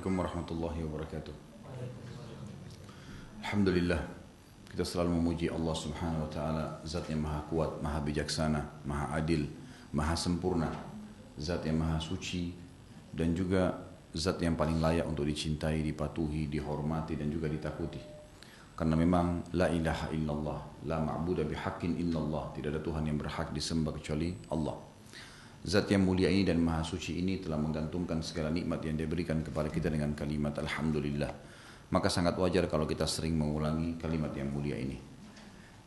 Assalamualaikum warahmatullahi wabarakatuh. Alhamdulillah kita selalu memuji Allah Subhanahu wa taala, zat yang maha kuat, maha bijaksana, maha adil, maha sempurna, zat yang maha suci dan juga zat yang paling layak untuk dicintai, dipatuhi, dihormati dan juga ditakuti. Karena memang la ilaha illallah, la ma'budu bihaqqin illallah, tidak ada Tuhan yang berhak disembah kecuali Allah. Zat yang mulia ini dan maha suci ini telah menggantungkan segala nikmat yang diberikan kepada kita dengan kalimat Alhamdulillah. Maka sangat wajar kalau kita sering mengulangi kalimat yang mulia ini.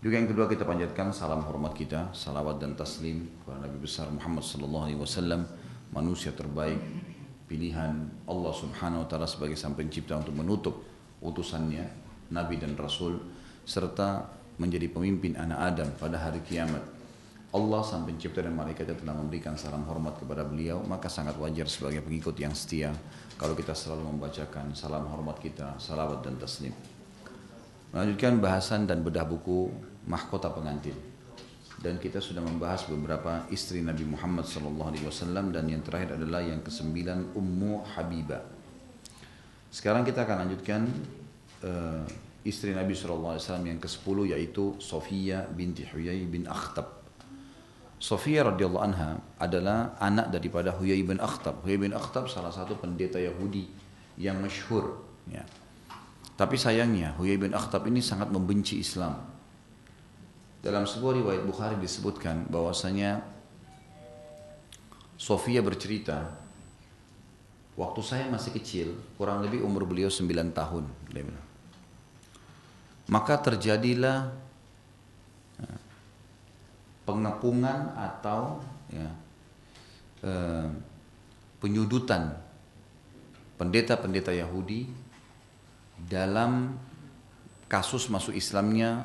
Juga yang kedua kita panjatkan salam hormat kita, salawat dan taslim kepada Nabi besar Muhammad sallallahu alaihi wasallam, manusia terbaik, pilihan Allah Subhanahu wa taala sebagai sang pencipta untuk menutup utusannya, nabi dan rasul serta menjadi pemimpin anak Adam pada hari kiamat Allah sang pencipta dan malaikat yang telah memberikan salam hormat kepada beliau maka sangat wajar sebagai pengikut yang setia kalau kita selalu membacakan salam hormat kita salawat dan taslim. Melanjutkan bahasan dan bedah buku mahkota pengantin. Dan kita sudah membahas beberapa istri Nabi Muhammad SAW dan yang terakhir adalah yang kesembilan Ummu Habibah sekarang kita akan lanjutkan uh, istri Nabi SAW yang ke sepuluh yaitu Sofia binti Huyai bin Akhtab Sofia radhiyallahu anha adalah anak daripada Huyai bin Akhtab. Huyai bin Akhtab salah satu pendeta Yahudi yang masyhur. Ya. Tapi sayangnya Huyai bin Akhtab ini sangat membenci Islam. Dalam sebuah riwayat Bukhari disebutkan bahwasanya Sofia bercerita, waktu saya masih kecil, kurang lebih umur beliau 9 tahun. Maka terjadilah pengepungan atau ya, eh, penyudutan pendeta-pendeta Yahudi dalam kasus masuk Islamnya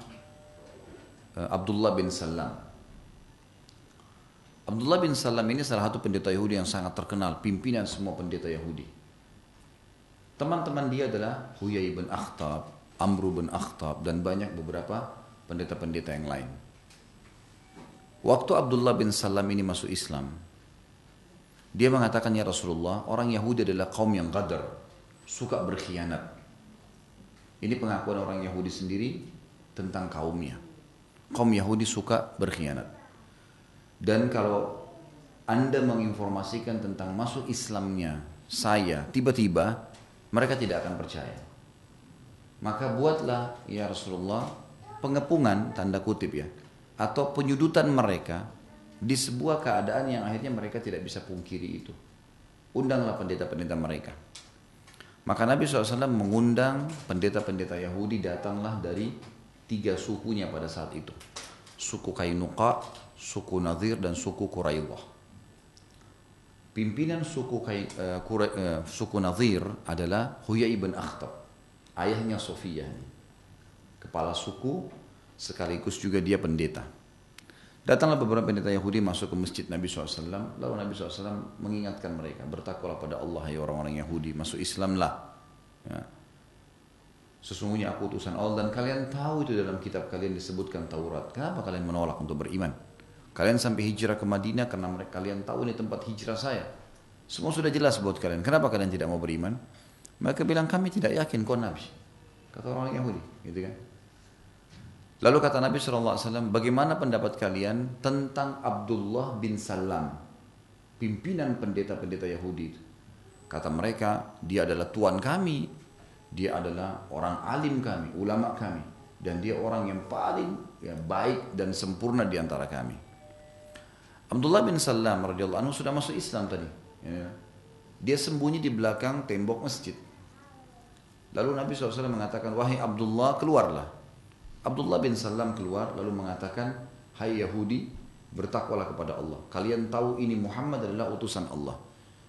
eh, Abdullah bin Salam. Abdullah bin Salam ini salah satu pendeta Yahudi yang sangat terkenal, pimpinan semua pendeta Yahudi. Teman-teman dia adalah Huyai bin Akhtab, Amru bin Akhtab, dan banyak beberapa pendeta-pendeta yang lain. Waktu Abdullah bin Salam ini masuk Islam, dia mengatakan ya Rasulullah, orang Yahudi adalah kaum yang qadar, suka berkhianat. Ini pengakuan orang Yahudi sendiri tentang kaumnya. Kaum Yahudi suka berkhianat. Dan kalau Anda menginformasikan tentang masuk Islamnya saya, tiba-tiba mereka tidak akan percaya. Maka buatlah ya Rasulullah pengepungan tanda kutip ya atau penyudutan mereka di sebuah keadaan yang akhirnya mereka tidak bisa pungkiri itu. Undanglah pendeta-pendeta mereka. Maka Nabi SAW mengundang pendeta-pendeta Yahudi datanglah dari tiga sukunya pada saat itu. Suku Kainuqa, suku Nadir, dan suku Quraidah. Pimpinan suku, uh, uh, suku Nadir adalah Huyai bin Akhtab. Ayahnya Sofia. Kepala suku sekaligus juga dia pendeta. Datanglah beberapa pendeta Yahudi masuk ke masjid Nabi SAW, lalu Nabi SAW mengingatkan mereka, bertakwalah pada Allah ya orang-orang Yahudi, masuk Islamlah. Ya. Sesungguhnya aku utusan Allah dan kalian tahu itu dalam kitab kalian disebutkan Taurat. Kenapa kalian menolak untuk beriman? Kalian sampai hijrah ke Madinah karena mereka kalian tahu ini tempat hijrah saya. Semua sudah jelas buat kalian. Kenapa kalian tidak mau beriman? Mereka bilang kami tidak yakin kau Nabi. Kata orang Yahudi, gitu kan? Lalu kata Nabi SAW, bagaimana pendapat kalian tentang Abdullah bin Salam, pimpinan pendeta-pendeta Yahudi? Kata mereka, dia adalah tuan kami, dia adalah orang alim kami, ulama kami, dan dia orang yang paling ya, baik dan sempurna di antara kami. Abdullah bin Salam radhiyallahu anhu sudah masuk Islam tadi. Ya. Dia sembunyi di belakang tembok masjid. Lalu Nabi SAW mengatakan, wahai Abdullah keluarlah. Abdullah bin Salam keluar lalu mengatakan, Hai Yahudi, bertakwalah kepada Allah. Kalian tahu ini Muhammad adalah utusan Allah.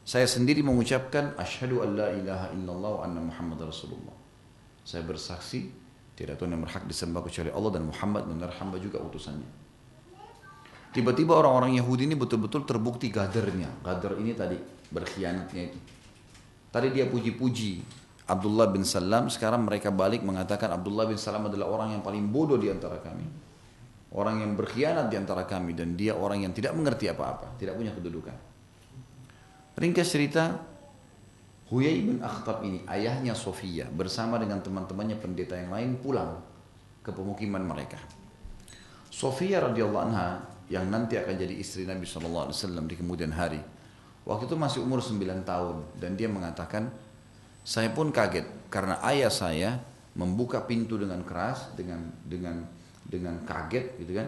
Saya sendiri mengucapkan, Ashadu an la ilaha illallah wa anna Muhammad Rasulullah. Saya bersaksi, tidak Tuhan yang berhak disembah kecuali Allah dan Muhammad benar hamba juga utusannya. Tiba-tiba orang-orang Yahudi ini betul-betul terbukti gadarnya. Gadar ini tadi, berkhianatnya itu. Tadi dia puji-puji Abdullah bin Salam sekarang mereka balik mengatakan Abdullah bin Salam adalah orang yang paling bodoh di antara kami orang yang berkhianat di antara kami dan dia orang yang tidak mengerti apa-apa tidak punya kedudukan ringkas cerita Huyai bin Akhtab ini ayahnya Sofia bersama dengan teman-temannya pendeta yang lain pulang ke pemukiman mereka. Sofia radhiyallahu anha yang nanti akan jadi istri Nabi SAW di kemudian hari. Waktu itu masih umur 9 tahun dan dia mengatakan, saya pun kaget karena ayah saya membuka pintu dengan keras dengan dengan dengan kaget gitu kan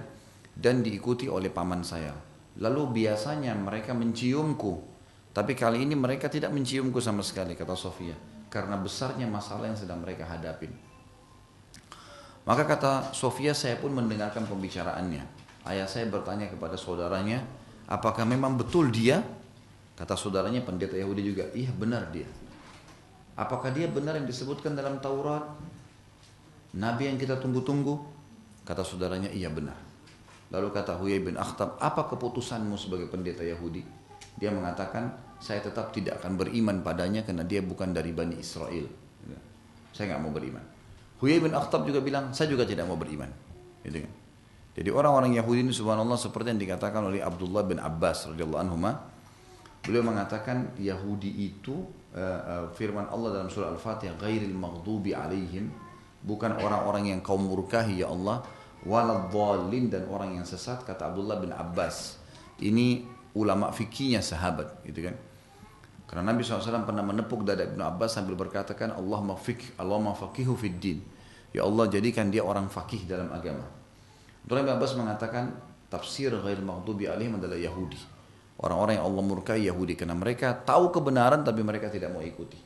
dan diikuti oleh paman saya. Lalu biasanya mereka menciumku tapi kali ini mereka tidak menciumku sama sekali, kata Sofia. Karena besarnya masalah yang sedang mereka hadapin. Maka kata Sofia, saya pun mendengarkan pembicaraannya. Ayah saya bertanya kepada saudaranya, apakah memang betul dia? Kata saudaranya pendeta Yahudi juga, iya benar dia. Apakah dia benar yang disebutkan dalam Taurat? Nabi yang kita tunggu-tunggu? Kata saudaranya, iya benar. Lalu kata Huyai bin Akhtab, apa keputusanmu sebagai pendeta Yahudi? Dia mengatakan, saya tetap tidak akan beriman padanya karena dia bukan dari Bani Israel. Saya nggak mau beriman. Huyai bin Akhtab juga bilang, saya juga tidak mau beriman. Gitu kan. Jadi orang-orang Yahudi ini subhanallah seperti yang dikatakan oleh Abdullah bin Abbas radhiyallahu anhu Beliau mengatakan Yahudi itu firman Allah dalam surah Al-Fatihah ghairil maghdubi alaihim. Bukan orang-orang yang kaum murkahi ya Allah waladhdallin dan orang yang sesat kata Abdullah bin Abbas. Ini ulama fikihnya sahabat gitu kan? Karena Nabi SAW pernah menepuk dada Ibnu Abbas sambil berkatakan Allah mafik Allah mafakihu fid din. Ya Allah jadikan dia orang fakih dalam agama. Abdullah bin Abbas mengatakan tafsir ghair maghdubi alaihim adalah Yahudi orang-orang yang Allah murkai Yahudi karena mereka tahu kebenaran tapi mereka tidak mau ikuti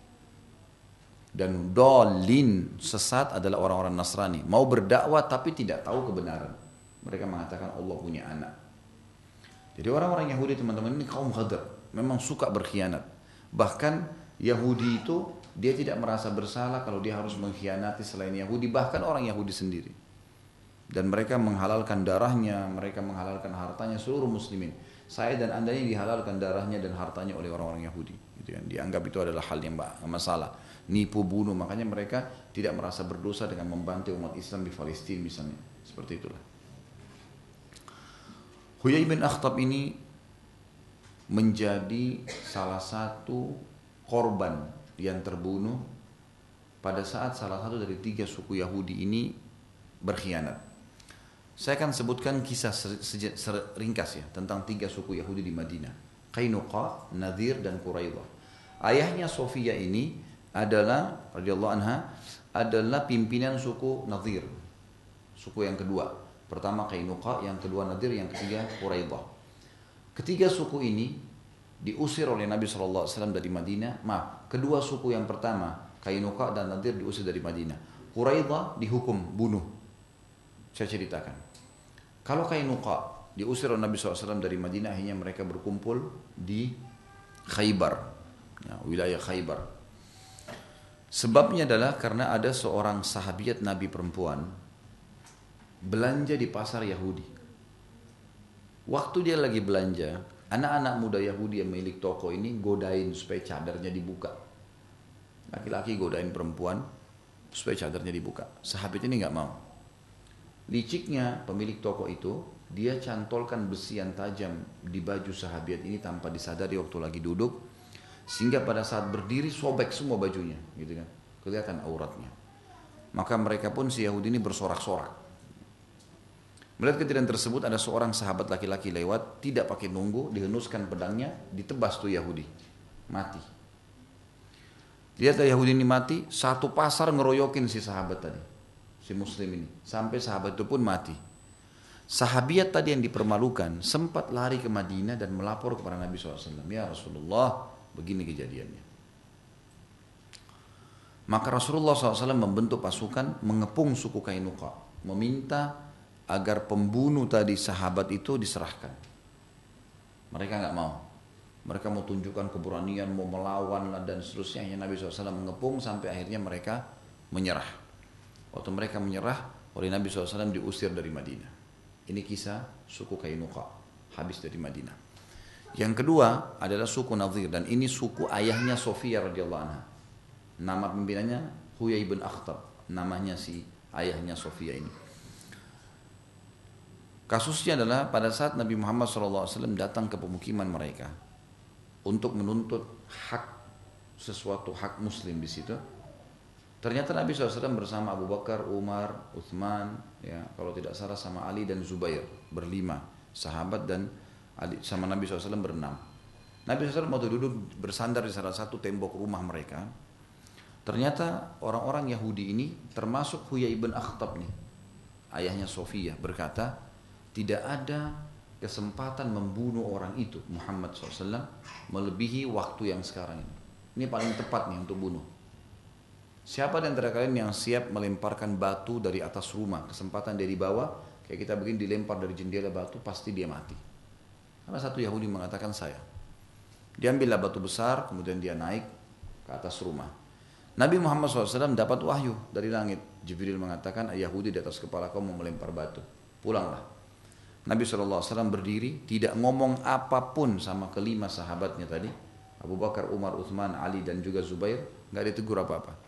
dan dolin sesat adalah orang-orang Nasrani mau berdakwah tapi tidak tahu kebenaran mereka mengatakan Allah punya anak jadi orang-orang Yahudi teman-teman ini kaum ghadar, memang suka berkhianat. Bahkan Yahudi itu dia tidak merasa bersalah kalau dia harus mengkhianati selain Yahudi, bahkan orang Yahudi sendiri. Dan mereka menghalalkan darahnya, mereka menghalalkan hartanya seluruh muslimin. Saya dan anda ini dihalalkan darahnya dan hartanya oleh orang-orang Yahudi. Gitu kan. Dianggap itu adalah hal yang masalah. Nipu, bunuh, makanya mereka tidak merasa berdosa dengan membantu umat Islam di Palestina misalnya. Seperti itulah. Huyai bin Akhtab ini menjadi salah satu korban yang terbunuh pada saat salah satu dari tiga suku Yahudi ini berkhianat. Saya akan sebutkan kisah ringkas ya tentang tiga suku Yahudi di Madinah. Qainuqa, Nadir dan Quraidah. Ayahnya Sofia ini adalah radhiyallahu anha adalah pimpinan suku Nadir. Suku yang kedua. Pertama Kainuqa, yang kedua Nadir, yang ketiga Quraidah. Ketiga suku ini diusir oleh Nabi SAW dari Madinah. Maaf, kedua suku yang pertama Kainuqa dan Nadir diusir dari Madinah. Quraidah dihukum bunuh. Saya ceritakan. Kalau Kainuqa diusir oleh Nabi SAW dari Madinah, akhirnya mereka berkumpul di Khaybar, ya, wilayah Khaybar. Sebabnya adalah karena ada seorang sahabiat Nabi perempuan belanja di pasar Yahudi. Waktu dia lagi belanja, anak-anak muda Yahudi yang milik toko ini godain supaya cadarnya dibuka. Laki-laki godain perempuan supaya cadarnya dibuka. Sahabat ini nggak mau. Liciknya pemilik toko itu, dia cantolkan besi yang tajam di baju sahabat ini tanpa disadari waktu lagi duduk, sehingga pada saat berdiri sobek semua bajunya, gitu kan, kelihatan auratnya. Maka mereka pun si Yahudi ini bersorak-sorak. Melihat kejadian tersebut ada seorang sahabat laki-laki lewat, tidak pakai nunggu, dihenuskan pedangnya, ditebas tuh Yahudi. Mati. Lihat Yahudi ini mati, satu pasar ngeroyokin si sahabat tadi. Si muslim ini. Sampai sahabat itu pun mati. Sahabiat tadi yang dipermalukan sempat lari ke Madinah dan melapor kepada Nabi SAW. Ya Rasulullah, begini kejadiannya. Maka Rasulullah SAW membentuk pasukan mengepung suku Kainuqa. Meminta agar pembunuh tadi sahabat itu diserahkan. Mereka nggak mau. Mereka mau tunjukkan keberanian, mau melawan dan seterusnya. Hanya Nabi SAW mengepung sampai akhirnya mereka menyerah. Waktu mereka menyerah, oleh Nabi SAW diusir dari Madinah. Ini kisah suku Kainuqa, habis dari Madinah. Yang kedua adalah suku Nadir dan ini suku ayahnya Sofia radhiyallahu anha. Nama pimpinannya Huyai bin Akhtab, namanya si ayahnya Sofia ini. Kasusnya adalah pada saat Nabi Muhammad SAW datang ke pemukiman mereka untuk menuntut hak sesuatu hak muslim di situ. Ternyata Nabi SAW bersama Abu Bakar, Umar, Uthman, ya kalau tidak salah sama Ali dan Zubair berlima sahabat dan Ali, sama Nabi SAW berenam. Nabi SAW waktu duduk bersandar di salah satu tembok rumah mereka. Ternyata orang-orang Yahudi ini termasuk Huyai ibn Akhtab nih, ayahnya Sofia berkata, tidak ada kesempatan membunuh orang itu Muhammad SAW melebihi waktu yang sekarang ini. Ini paling tepat nih untuk bunuh. Siapa di antara kalian yang siap melemparkan batu dari atas rumah, kesempatan dia di bawah, kayak kita begini dilempar dari jendela batu, pasti dia mati. Karena satu Yahudi mengatakan saya. Dia ambillah batu besar, kemudian dia naik ke atas rumah. Nabi Muhammad SAW dapat wahyu dari langit. Jibril mengatakan, Yahudi di atas kepala kau mau melempar batu. Pulanglah. Nabi SAW berdiri, tidak ngomong apa pun sama kelima sahabatnya tadi. Abu Bakar, Umar, Uthman, Ali, dan juga Zubair. Nggak ditegur apa-apa.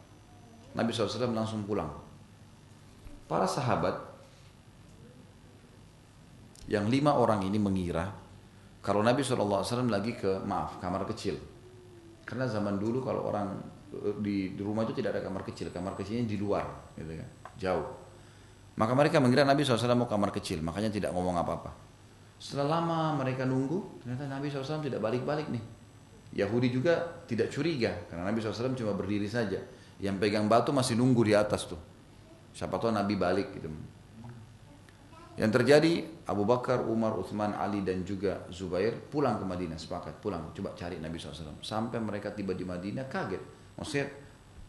Nabi SAW langsung pulang. Para sahabat yang lima orang ini mengira kalau Nabi SAW lagi ke maaf kamar kecil. Karena zaman dulu kalau orang di, di rumah itu tidak ada kamar kecil, kamar kecilnya di luar, gitu kan, jauh. Maka mereka mengira Nabi SAW mau kamar kecil, makanya tidak ngomong apa-apa. Setelah lama mereka nunggu, ternyata Nabi SAW tidak balik-balik nih. Yahudi juga tidak curiga, karena Nabi SAW cuma berdiri saja. Yang pegang batu masih nunggu di atas tuh. Siapa tahu Nabi balik gitu. Yang terjadi Abu Bakar, Umar, Uthman, Ali dan juga Zubair pulang ke Madinah sepakat pulang. Coba cari Nabi SAW sampai mereka tiba di Madinah kaget. Maksudnya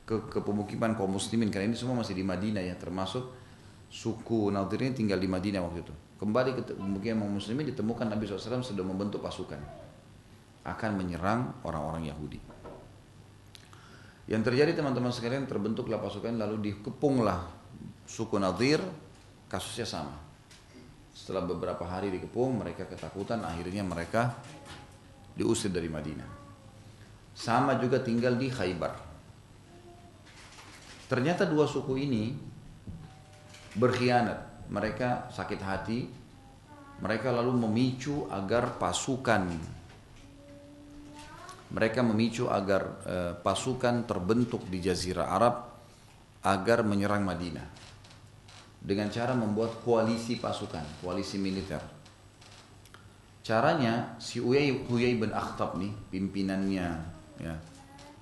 ke, ke pemukiman kaum muslimin karena ini semua masih di Madinah ya termasuk suku Nadir ini tinggal di Madinah waktu itu. Kembali ke pemukiman kaum muslimin ditemukan Nabi SAW sudah membentuk pasukan. Akan menyerang orang-orang Yahudi yang terjadi teman-teman sekalian terbentuklah pasukan lalu dikepunglah suku Nadir kasusnya sama. Setelah beberapa hari dikepung mereka ketakutan akhirnya mereka diusir dari Madinah. Sama juga tinggal di Khaybar. Ternyata dua suku ini berkhianat. Mereka sakit hati. Mereka lalu memicu agar pasukan mereka memicu agar e, pasukan terbentuk di Jazirah Arab agar menyerang Madinah dengan cara membuat koalisi pasukan, koalisi militer. Caranya si Uyai, Uyai bin Akhtab nih, pimpinannya ya,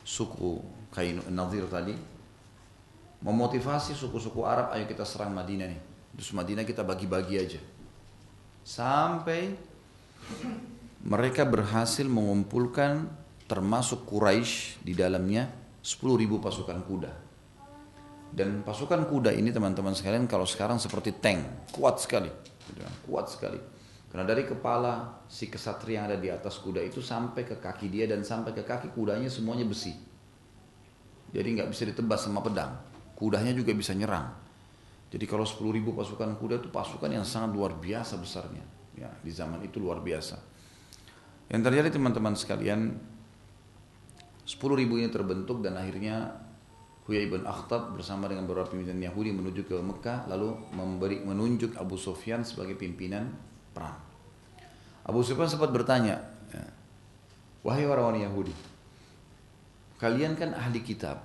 suku Kain Nadir tadi, memotivasi suku-suku Arab, ayo kita serang Madinah nih. Terus Madinah kita bagi-bagi aja. Sampai mereka berhasil mengumpulkan termasuk Quraisy di dalamnya 10.000 pasukan kuda. Dan pasukan kuda ini teman-teman sekalian kalau sekarang seperti tank, kuat sekali. Gitu kan, kuat sekali. Karena dari kepala si kesatria yang ada di atas kuda itu sampai ke kaki dia dan sampai ke kaki kudanya semuanya besi. Jadi nggak bisa ditebas sama pedang. Kudanya juga bisa nyerang. Jadi kalau 10.000 pasukan kuda itu pasukan yang sangat luar biasa besarnya. Ya, di zaman itu luar biasa. Yang terjadi teman-teman sekalian, 10 ribu ini terbentuk dan akhirnya Huyai bin Akhtab bersama dengan beberapa pimpinan Yahudi menuju ke Mekah lalu memberi menunjuk Abu Sufyan sebagai pimpinan perang. Abu Sufyan sempat bertanya, ya, wahai orang-orang Yahudi, kalian kan ahli kitab,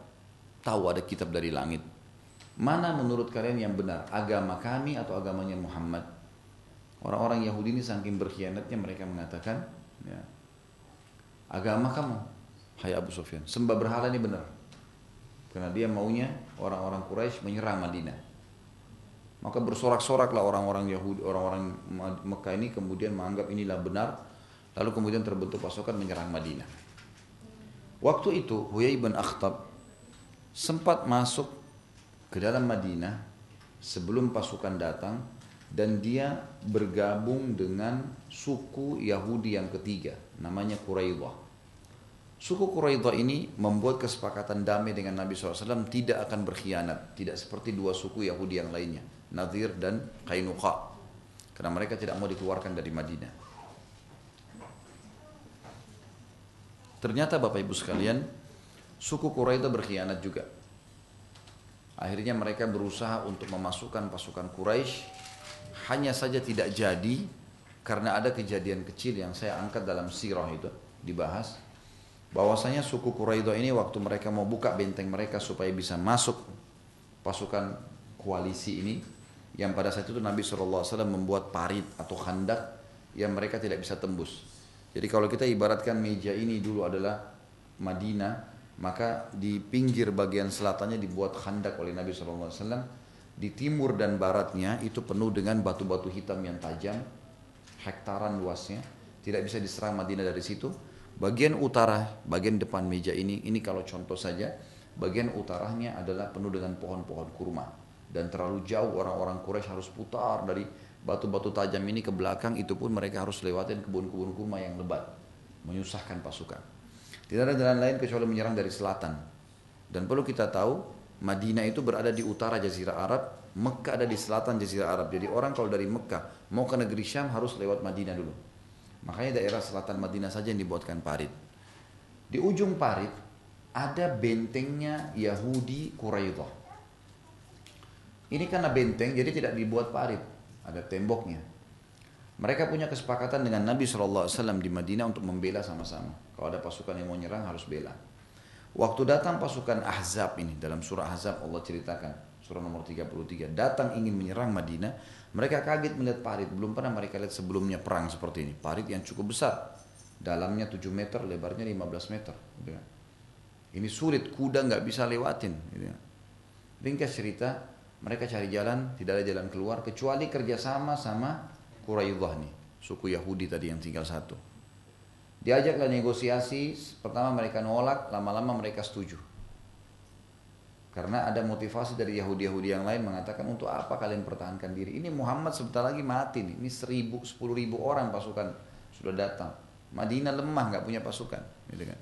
tahu ada kitab dari langit. Mana menurut kalian yang benar, agama kami atau agamanya Muhammad? Orang-orang Yahudi ini saking berkhianatnya mereka mengatakan, ya, agama kamu, Hai Abu Sufyan, sembah berhala ini benar. Karena dia maunya orang-orang Quraisy menyerang Madinah. Maka bersorak-soraklah orang-orang Yahudi, orang-orang Mekah ini kemudian menganggap inilah benar. Lalu kemudian terbentuk pasukan menyerang Madinah. Waktu itu Huyai bin Akhtab sempat masuk ke dalam Madinah sebelum pasukan datang dan dia bergabung dengan suku Yahudi yang ketiga namanya Quraidah. Suku Quraidah ini membuat kesepakatan damai dengan Nabi SAW tidak akan berkhianat. Tidak seperti dua suku Yahudi yang lainnya. Nadir dan Kainuqa. Karena mereka tidak mau dikeluarkan dari Madinah. Ternyata Bapak Ibu sekalian, suku Quraidah berkhianat juga. Akhirnya mereka berusaha untuk memasukkan pasukan Quraisy hanya saja tidak jadi karena ada kejadian kecil yang saya angkat dalam sirah itu dibahas bahwasanya suku Quraidah ini waktu mereka mau buka benteng mereka supaya bisa masuk pasukan koalisi ini yang pada saat itu Nabi SAW membuat parit atau khandak yang mereka tidak bisa tembus. Jadi kalau kita ibaratkan meja ini dulu adalah Madinah, maka di pinggir bagian selatannya dibuat khandak oleh Nabi SAW. Di timur dan baratnya itu penuh dengan batu-batu hitam yang tajam, hektaran luasnya, tidak bisa diserang Madinah dari situ. Bagian utara, bagian depan meja ini, ini kalau contoh saja, bagian utaranya adalah penuh dengan pohon-pohon kurma. Dan terlalu jauh orang-orang Quraisy harus putar dari batu-batu tajam ini ke belakang itu pun mereka harus lewatin kebun-kebun kurma yang lebat menyusahkan pasukan. Tidak ada jalan lain kecuali menyerang dari selatan. Dan perlu kita tahu Madinah itu berada di utara Jazirah Arab Mekah ada di selatan Jazirah Arab. Jadi orang kalau dari Mekah mau ke negeri Syam harus lewat Madinah dulu makanya daerah selatan Madinah saja yang dibuatkan parit di ujung parit ada bentengnya Yahudi Quraidah ini karena benteng jadi tidak dibuat parit, ada temboknya. Mereka punya kesepakatan dengan Nabi SAW di Madinah untuk membela sama-sama. Kalau ada pasukan yang mau nyerang harus bela. Waktu datang pasukan Ahzab ini dalam surah Ahzab Allah ceritakan surah nomor 33 datang ingin menyerang Madinah mereka kaget melihat parit belum pernah mereka lihat sebelumnya perang seperti ini parit yang cukup besar dalamnya 7 meter lebarnya 15 meter gitu kan. ini sulit kuda nggak bisa lewatin gitu kan. ringkas cerita mereka cari jalan, tidak ada jalan keluar kecuali kerjasama sama Quraidah nih, suku Yahudi tadi yang tinggal satu. Diajaklah negosiasi, pertama mereka nolak, lama-lama mereka setuju. Karena ada motivasi dari Yahudi-Yahudi yang lain mengatakan untuk apa kalian pertahankan diri. Ini Muhammad sebentar lagi mati nih. Ini seribu, sepuluh ribu orang pasukan sudah datang. Madinah lemah nggak punya pasukan, gitu kan.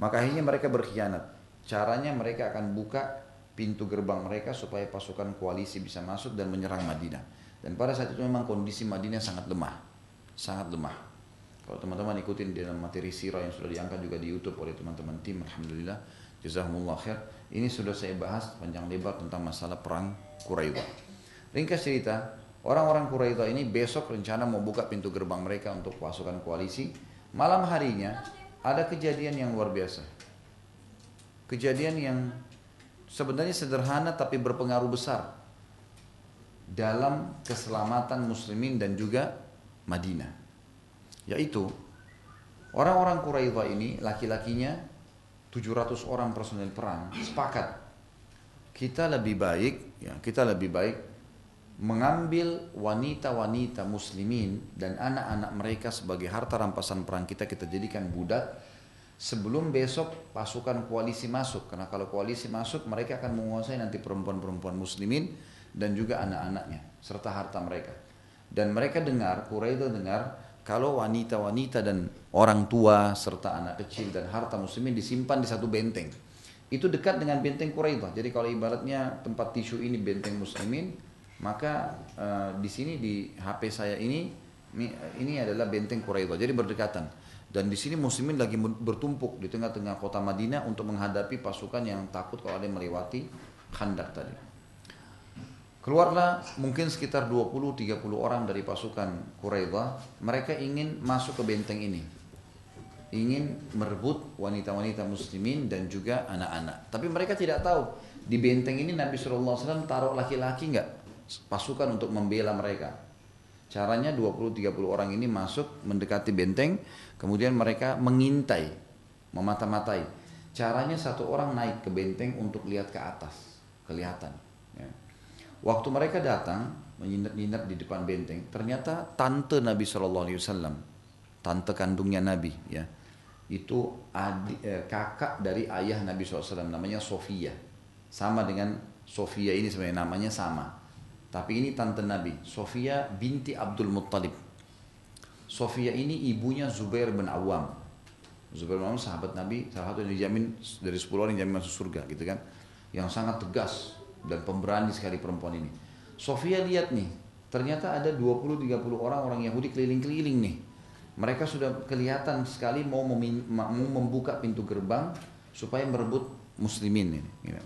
Maka akhirnya mereka berkhianat. Caranya mereka akan buka pintu gerbang mereka supaya pasukan koalisi bisa masuk dan menyerang Madinah. Dan pada saat itu memang kondisi Madinah sangat lemah, sangat lemah. Kalau teman-teman ikutin dalam materi sirah yang sudah diangkat juga di YouTube oleh teman-teman tim, alhamdulillah, jazakumullah khair. Ini sudah saya bahas panjang lebar tentang masalah perang Quraidah. Ringkas cerita, orang-orang Quraidah ini besok rencana mau buka pintu gerbang mereka untuk pasukan koalisi. Malam harinya ada kejadian yang luar biasa. Kejadian yang sebenarnya sederhana tapi berpengaruh besar dalam keselamatan muslimin dan juga Madinah. Yaitu orang-orang Quraidah ini laki-lakinya 700 orang personel perang sepakat. Kita lebih baik ya kita lebih baik mengambil wanita-wanita muslimin dan anak-anak mereka sebagai harta rampasan perang kita kita jadikan budak. Sebelum besok pasukan koalisi masuk karena kalau koalisi masuk mereka akan menguasai nanti perempuan-perempuan muslimin dan juga anak-anaknya serta harta mereka. Dan mereka dengar Quraisy dengar kalau wanita-wanita dan orang tua serta anak kecil dan harta muslimin disimpan di satu benteng itu dekat dengan benteng Quraisy jadi kalau ibaratnya tempat tisu ini benteng muslimin maka uh, di sini di HP saya ini ini adalah benteng Quraisy jadi berdekatan. Dan di sini muslimin lagi bertumpuk di tengah-tengah kota Madinah untuk menghadapi pasukan yang takut kalau ada yang melewati khandak tadi. Keluarlah mungkin sekitar 20-30 orang dari pasukan Quraidah. Mereka ingin masuk ke benteng ini. Ingin merebut wanita-wanita muslimin dan juga anak-anak. Tapi mereka tidak tahu. Di benteng ini Nabi SAW taruh laki-laki nggak pasukan untuk membela mereka. Caranya 20-30 orang ini masuk mendekati benteng Kemudian mereka mengintai, memata-matai. Caranya satu orang naik ke benteng untuk lihat ke atas, kelihatan. Waktu mereka datang menginap-inap di depan benteng, ternyata tante Nabi Shallallahu Alaihi Wasallam, tante kandungnya Nabi, ya, itu adik, eh, kakak dari ayah Nabi SAW, namanya Sofia, sama dengan Sofia ini sebenarnya namanya sama, tapi ini tante Nabi, Sofia binti Abdul Muttalib. Sofia ini ibunya Zubair bin Awam. Zubair bin Awam sahabat Nabi, salah satu yang dijamin dari 10 orang yang dijamin masuk surga gitu kan. Yang sangat tegas dan pemberani sekali perempuan ini. Sofia lihat nih, ternyata ada 20-30 orang orang Yahudi keliling-keliling nih. Mereka sudah kelihatan sekali mau, mau membuka pintu gerbang supaya merebut muslimin ini. Gitu.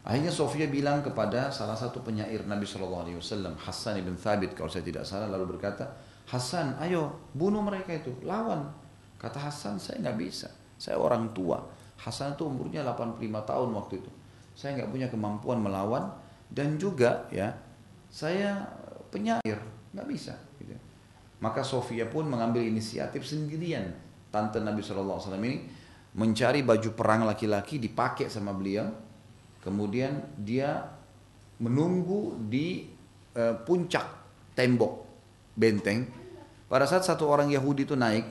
Akhirnya Sofia bilang kepada salah satu penyair Nabi Shallallahu Alaihi Wasallam Hasan ibn Thabit kalau saya tidak salah lalu berkata Hasan, ayo bunuh mereka itu, lawan. Kata Hasan, saya nggak bisa. Saya orang tua. Hasan itu umurnya 85 tahun waktu itu. Saya nggak punya kemampuan melawan dan juga ya saya penyair, nggak bisa. Gitu. Maka Sofia pun mengambil inisiatif sendirian. Tante Nabi SAW ini mencari baju perang laki-laki dipakai sama beliau. Kemudian dia menunggu di uh, puncak tembok benteng. Pada saat satu orang Yahudi itu naik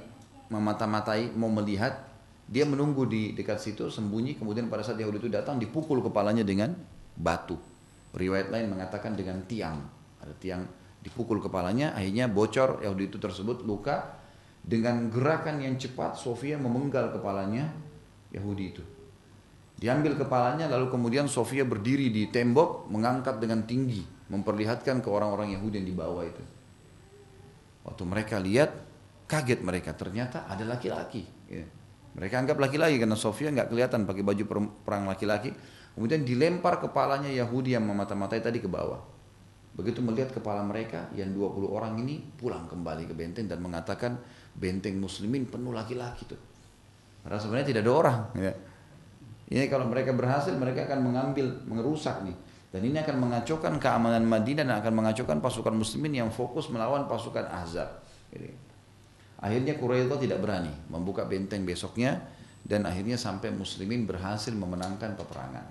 memata-matai mau melihat dia menunggu di dekat situ sembunyi kemudian pada saat Yahudi itu datang dipukul kepalanya dengan batu. Riwayat lain mengatakan dengan tiang. Ada tiang dipukul kepalanya akhirnya bocor Yahudi itu tersebut luka. Dengan gerakan yang cepat Sofia memenggal kepalanya Yahudi itu. Diambil kepalanya lalu kemudian Sofia berdiri di tembok mengangkat dengan tinggi memperlihatkan ke orang-orang Yahudi yang di bawah itu. Waktu mereka lihat kaget mereka ternyata ada laki-laki. Ya. Mereka anggap laki-laki karena Sofia nggak kelihatan pakai baju perang laki-laki. Kemudian dilempar kepalanya Yahudi yang memata-matai tadi ke bawah. Begitu melihat kepala mereka yang 20 orang ini pulang kembali ke benteng dan mengatakan benteng muslimin penuh laki-laki tuh. Padahal sebenarnya tidak ada orang. Ya. Ini kalau mereka berhasil mereka akan mengambil, mengerusak nih. Dan ini akan mengacaukan keamanan Madinah dan akan mengacaukan pasukan muslimin yang fokus melawan pasukan Ahzab. Akhirnya Quraisy tidak berani membuka benteng besoknya dan akhirnya sampai muslimin berhasil memenangkan peperangan.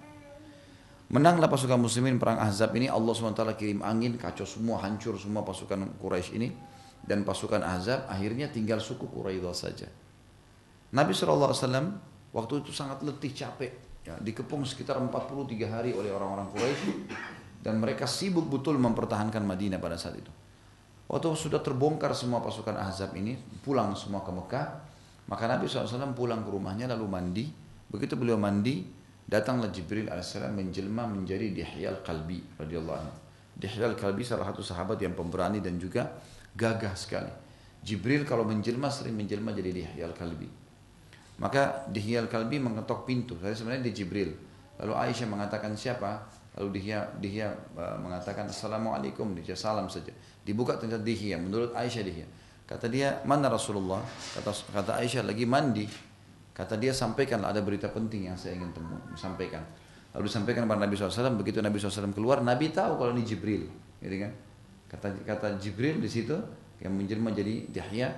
Menanglah pasukan muslimin perang Ahzab ini Allah SWT kirim angin kacau semua hancur semua pasukan Quraisy ini dan pasukan Ahzab akhirnya tinggal suku Quraisy saja. Nabi SAW waktu itu sangat letih capek ya, dikepung sekitar 43 hari oleh orang-orang Quraisy dan mereka sibuk betul mempertahankan Madinah pada saat itu. Waktu sudah terbongkar semua pasukan Ahzab ini, pulang semua ke Mekah, maka Nabi SAW pulang ke rumahnya lalu mandi. Begitu beliau mandi, datanglah Jibril AS menjelma menjadi Dihyal Kalbi radhiyallahu anhu. Dihyal Kalbi salah satu sahabat yang pemberani dan juga gagah sekali. Jibril kalau menjelma sering menjelma jadi Dihyal Kalbi. Maka Dihyal Kalbi mengetok pintu. Saya sebenarnya di Jibril. Lalu Aisyah mengatakan siapa? Lalu Dihya, Dihya uh, mengatakan Assalamualaikum, dia salam saja. Dibuka ternyata Dihya, menurut Aisyah Dihya. Kata dia, mana Rasulullah? Kata, kata Aisyah, lagi mandi. Kata dia, sampaikan ada berita penting yang saya ingin temu, sampaikan. Lalu disampaikan kepada Nabi SAW, begitu Nabi SAW keluar, Nabi tahu kalau ini Jibril. Gitu kan? Kata, kata Jibril di situ, yang menjelma jadi Dihya,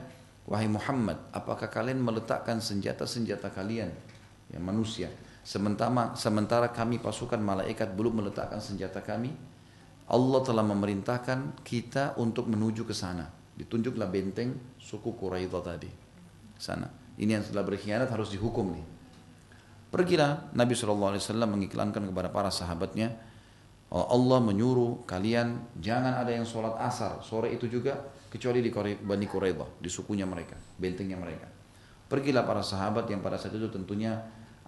Wahai Muhammad, apakah kalian meletakkan senjata-senjata kalian, yang manusia, Sementara, sementara kami pasukan malaikat belum meletakkan senjata kami, Allah telah memerintahkan kita untuk menuju ke sana. Ditunjuklah benteng suku Quraisy tadi. Sana. Ini yang telah berkhianat harus dihukum nih. Pergilah Nabi SAW mengiklankan kepada para sahabatnya, oh, Allah menyuruh kalian jangan ada yang sholat asar sore itu juga kecuali di Bani Quraidah, di sukunya mereka, bentengnya mereka. Pergilah para sahabat yang pada saat itu tentunya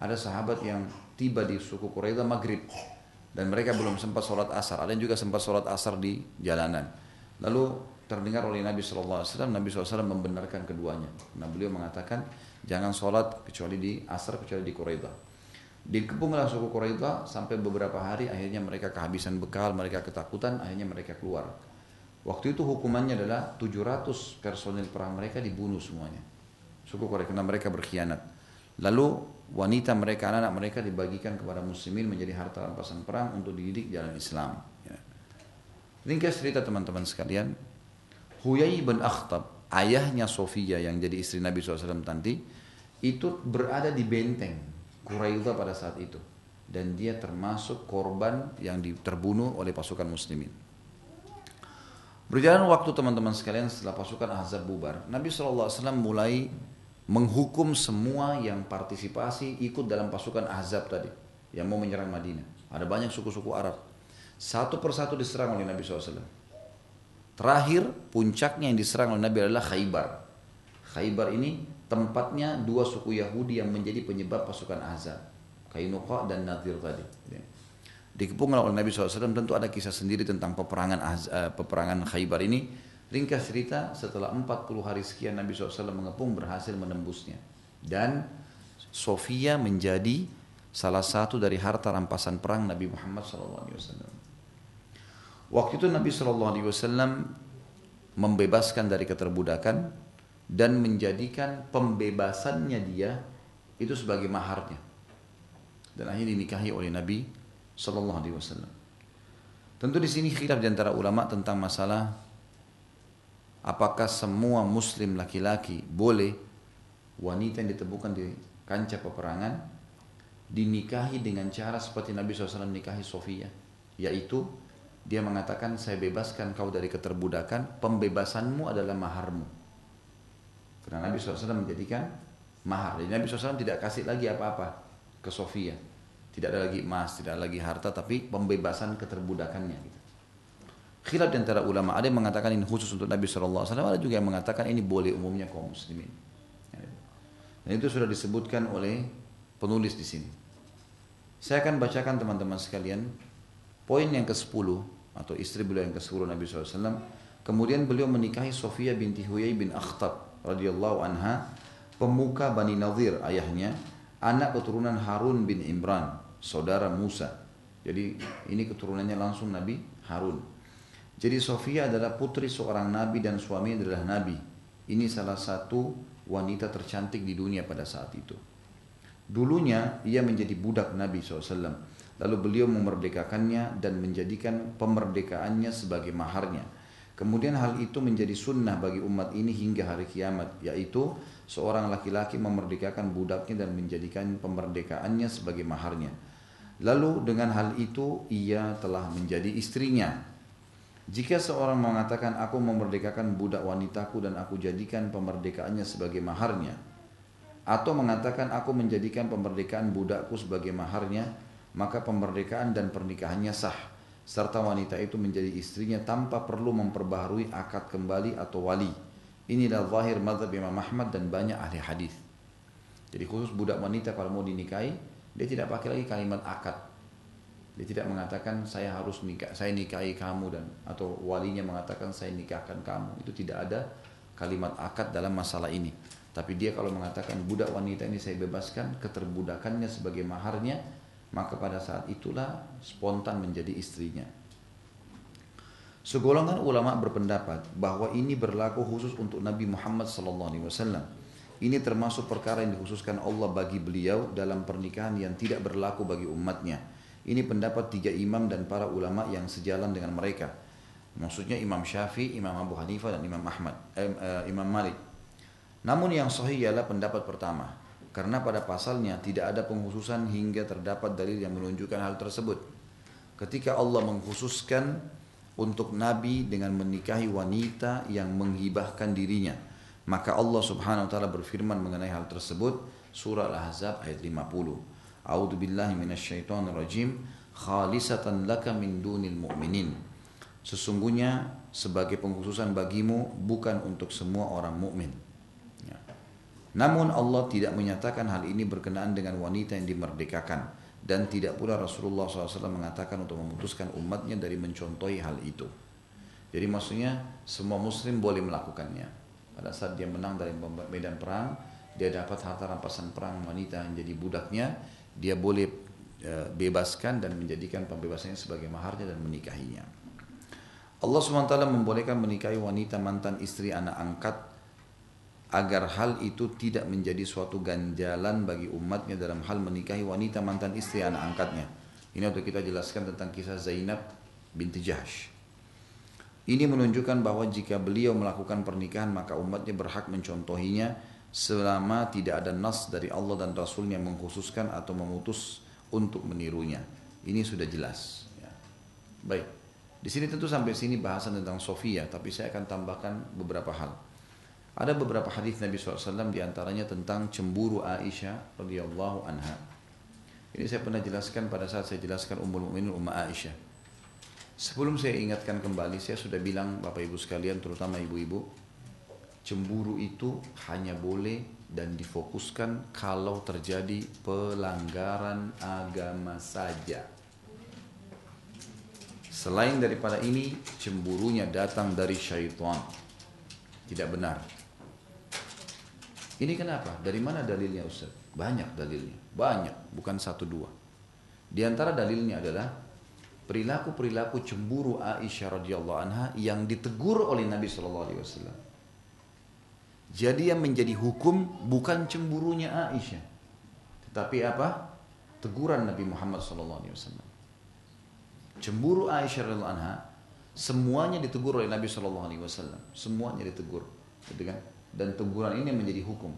ada sahabat yang tiba di suku Quraisy maghrib dan mereka belum sempat sholat asar. Ada yang juga sempat sholat asar di jalanan. Lalu terdengar oleh Nabi SAW, Nabi SAW membenarkan keduanya. Nah beliau mengatakan jangan sholat kecuali di asar kecuali di Quraisy. Dikepunglah suku Quraisy sampai beberapa hari akhirnya mereka kehabisan bekal, mereka ketakutan, akhirnya mereka keluar. Waktu itu hukumannya adalah 700 personil perang mereka dibunuh semuanya. Suku Quraisy karena mereka berkhianat. Lalu wanita mereka, anak-anak mereka dibagikan kepada muslimin menjadi harta rampasan perang untuk dididik jalan Islam. Ya. Ringkas cerita teman-teman sekalian, Huyai bin Akhtab, ayahnya Sofia yang jadi istri Nabi SAW nanti, itu berada di benteng Quraisy pada saat itu. Dan dia termasuk korban yang terbunuh oleh pasukan muslimin. Berjalan waktu teman-teman sekalian setelah pasukan Ahzab bubar, Nabi SAW mulai menghukum semua yang partisipasi ikut dalam pasukan Ahzab tadi yang mau menyerang Madinah. Ada banyak suku-suku Arab. Satu persatu diserang oleh Nabi SAW. Terakhir puncaknya yang diserang oleh Nabi adalah Khaybar. Khaybar ini tempatnya dua suku Yahudi yang menjadi penyebab pasukan Ahzab. Kainuqa dan Nadir tadi. Dikepung oleh Nabi SAW tentu ada kisah sendiri tentang peperangan uh, peperangan Khaybar ini Ringkas cerita, setelah 40 hari sekian Nabi SAW mengepung berhasil menembusnya. Dan Sofia menjadi salah satu dari harta rampasan perang Nabi Muhammad SAW. Waktu itu Nabi SAW membebaskan dari keterbudakan dan menjadikan pembebasannya dia itu sebagai maharnya. Dan akhirnya dinikahi oleh Nabi Wasallam. Tentu di sini khilaf di antara ulama tentang masalah apakah semua muslim laki-laki boleh wanita yang ditemukan di kancah peperangan dinikahi dengan cara seperti Nabi SAW nikahi Sofia yaitu dia mengatakan saya bebaskan kau dari keterbudakan pembebasanmu adalah maharmu karena Nabi SAW menjadikan mahar jadi Nabi SAW tidak kasih lagi apa-apa ke Sofia tidak ada lagi emas, tidak ada lagi harta, tapi pembebasan keterbudakannya. Gitu. Khilaf di antara ulama, ada yang mengatakan ini khusus untuk Nabi SAW, ada juga yang mengatakan ini boleh umumnya kaum muslimin. Dan itu sudah disebutkan oleh penulis di sini. Saya akan bacakan teman-teman sekalian poin yang ke-10 atau istri beliau yang ke-10 Nabi SAW. Kemudian beliau menikahi Sofia binti Huyai bin Akhtab radhiyallahu anha, pemuka Bani Nadir ayahnya, anak keturunan Harun bin Imran saudara Musa. Jadi ini keturunannya langsung Nabi Harun. Jadi Sofia adalah putri seorang nabi dan suami adalah nabi. Ini salah satu wanita tercantik di dunia pada saat itu. Dulunya ia menjadi budak Nabi SAW. Lalu beliau memerdekakannya dan menjadikan pemerdekaannya sebagai maharnya. Kemudian hal itu menjadi sunnah bagi umat ini hingga hari kiamat. Yaitu seorang laki-laki memerdekakan budaknya dan menjadikan pemerdekaannya sebagai maharnya. Lalu dengan hal itu ia telah menjadi istrinya. Jika seorang mengatakan aku memerdekakan budak wanitaku dan aku jadikan pemerdekaannya sebagai maharnya. Atau mengatakan aku menjadikan pemerdekakan budakku sebagai maharnya. Maka pemerdekakan dan pernikahannya sah. Serta wanita itu menjadi istrinya tanpa perlu memperbaharui akad kembali atau wali. Inilah zahir madhab Imam Ahmad dan banyak ahli hadis. Jadi khusus budak wanita kalau mau dinikahi dia tidak pakai lagi kalimat akad. Dia tidak mengatakan saya harus nikah, saya nikahi kamu dan atau walinya mengatakan saya nikahkan kamu. Itu tidak ada kalimat akad dalam masalah ini. Tapi dia kalau mengatakan budak wanita ini saya bebaskan, keterbudakannya sebagai maharnya, maka pada saat itulah spontan menjadi istrinya. Segolongan ulama berpendapat bahwa ini berlaku khusus untuk Nabi Muhammad SAW ini termasuk perkara yang dikhususkan Allah bagi beliau dalam pernikahan yang tidak berlaku bagi umatnya. Ini pendapat tiga imam dan para ulama yang sejalan dengan mereka. Maksudnya Imam Syafi'i, Imam Abu Hanifah dan Imam Ahmad, eh, eh, Imam Malik. Namun yang sahih ialah pendapat pertama. Karena pada pasalnya tidak ada penghususan hingga terdapat dalil yang menunjukkan hal tersebut. Ketika Allah mengkhususkan untuk Nabi dengan menikahi wanita yang menghibahkan dirinya maka Allah Subhanahu wa taala berfirman mengenai hal tersebut surah Al-Ahzab ayat 50. A'udzu billahi minasyaitonir rajim khalisatan laka min dunil mu'minin. Sesungguhnya sebagai pengkhususan bagimu bukan untuk semua orang mukmin. Ya. Namun Allah tidak menyatakan hal ini berkenaan dengan wanita yang dimerdekakan dan tidak pula Rasulullah SAW mengatakan untuk memutuskan umatnya dari mencontohi hal itu. Jadi maksudnya semua muslim boleh melakukannya. Pada saat dia menang dari medan perang, dia dapat harta rampasan perang wanita yang jadi budaknya, dia boleh e, bebaskan dan menjadikan pembebasannya sebagai maharnya dan menikahinya. Allah SWT membolehkan menikahi wanita mantan istri anak angkat agar hal itu tidak menjadi suatu ganjalan bagi umatnya dalam hal menikahi wanita mantan istri anak angkatnya. Ini untuk kita jelaskan tentang kisah Zainab binti Jahsh. Ini menunjukkan bahwa jika beliau melakukan pernikahan maka umatnya berhak mencontohinya selama tidak ada nas dari Allah dan Rasulnya yang mengkhususkan atau memutus untuk menirunya. Ini sudah jelas. Ya. Baik. Di sini tentu sampai sini bahasan tentang Sofia, tapi saya akan tambahkan beberapa hal. Ada beberapa hadis Nabi SAW di antaranya tentang cemburu Aisyah radhiyallahu anha. Ini saya pernah jelaskan pada saat saya jelaskan Ummul Mukminin Umma Aisyah. Sebelum saya ingatkan kembali, saya sudah bilang Bapak Ibu sekalian, terutama Ibu-Ibu, cemburu itu hanya boleh dan difokuskan kalau terjadi pelanggaran agama saja. Selain daripada ini, cemburunya datang dari syaitan. Tidak benar. Ini kenapa? Dari mana dalilnya Ustaz? Banyak dalilnya. Banyak, bukan satu dua. Di antara dalilnya adalah perilaku-perilaku cemburu Aisyah radhiyallahu anha yang ditegur oleh Nabi sallallahu alaihi wasallam. Jadi yang menjadi hukum bukan cemburunya Aisyah, tetapi apa? Teguran Nabi Muhammad SAW. Cemburu Aisyah radhiallahu anha semuanya ditegur oleh Nabi SAW. Semuanya ditegur, gitu kan? Dan teguran ini menjadi hukum.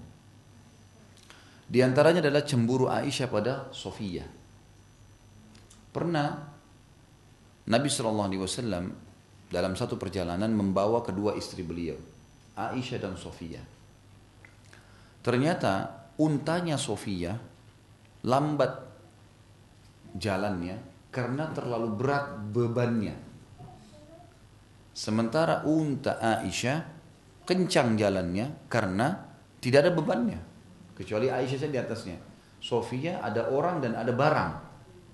Di antaranya adalah cemburu Aisyah pada Sofia. Pernah Nabi SAW dalam satu perjalanan membawa kedua istri beliau, Aisyah dan Sofia. Ternyata untanya Sofia lambat jalannya karena terlalu berat bebannya. Sementara unta Aisyah kencang jalannya karena tidak ada bebannya. Kecuali Aisyah saja di atasnya. Sofia ada orang dan ada barang.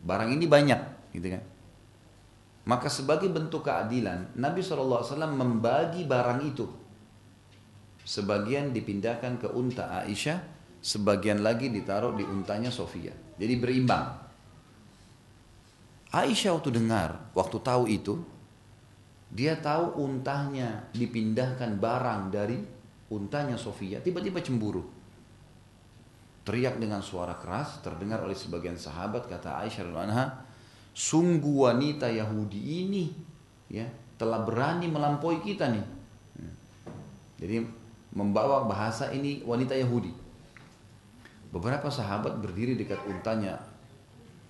Barang ini banyak, gitu kan? Maka sebagai bentuk keadilan, Nabi SAW membagi barang itu Sebagian dipindahkan ke unta Aisyah, sebagian lagi ditaruh di untanya Sofia. Jadi berimbang. Aisyah waktu dengar, waktu tahu itu, dia tahu untahnya dipindahkan barang dari untanya Sofia, tiba-tiba cemburu. Teriak dengan suara keras, terdengar oleh sebagian sahabat, kata Aisyah anha, sungguh wanita Yahudi ini ya telah berani melampaui kita nih. Jadi membawa bahasa ini wanita Yahudi. Beberapa sahabat berdiri dekat untanya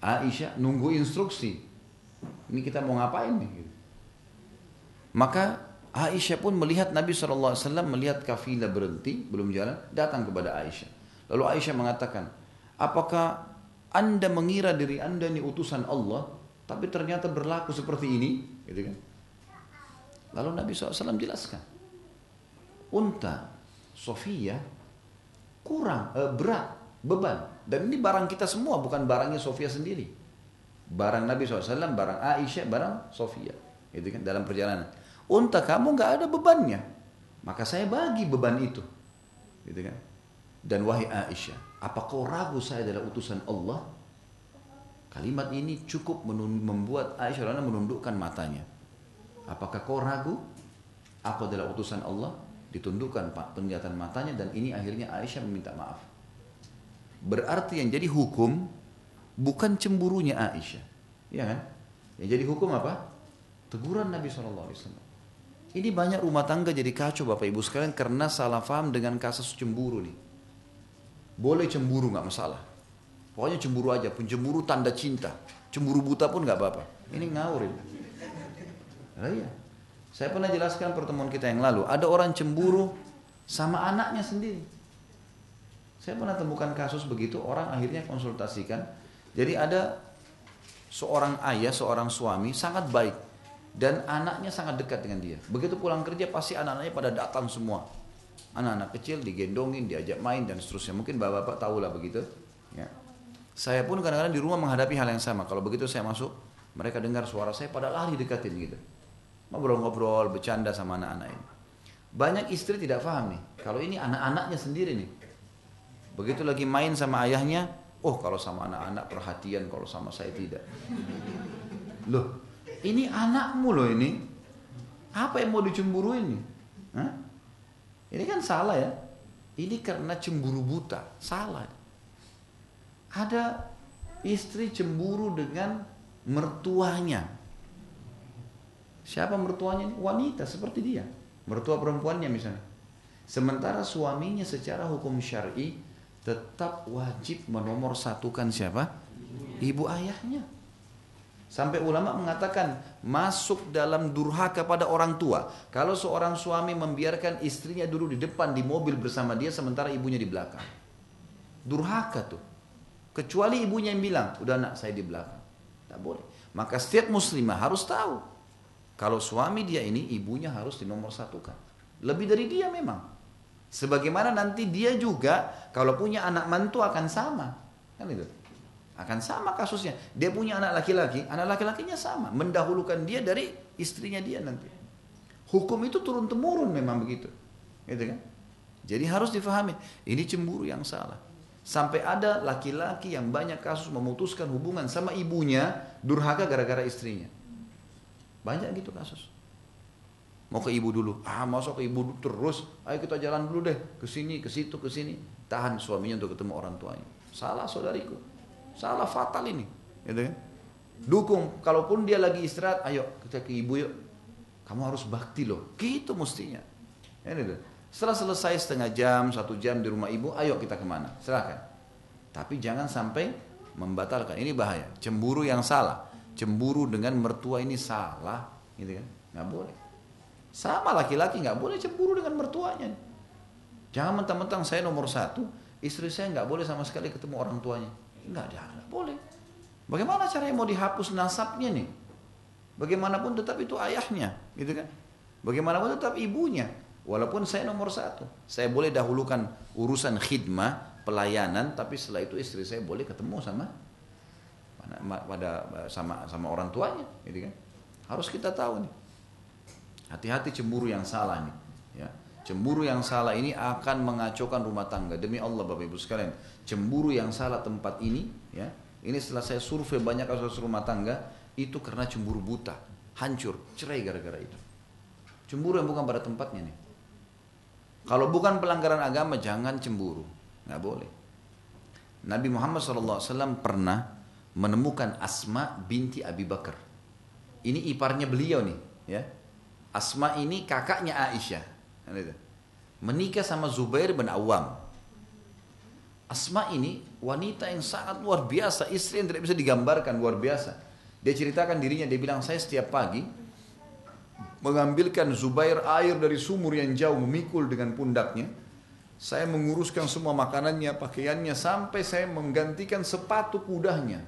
Aisyah nunggu instruksi. Ini kita mau ngapain nih? Gitu. Maka Aisyah pun melihat Nabi SAW melihat kafilah berhenti, belum jalan, datang kepada Aisyah. Lalu Aisyah mengatakan, apakah anda mengira diri anda ini utusan Allah, tapi ternyata berlaku seperti ini? Gitu kan? Lalu Nabi SAW jelaskan, unta Sofia kurang eh, berat beban. Dan ini barang kita semua bukan barangnya Sofia sendiri. Barang Nabi SAW barang Aisyah barang Sofia. Itu kan dalam perjalanan. Unta kamu nggak ada bebannya. Maka saya bagi beban itu. Gitu kan? Dan wahai Aisyah apa kau ragu saya adalah utusan Allah? Kalimat ini cukup membuat Aisyah menundukkan matanya. Apakah kau ragu? Aku adalah utusan Allah ditundukkan penglihatan matanya dan ini akhirnya Aisyah meminta maaf. Berarti yang jadi hukum bukan cemburunya Aisyah, ya kan? Yang jadi hukum apa? Teguran Nabi SAW. Ini banyak rumah tangga jadi kacau Bapak Ibu sekalian karena salah paham dengan kasus cemburu nih. Boleh cemburu nggak masalah. Pokoknya cemburu aja, pun cemburu tanda cinta. Cemburu buta pun nggak apa-apa. Ini ngawur ini. Iya. Saya pernah jelaskan pertemuan kita yang lalu, ada orang cemburu sama anaknya sendiri. Saya pernah temukan kasus begitu, orang akhirnya konsultasikan. Jadi ada seorang ayah, seorang suami sangat baik dan anaknya sangat dekat dengan dia. Begitu pulang kerja pasti anak-anaknya pada datang semua. Anak-anak kecil digendongin, diajak main dan seterusnya. Mungkin bapak-bapak tahu lah begitu. Ya. Saya pun kadang-kadang di rumah menghadapi hal yang sama. Kalau begitu saya masuk, mereka dengar suara saya pada lari dekatin gitu. Ngobrol-ngobrol, bercanda sama anak-anak ini. Banyak istri tidak paham nih. Kalau ini anak-anaknya sendiri nih. Begitu lagi main sama ayahnya, oh kalau sama anak-anak perhatian, kalau sama saya tidak. Loh, ini anakmu loh ini. Apa yang mau dicemburuin nih? Hah? Ini kan salah ya. Ini karena cemburu buta, salah. Ada istri cemburu dengan mertuanya. Siapa mertuanya? Wanita seperti dia. Mertua perempuannya misalnya. Sementara suaminya secara hukum syari tetap wajib menomor satukan siapa? Ibu ayahnya. Sampai ulama mengatakan masuk dalam durhaka pada orang tua. Kalau seorang suami membiarkan istrinya dulu di depan di mobil bersama dia sementara ibunya di belakang. Durhaka tuh. Kecuali ibunya yang bilang, udah nak saya di belakang. Tak boleh. Maka setiap muslimah harus tahu kalau suami dia ini ibunya harus dinomor satukan. Lebih dari dia memang. Sebagaimana nanti dia juga kalau punya anak mantu akan sama. Kan itu. Akan sama kasusnya. Dia punya anak laki-laki, anak laki-lakinya sama. Mendahulukan dia dari istrinya dia nanti. Hukum itu turun temurun memang begitu. Gitu kan? Jadi harus difahami, ini cemburu yang salah. Sampai ada laki-laki yang banyak kasus memutuskan hubungan sama ibunya durhaka gara-gara istrinya. Banyak gitu kasus. Mau ke ibu dulu. Ah, masuk ke ibu terus. Ayo kita jalan dulu deh. Ke sini, ke situ, ke sini. Tahan suaminya untuk ketemu orang tuanya. Salah saudariku. Salah fatal ini. Gitu kan? Dukung. Kalaupun dia lagi istirahat, ayo kita ke ibu yuk. Kamu harus bakti loh. Gitu mestinya. Ini tuh. Setelah selesai setengah jam, satu jam di rumah ibu, ayo kita ke mana? Silahkan. Tapi jangan sampai membatalkan. Ini bahaya. Cemburu yang salah. Cemburu dengan mertua ini salah. Gitu kan? Nggak boleh. Sama laki-laki nggak boleh cemburu dengan mertuanya. Jangan mentang-mentang saya nomor satu, istri saya nggak boleh sama sekali ketemu orang tuanya. Nggak ada, boleh. Bagaimana caranya mau dihapus nasabnya nih? Bagaimanapun tetap itu ayahnya, gitu kan? Bagaimanapun tetap ibunya. Walaupun saya nomor satu, saya boleh dahulukan urusan khidmah, pelayanan, tapi setelah itu istri saya boleh ketemu sama pada sama sama orang tuanya, gitu kan? Harus kita tahu nih. Hati-hati cemburu yang salah nih, ya. Cemburu yang salah ini akan mengacaukan rumah tangga. Demi Allah Bapak Ibu sekalian, cemburu yang salah tempat ini, ya. Ini setelah saya survei banyak kasus rumah tangga, itu karena cemburu buta, hancur, cerai gara-gara itu. Cemburu yang bukan pada tempatnya nih. Kalau bukan pelanggaran agama jangan cemburu, nggak boleh. Nabi Muhammad SAW pernah menemukan Asma binti Abi Bakar. Ini iparnya beliau nih, ya. Asma ini kakaknya Aisyah. Menikah sama Zubair bin Awam. Asma ini wanita yang sangat luar biasa, istri yang tidak bisa digambarkan luar biasa. Dia ceritakan dirinya, dia bilang saya setiap pagi mengambilkan Zubair air dari sumur yang jauh memikul dengan pundaknya. Saya menguruskan semua makanannya, pakaiannya sampai saya menggantikan sepatu kudanya.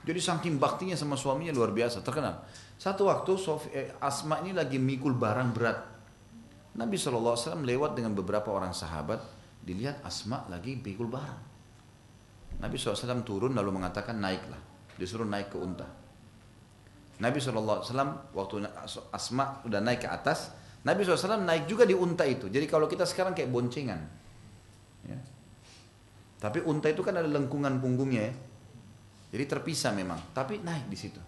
Jadi saking baktinya sama suaminya luar biasa, terkenal. Satu waktu eh, Asma ini lagi mikul barang berat. Nabi SAW lewat dengan beberapa orang sahabat, dilihat Asma lagi mikul barang. Nabi SAW turun lalu mengatakan naiklah. Disuruh naik ke unta. Nabi SAW waktu Asma udah naik ke atas, Nabi SAW naik juga di unta itu. Jadi kalau kita sekarang kayak boncengan. Ya. Tapi unta itu kan ada lengkungan punggungnya ya. Jadi terpisah memang. Tapi naik di situ.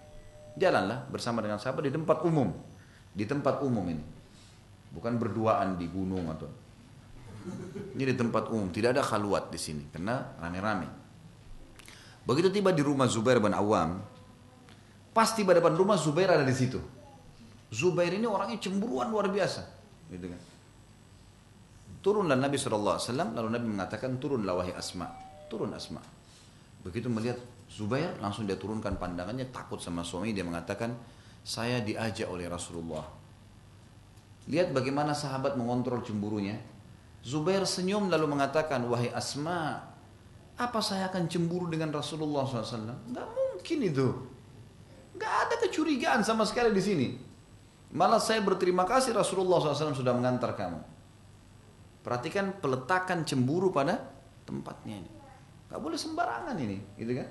Jalanlah bersama dengan sahabat di tempat umum. Di tempat umum ini. Bukan berduaan di gunung atau ini di tempat umum, tidak ada khaluat di sini karena rame-rame. Begitu tiba di rumah Zubair bin Awam, Pas tiba depan rumah Zubair ada di situ. Zubair ini orangnya cemburuan luar biasa. Gitu kan. Turunlah Nabi SAW, lalu Nabi mengatakan, turunlah wahai Asma. Turun Asma. Begitu melihat Zubair, langsung dia turunkan pandangannya, takut sama suami, dia mengatakan, saya diajak oleh Rasulullah. Lihat bagaimana sahabat mengontrol cemburunya. Zubair senyum lalu mengatakan, wahai Asma, apa saya akan cemburu dengan Rasulullah SAW? Gak mungkin itu. Gak ada kecurigaan sama sekali di sini. Malah saya berterima kasih Rasulullah SAW sudah mengantar kamu. Perhatikan peletakan cemburu pada tempatnya ini. Gak boleh sembarangan ini, gitu kan?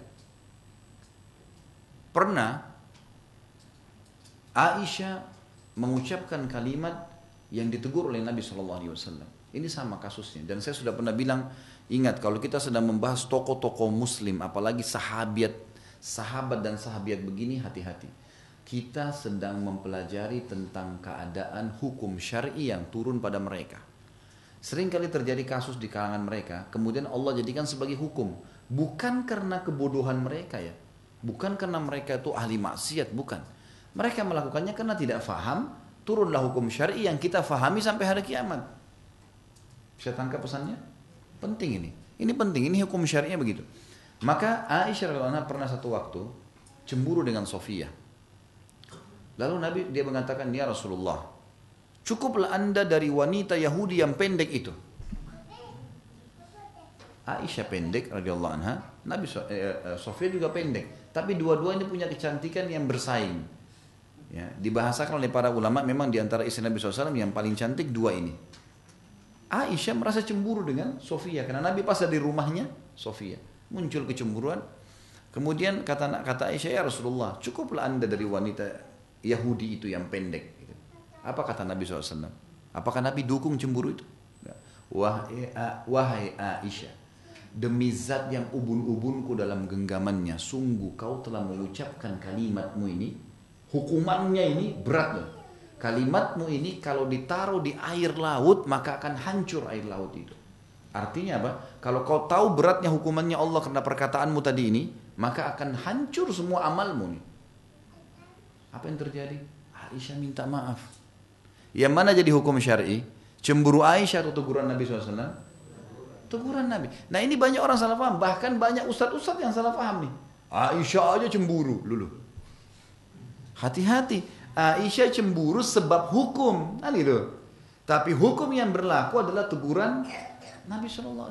Pernah Aisyah mengucapkan kalimat yang ditegur oleh Nabi SAW. Ini sama kasusnya. Dan saya sudah pernah bilang, ingat kalau kita sedang membahas tokoh-tokoh muslim, apalagi sahabat sahabat dan sahabiat begini hati-hati. Kita sedang mempelajari tentang keadaan hukum syar'i yang turun pada mereka. Sering kali terjadi kasus di kalangan mereka, kemudian Allah jadikan sebagai hukum. Bukan karena kebodohan mereka ya. Bukan karena mereka itu ahli maksiat, bukan. Mereka melakukannya karena tidak faham, turunlah hukum syar'i yang kita fahami sampai hari kiamat. Bisa tangkap pesannya? Penting ini. Ini penting, ini hukum syariahnya begitu. Maka Aisyah radhiallahu pernah satu waktu cemburu dengan Sofia. Lalu Nabi dia mengatakan, "Ya Rasulullah, cukuplah Anda dari wanita Yahudi yang pendek itu." Aisyah pendek radhiyallahu anha, Nabi eh, eh, Sofia juga pendek, tapi dua-duanya punya kecantikan yang bersaing. Ya, dibahasakan oleh para ulama memang di antara istri Nabi SAW yang paling cantik dua ini. Aisyah merasa cemburu dengan Sofia karena Nabi pas di rumahnya Sofia muncul kecemburuan. Kemudian kata kata Aisyah ya Rasulullah, cukuplah anda dari wanita Yahudi itu yang pendek. Gitu. Apa kata Nabi SAW? Apakah Nabi dukung cemburu itu? Wahai, wahai Aisyah, demi zat yang ubun-ubunku dalam genggamannya, sungguh kau telah mengucapkan kalimatmu ini, hukumannya ini berat loh. Kalimatmu ini kalau ditaruh di air laut maka akan hancur air laut itu. Artinya apa? Kalau kau tahu beratnya hukumannya Allah karena perkataanmu tadi ini, maka akan hancur semua amalmu nih. Apa yang terjadi? Aisyah minta maaf. Yang mana jadi hukum syar'i? Cemburu Aisyah atau teguran Nabi SAW? Teguran Nabi. Nah ini banyak orang salah paham. Bahkan banyak ustadz-ustadz yang salah paham nih. Aisyah aja cemburu dulu. Hati-hati. Aisyah cemburu sebab hukum. Kan itu. Tapi hukum yang berlaku adalah teguran Nabi SAW.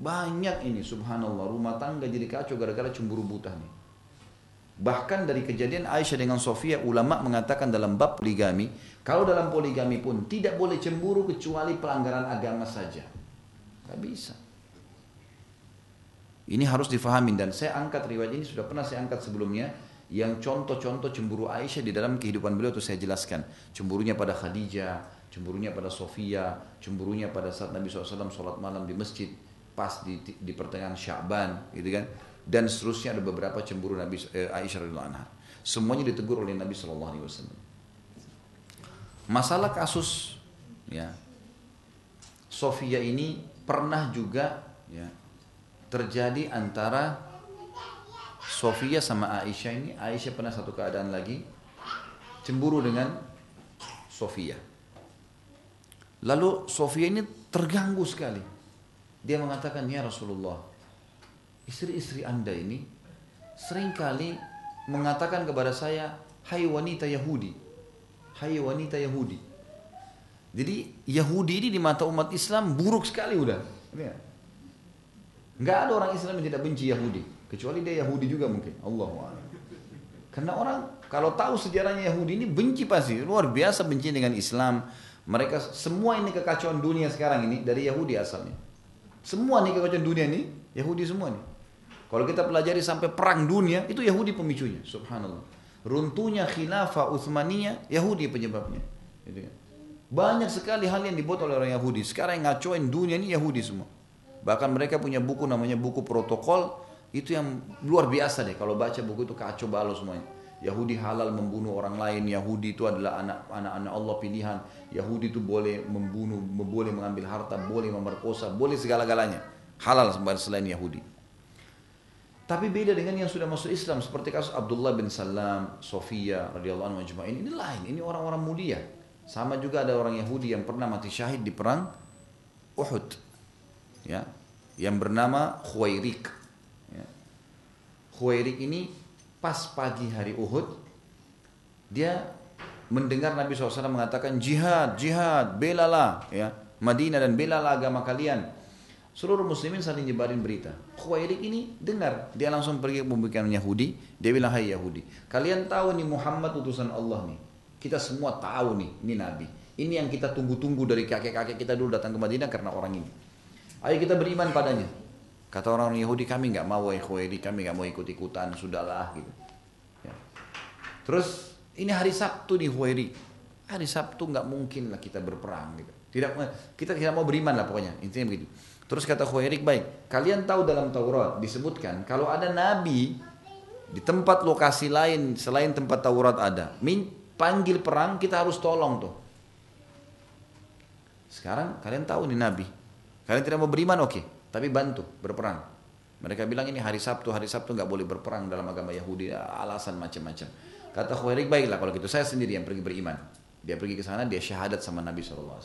Banyak ini subhanallah rumah tangga jadi kacau gara-gara cemburu buta nih. Bahkan dari kejadian Aisyah dengan Sofia, ulama mengatakan dalam bab poligami, kalau dalam poligami pun tidak boleh cemburu kecuali pelanggaran agama saja. Gak bisa. Ini harus difahami dan saya angkat riwayat ini sudah pernah saya angkat sebelumnya yang contoh-contoh cemburu Aisyah di dalam kehidupan beliau itu saya jelaskan. Cemburunya pada Khadijah, cemburunya pada Sofia, cemburunya pada saat Nabi SAW sholat malam di masjid pas di, di pertengahan Syaban, gitu kan dan seterusnya ada beberapa cemburu Nabi eh, Aisyah radhiyallahu anha. Semuanya ditegur oleh Nabi Shallallahu alaihi wasallam. Masalah kasus ya Sofia ini pernah juga ya terjadi antara Sofia sama Aisyah ini. Aisyah pernah satu keadaan lagi cemburu dengan Sofia. Lalu Sofia ini terganggu sekali. Dia mengatakan, "Ya Rasulullah, istri-istri anda ini sering kali mengatakan kepada saya, hai wanita Yahudi, hai wanita Yahudi. Jadi Yahudi ini di mata umat Islam buruk sekali udah. Nggak ada orang Islam yang tidak benci Yahudi, kecuali dia Yahudi juga mungkin. Allah Karena orang kalau tahu sejarahnya Yahudi ini benci pasti luar biasa benci dengan Islam. Mereka semua ini kekacauan dunia sekarang ini dari Yahudi asalnya. Semua nih kekacauan dunia ini Yahudi semua nih. Kalau kita pelajari sampai perang dunia, itu Yahudi pemicunya. Subhanallah. Runtuhnya khilafah Uthmaniyah, Yahudi penyebabnya. Gitu kan. Banyak sekali hal yang dibuat oleh orang Yahudi. Sekarang yang ngacoin dunia ini Yahudi semua. Bahkan mereka punya buku namanya buku protokol. Itu yang luar biasa deh. Kalau baca buku itu kacau balau semuanya. Yahudi halal membunuh orang lain. Yahudi itu adalah anak-anak Allah pilihan. Yahudi itu boleh membunuh, boleh mengambil harta, boleh memerkosa, boleh segala-galanya. Halal selain Yahudi. Tapi beda dengan yang sudah masuk Islam seperti kasus Abdullah bin Salam, Sofia radhiyallahu anhu. Ini lain, ini orang-orang mulia. Sama juga ada orang Yahudi yang pernah mati syahid di perang Uhud. Ya, yang bernama Khuwairik. Ya. Khuwairik ini pas pagi hari Uhud dia mendengar Nabi SAW mengatakan jihad, jihad, belalah ya Madinah dan belalah agama kalian. Seluruh muslimin saling nyebarin berita. Khuwairik ini dengar, dia langsung pergi ke pembicaraan Yahudi, dia bilang, "Hai Yahudi, kalian tahu nih Muhammad utusan Allah nih. Kita semua tahu nih, ini nabi. Ini yang kita tunggu-tunggu dari kakek-kakek kita dulu datang ke Madinah karena orang ini. Ayo kita beriman padanya." Kata orang Yahudi, "Kami nggak mau Khuwairik, kami nggak mau ikut-ikutan, sudahlah." gitu. Ya. Terus ini hari Sabtu nih Khuwairik. Hari Sabtu nggak mungkin lah kita berperang gitu. Tidak kita tidak mau beriman lah pokoknya. Intinya begitu. Terus kata Khuairik baik, kalian tahu dalam Taurat disebutkan kalau ada nabi di tempat lokasi lain selain tempat Taurat ada, panggil perang kita harus tolong tuh. Sekarang kalian tahu nih nabi, kalian tidak mau beriman oke, okay. tapi bantu berperang. Mereka bilang ini hari Sabtu, hari Sabtu nggak boleh berperang dalam agama Yahudi, alasan macam-macam. Kata Khuairik baiklah kalau gitu saya sendiri yang pergi beriman. Dia pergi ke sana, dia syahadat sama Nabi SAW.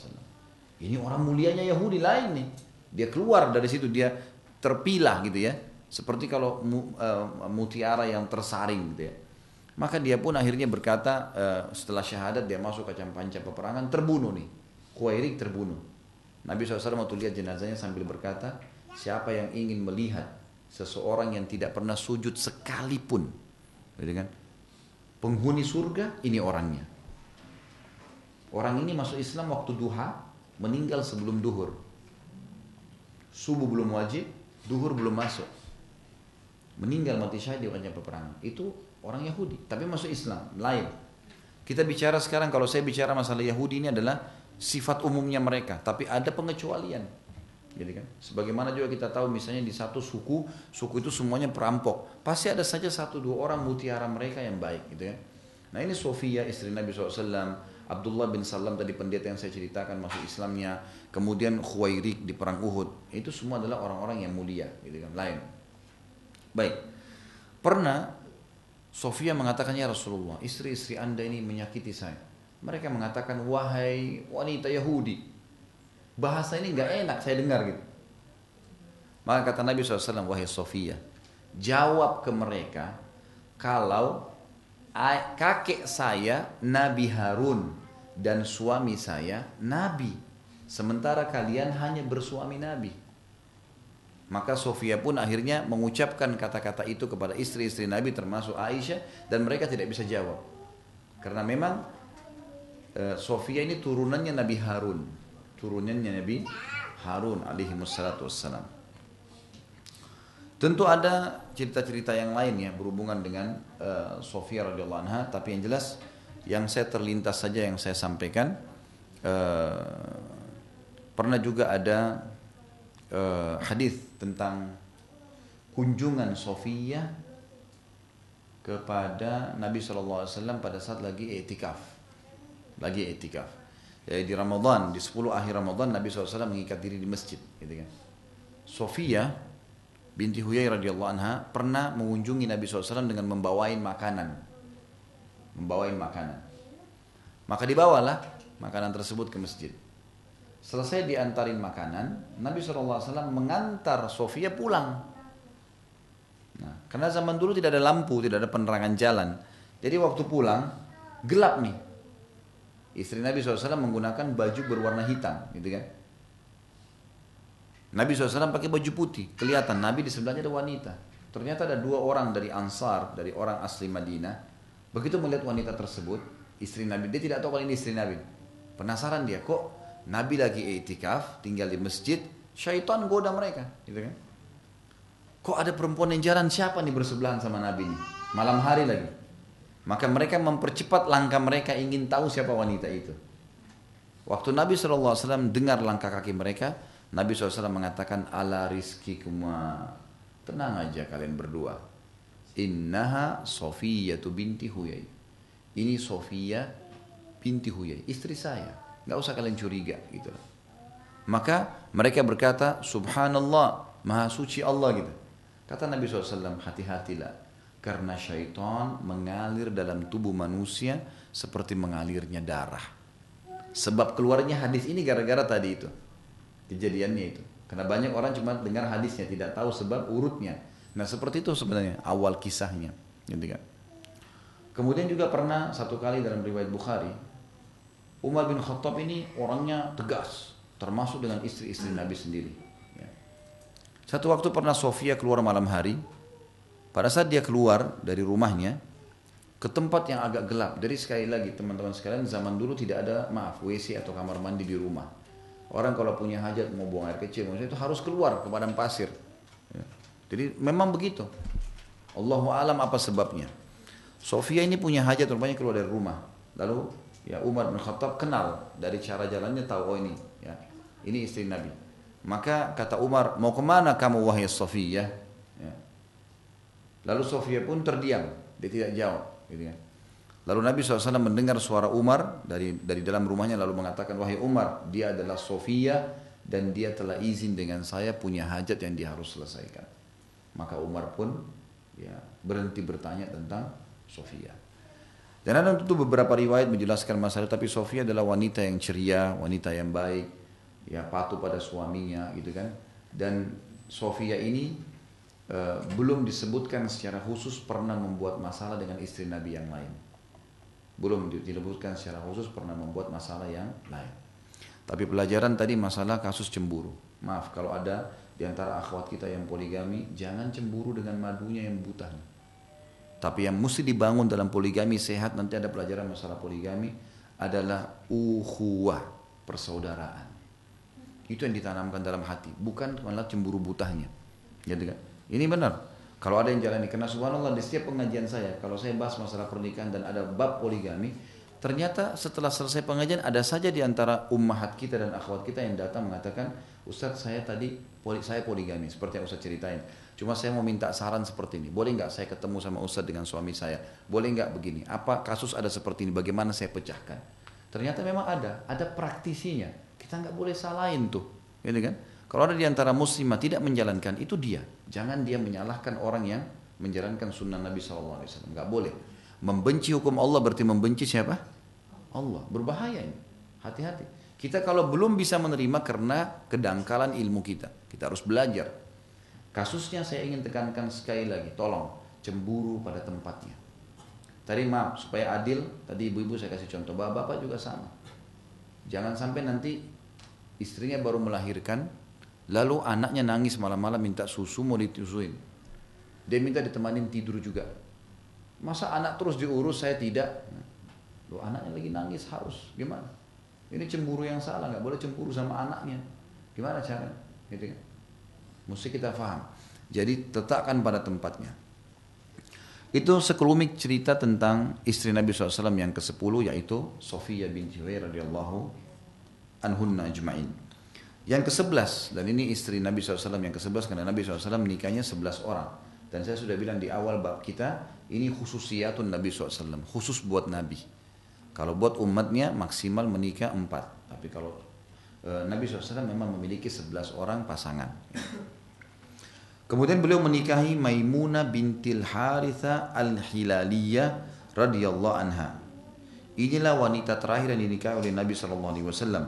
Ini orang mulianya Yahudi lain nih. Dia keluar dari situ, dia terpilah gitu ya. Seperti kalau uh, mutiara yang tersaring gitu ya. Maka dia pun akhirnya berkata uh, setelah syahadat dia masuk ke panca peperangan terbunuh nih. Khuairik terbunuh. Nabi SAW waktu lihat jenazahnya sambil berkata, siapa yang ingin melihat seseorang yang tidak pernah sujud sekalipun, gitu kan? Penghuni surga ini orangnya. Orang ini masuk Islam waktu duha, meninggal sebelum duhur subuh belum wajib, duhur belum masuk. Meninggal mati syahid di wajah peperangan. Itu orang Yahudi, tapi masuk Islam, lain. Kita bicara sekarang kalau saya bicara masalah Yahudi ini adalah sifat umumnya mereka, tapi ada pengecualian. Jadi kan, sebagaimana juga kita tahu misalnya di satu suku, suku itu semuanya perampok. Pasti ada saja satu dua orang mutiara mereka yang baik gitu ya. Nah ini Sofia istri Nabi SAW, Abdullah bin Salam tadi pendeta yang saya ceritakan masuk Islamnya, kemudian Khuwairik di perang Uhud, itu semua adalah orang-orang yang mulia, gitu kan, lain. Baik, pernah Sofia mengatakan ya Rasulullah, istri-istri anda ini menyakiti saya. Mereka mengatakan wahai wanita Yahudi, bahasa ini nggak enak saya dengar gitu. Maka kata Nabi SAW, wahai Sofia, jawab ke mereka kalau kakek saya Nabi Harun dan suami saya Nabi. Sementara kalian hanya bersuami Nabi. Maka Sofia pun akhirnya mengucapkan kata-kata itu kepada istri-istri Nabi termasuk Aisyah dan mereka tidak bisa jawab. Karena memang e, Sofia ini turunannya Nabi Harun. Turunannya Nabi Harun alaihi wassalam. Tentu ada cerita-cerita yang lain ya berhubungan dengan uh, Sofia radhiyallahu anha, tapi yang jelas yang saya terlintas saja yang saya sampaikan uh, pernah juga ada uh, hadis tentang kunjungan Sofia kepada Nabi SAW pada saat lagi etikaf, lagi etikaf. Jadi di Ramadan di 10 akhir Ramadan Nabi SAW mengikat diri di masjid, gitu kan. Sofia binti Huyai radhiyallahu anha pernah mengunjungi Nabi SAW dengan membawain makanan. Membawain makanan. Maka dibawalah makanan tersebut ke masjid. Selesai diantarin makanan, Nabi SAW mengantar Sofia pulang. Nah, karena zaman dulu tidak ada lampu, tidak ada penerangan jalan. Jadi waktu pulang, gelap nih. Istri Nabi SAW menggunakan baju berwarna hitam, gitu kan. Nabi SAW pakai baju putih, kelihatan Nabi di sebelahnya ada wanita. Ternyata ada dua orang dari Ansar, dari orang asli Madinah. Begitu melihat wanita tersebut, istri Nabi, dia tidak tahu kalau ini istri Nabi. Penasaran dia, kok Nabi lagi etikaf, tinggal di masjid, syaitan goda mereka, gitu kan? Kok ada perempuan yang jalan siapa nih bersebelahan sama Nabi ini? Malam hari lagi. Maka mereka mempercepat langkah mereka ingin tahu siapa wanita itu. Waktu Nabi SAW dengar langkah kaki mereka, Nabi SAW mengatakan ala rizki kuma tenang aja kalian berdua innaha tu binti Huyai ini Sofia binti Huyai istri saya nggak usah kalian curiga gitu maka mereka berkata subhanallah maha suci Allah gitu kata Nabi SAW hati-hatilah karena syaitan mengalir dalam tubuh manusia seperti mengalirnya darah sebab keluarnya hadis ini gara-gara tadi itu kejadiannya itu. Karena banyak orang cuma dengar hadisnya, tidak tahu sebab urutnya. Nah seperti itu sebenarnya awal kisahnya. Gitu kan. Kemudian juga pernah satu kali dalam riwayat Bukhari, Umar bin Khattab ini orangnya tegas, termasuk dengan istri-istri Nabi sendiri. Ya. Satu waktu pernah Sofia keluar malam hari, pada saat dia keluar dari rumahnya, ke tempat yang agak gelap. Jadi sekali lagi teman-teman sekalian, zaman dulu tidak ada maaf WC atau kamar mandi di rumah Orang kalau punya hajat mau buang air kecil, maksudnya itu harus keluar ke padang pasir. Ya. Jadi memang begitu. Allahu alam apa sebabnya. Sofia ini punya hajat rupanya keluar dari rumah. Lalu ya Umar bin Khattab kenal dari cara jalannya tahu oh ini ya ini istri Nabi. Maka kata Umar mau ke mana kamu wahai Sofia? Ya. Lalu Sofia pun terdiam, dia tidak jawab. Gitu ya. Lalu Nabi SAW mendengar suara Umar dari dari dalam rumahnya lalu mengatakan wahai Umar dia adalah Sofia dan dia telah izin dengan saya punya hajat yang dia harus selesaikan. Maka Umar pun ya berhenti bertanya tentang Sofia. Dan ada tentu beberapa riwayat menjelaskan masalah tapi Sofia adalah wanita yang ceria, wanita yang baik, ya patuh pada suaminya gitu kan. Dan Sofia ini uh, belum disebutkan secara khusus pernah membuat masalah dengan istri Nabi yang lain belum dilebutkan secara khusus pernah membuat masalah yang lain. Tapi pelajaran tadi masalah kasus cemburu. Maaf kalau ada di antara akhwat kita yang poligami, jangan cemburu dengan madunya yang buta. Tapi yang mesti dibangun dalam poligami sehat nanti ada pelajaran masalah poligami adalah uhuwah, persaudaraan. Itu yang ditanamkan dalam hati, bukan malah cemburu butahnya. Gitu kan? Ini benar. Kalau ada yang jalani, karena subhanallah di setiap pengajian saya, kalau saya bahas masalah pernikahan dan ada bab poligami, Ternyata setelah selesai pengajian ada saja di antara ummahat kita dan akhwat kita yang datang mengatakan, Ustadz saya tadi saya poligami seperti yang Ustadz ceritain. Cuma saya mau minta saran seperti ini. Boleh nggak saya ketemu sama Ustadz dengan suami saya? Boleh nggak begini? Apa kasus ada seperti ini? Bagaimana saya pecahkan? Ternyata memang ada, ada praktisinya. Kita nggak boleh salahin tuh, gitu kan? Kalau ada di antara muslimah tidak menjalankan itu dia. Jangan dia menyalahkan orang yang menjalankan sunnah Nabi SAW. Nggak boleh. Membenci hukum Allah berarti membenci siapa? Allah. Berbahaya ini. Hati-hati. Kita kalau belum bisa menerima karena kedangkalan ilmu kita. Kita harus belajar. Kasusnya saya ingin tekankan sekali lagi. Tolong. Cemburu pada tempatnya. Tadi maaf, supaya adil. Tadi ibu-ibu saya kasih contoh. Bapak-bapak juga sama. Jangan sampai nanti istrinya baru melahirkan. Lalu anaknya nangis malam-malam minta susu mau ditusuin. Dia minta ditemanin tidur juga. Masa anak terus diurus saya tidak? Loh anaknya lagi nangis harus gimana? Ini cemburu yang salah, nggak boleh cemburu sama anaknya. Gimana cara? Gitu kan? Mesti kita paham. Jadi letakkan pada tempatnya. Itu sekelumit cerita tentang istri Nabi SAW yang ke-10 yaitu Sofia binti Huwair radhiyallahu anhunna ajma'in. Yang ke-11 dan ini istri Nabi SAW yang ke-11 karena Nabi SAW menikahnya 11 orang. Dan saya sudah bilang di awal bab kita ini khususiyatun Nabi SAW, khusus buat Nabi. Kalau buat umatnya maksimal menikah empat. Tapi kalau Nabi SAW memang memiliki sebelas orang pasangan. Kemudian beliau menikahi Maimunah bintil Haritha al-Hilaliyah radhiyallahu anha. Inilah wanita terakhir yang dinikahi oleh Nabi SAW.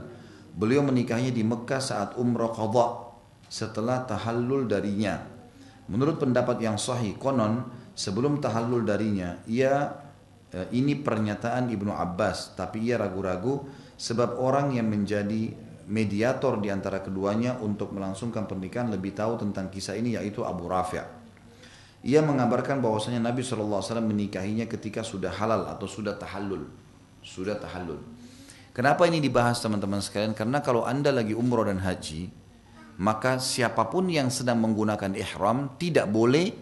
Beliau menikahnya di Mekah saat umrah qadha setelah tahallul darinya. Menurut pendapat yang sahih konon sebelum tahallul darinya ia Eh, ini pernyataan Ibnu Abbas, tapi ia ragu-ragu sebab orang yang menjadi mediator di antara keduanya untuk melangsungkan pernikahan lebih tahu tentang kisah ini yaitu Abu Rafi'. Ia mengabarkan bahwasanya Nabi SAW menikahinya ketika sudah halal atau sudah tahallul. Sudah tahallul. Kenapa ini dibahas teman-teman sekalian? Karena kalau anda lagi umroh dan haji, maka siapa pun yang sedang menggunakan ihram tidak boleh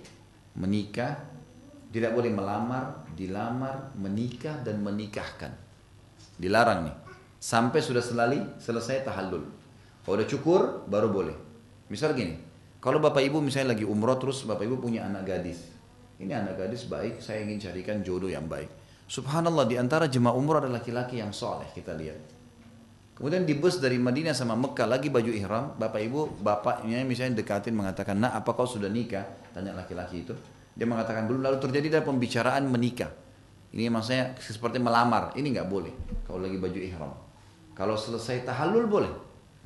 menikah, tidak boleh melamar, dilamar, menikah dan menikahkan. Dilarang nih. Sampai sudah selali, selesai tahallul. Kalau udah cukur, baru boleh. Misal gini, kalau bapak ibu misalnya lagi umroh terus bapak ibu punya anak gadis. Ini anak gadis baik, saya ingin carikan jodoh yang baik. Subhanallah di antara jemaah umroh ada laki-laki yang soleh kita lihat. Kemudian di bus dari Madinah sama Mekah lagi baju ihram, bapak ibu bapaknya misalnya dekatin mengatakan, nah apa kau sudah nikah? Tanya laki-laki itu. Dia mengatakan belum lalu terjadi ada pembicaraan menikah. Ini maksudnya seperti melamar. Ini nggak boleh kalau lagi baju ihram. Kalau selesai tahallul boleh,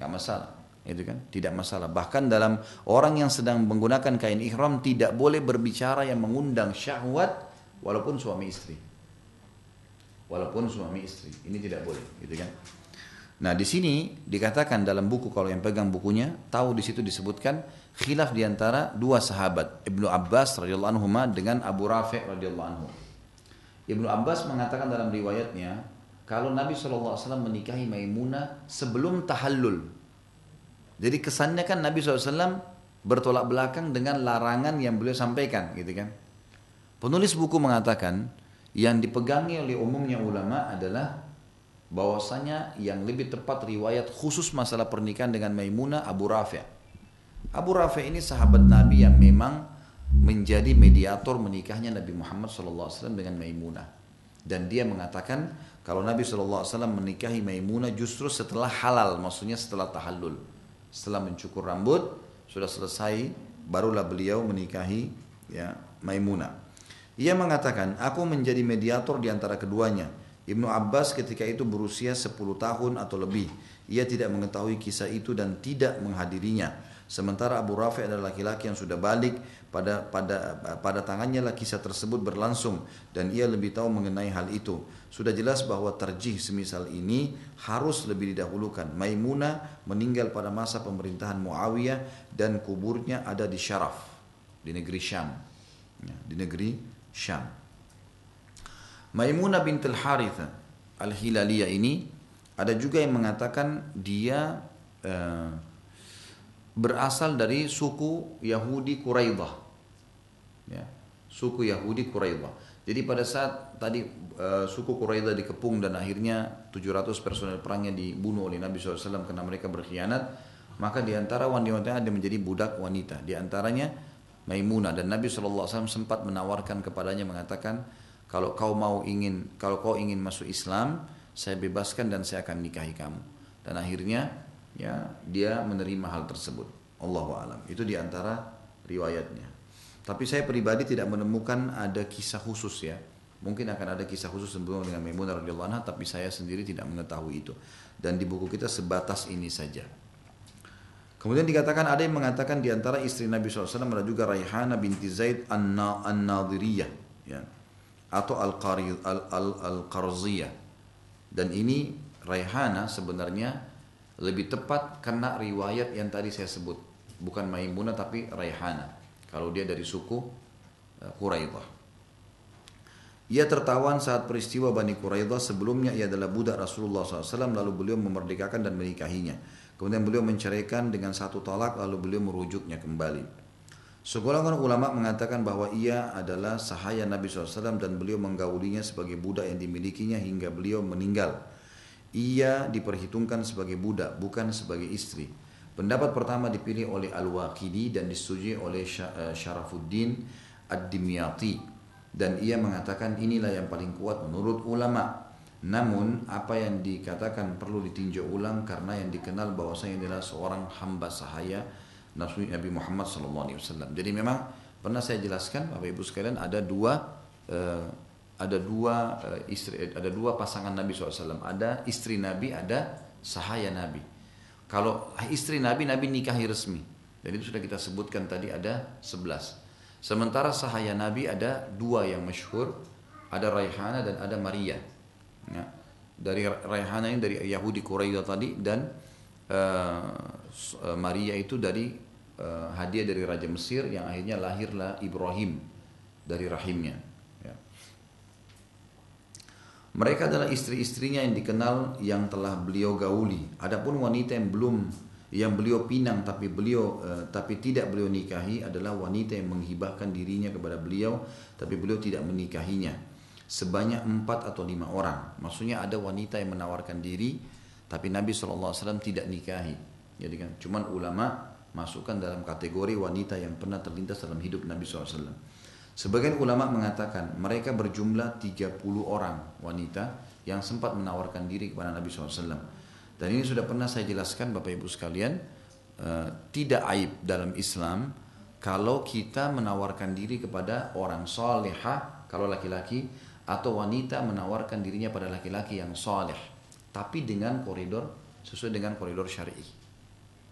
nggak masalah. Itu kan tidak masalah. Bahkan dalam orang yang sedang menggunakan kain ihram tidak boleh berbicara yang mengundang syahwat walaupun suami istri. Walaupun suami istri. Ini tidak boleh, gitu kan? Nah, di sini dikatakan dalam buku kalau yang pegang bukunya, tahu di situ disebutkan khilaf di antara dua sahabat Ibnu Abbas radhiyallahu anhu dengan Abu Rafi' radhiyallahu anhu. Ibnu Abbas mengatakan dalam riwayatnya kalau Nabi SAW menikahi Maimunah sebelum tahallul. Jadi kesannya kan Nabi SAW bertolak belakang dengan larangan yang beliau sampaikan gitu kan. Penulis buku mengatakan yang dipegangi oleh umumnya ulama adalah bahwasanya yang lebih tepat riwayat khusus masalah pernikahan dengan Maimunah Abu Rafi' Abu Rafi ini sahabat Nabi yang memang menjadi mediator menikahnya Nabi Muhammad SAW dengan Maimunah. Dan dia mengatakan kalau Nabi SAW menikahi Maimunah justru setelah halal, maksudnya setelah tahallul. Setelah mencukur rambut, sudah selesai, barulah beliau menikahi ya Maimunah. Ia mengatakan, aku menjadi mediator di antara keduanya. Ibnu Abbas ketika itu berusia 10 tahun atau lebih. Ia tidak mengetahui kisah itu dan tidak menghadirinya. Sementara Abu Rafi adalah laki-laki yang sudah balik pada pada pada tangannya lah kisah tersebut berlangsung dan ia lebih tahu mengenai hal itu. Sudah jelas bahwa terjih semisal ini harus lebih didahulukan. Maimunah meninggal pada masa pemerintahan Muawiyah dan kuburnya ada di Syaraf di negeri Syam. Ya, di negeri Syam. Maimunah bintul Haritha Al-Hilaliyah ini ada juga yang mengatakan dia uh, berasal dari suku Yahudi Quraidah. Ya, suku Yahudi Quraidah. Jadi pada saat tadi uh, suku Quraidah dikepung dan akhirnya 700 personel perangnya dibunuh oleh Nabi SAW karena mereka berkhianat, maka di antara wanita ada menjadi budak wanita. Di antaranya Maimunah dan Nabi SAW sempat menawarkan kepadanya mengatakan, kalau kau mau ingin, kalau kau ingin masuk Islam, saya bebaskan dan saya akan nikahi kamu. Dan akhirnya ya dia menerima hal tersebut. Allahu alam. Itu di antara riwayatnya. Tapi saya pribadi tidak menemukan ada kisah khusus ya. Mungkin akan ada kisah khusus sebelum dengan Maimunah radhiyallahu anha, tapi saya sendiri tidak mengetahui itu. Dan di buku kita sebatas ini saja. Kemudian dikatakan ada yang mengatakan di antara istri Nabi SAW ada juga Raihana binti Zaid An-Nadiriyah ya. atau Al-Qarziyah. Dan ini Raihana sebenarnya lebih tepat karena riwayat yang tadi saya sebut. Bukan Maimunah tapi Raihana. Kalau dia dari suku eh, Quraidah. Ia tertawan saat peristiwa Bani Quraidah sebelumnya ia adalah budak Rasulullah SAW lalu beliau memerdekakan dan menikahinya. Kemudian beliau menceraikan dengan satu talak lalu beliau merujuknya kembali. Segolongan ulama mengatakan bahwa ia adalah sahaya Nabi SAW dan beliau menggaulinya sebagai budak yang dimilikinya hingga beliau meninggal. Ia diperhitungkan sebagai budak bukan sebagai istri. Pendapat pertama dipilih oleh Al-Waqidi dan disetujui oleh eh, Syarafuddin Ad-Dimyati dan ia mengatakan inilah yang paling kuat menurut ulama. Namun apa yang dikatakan perlu ditinjau ulang karena yang dikenal bahwasanya adalah seorang hamba sahaya Nabi Muhammad SAW. Jadi memang pernah saya jelaskan Bapak Ibu sekalian ada dua uh, ada dua uh, istri ada dua pasangan Nabi SAW. Ada istri Nabi, ada sahaya Nabi. Kalau istri Nabi, Nabi nikahi resmi. Dan itu sudah kita sebutkan tadi ada 11. Sementara sahaya Nabi ada dua yang masyhur, ada Raihana dan ada Maria. Ya. Dari Raihana ini dari Yahudi Quraisy tadi dan uh, Maria itu dari uh, hadiah dari Raja Mesir yang akhirnya lahirlah Ibrahim dari rahimnya. Mereka adalah istri-istrinya yang dikenal yang telah beliau gauli. Adapun wanita yang belum yang beliau pinang tapi beliau uh, tapi tidak beliau nikahi adalah wanita yang menghibahkan dirinya kepada beliau tapi beliau tidak menikahinya. Sebanyak empat atau lima orang. Maksudnya ada wanita yang menawarkan diri tapi Nabi saw tidak nikahi. Jadi kan cuman ulama masukkan dalam kategori wanita yang pernah terlintas dalam hidup Nabi saw Sebagian ulama mengatakan mereka berjumlah 30 orang wanita yang sempat menawarkan diri kepada Nabi SAW. Dan ini sudah pernah saya jelaskan Bapak Ibu sekalian, uh, tidak aib dalam Islam kalau kita menawarkan diri kepada orang soleha, kalau laki-laki, atau wanita menawarkan dirinya pada laki-laki yang soleh. Tapi dengan koridor, sesuai dengan koridor syari.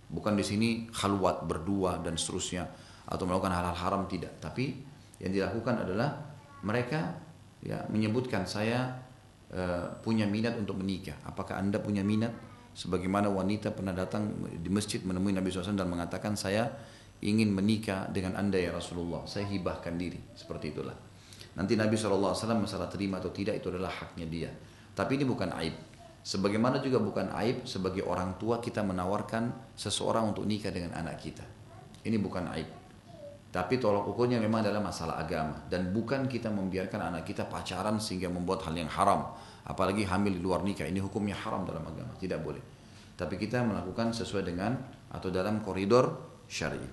Bukan di sini khalwat berdua dan seterusnya, atau melakukan hal-hal haram, tidak. Tapi yang dilakukan adalah mereka ya menyebutkan saya uh, punya minat untuk menikah. Apakah anda punya minat? Sebagaimana wanita pernah datang di masjid menemui Nabi SAW dan mengatakan saya ingin menikah dengan anda ya Rasulullah. Saya hibahkan diri. Seperti itulah. Nanti Nabi SAW masalah terima atau tidak itu adalah haknya dia. Tapi ini bukan aib. Sebagaimana juga bukan aib sebagai orang tua kita menawarkan seseorang untuk nikah dengan anak kita. Ini bukan aib. Tapi tolak ukurnya memang adalah masalah agama dan bukan kita membiarkan anak kita pacaran sehingga membuat hal yang haram, apalagi hamil di luar nikah. Ini hukumnya haram dalam agama, tidak boleh. Tapi kita melakukan sesuai dengan atau dalam koridor syar'i.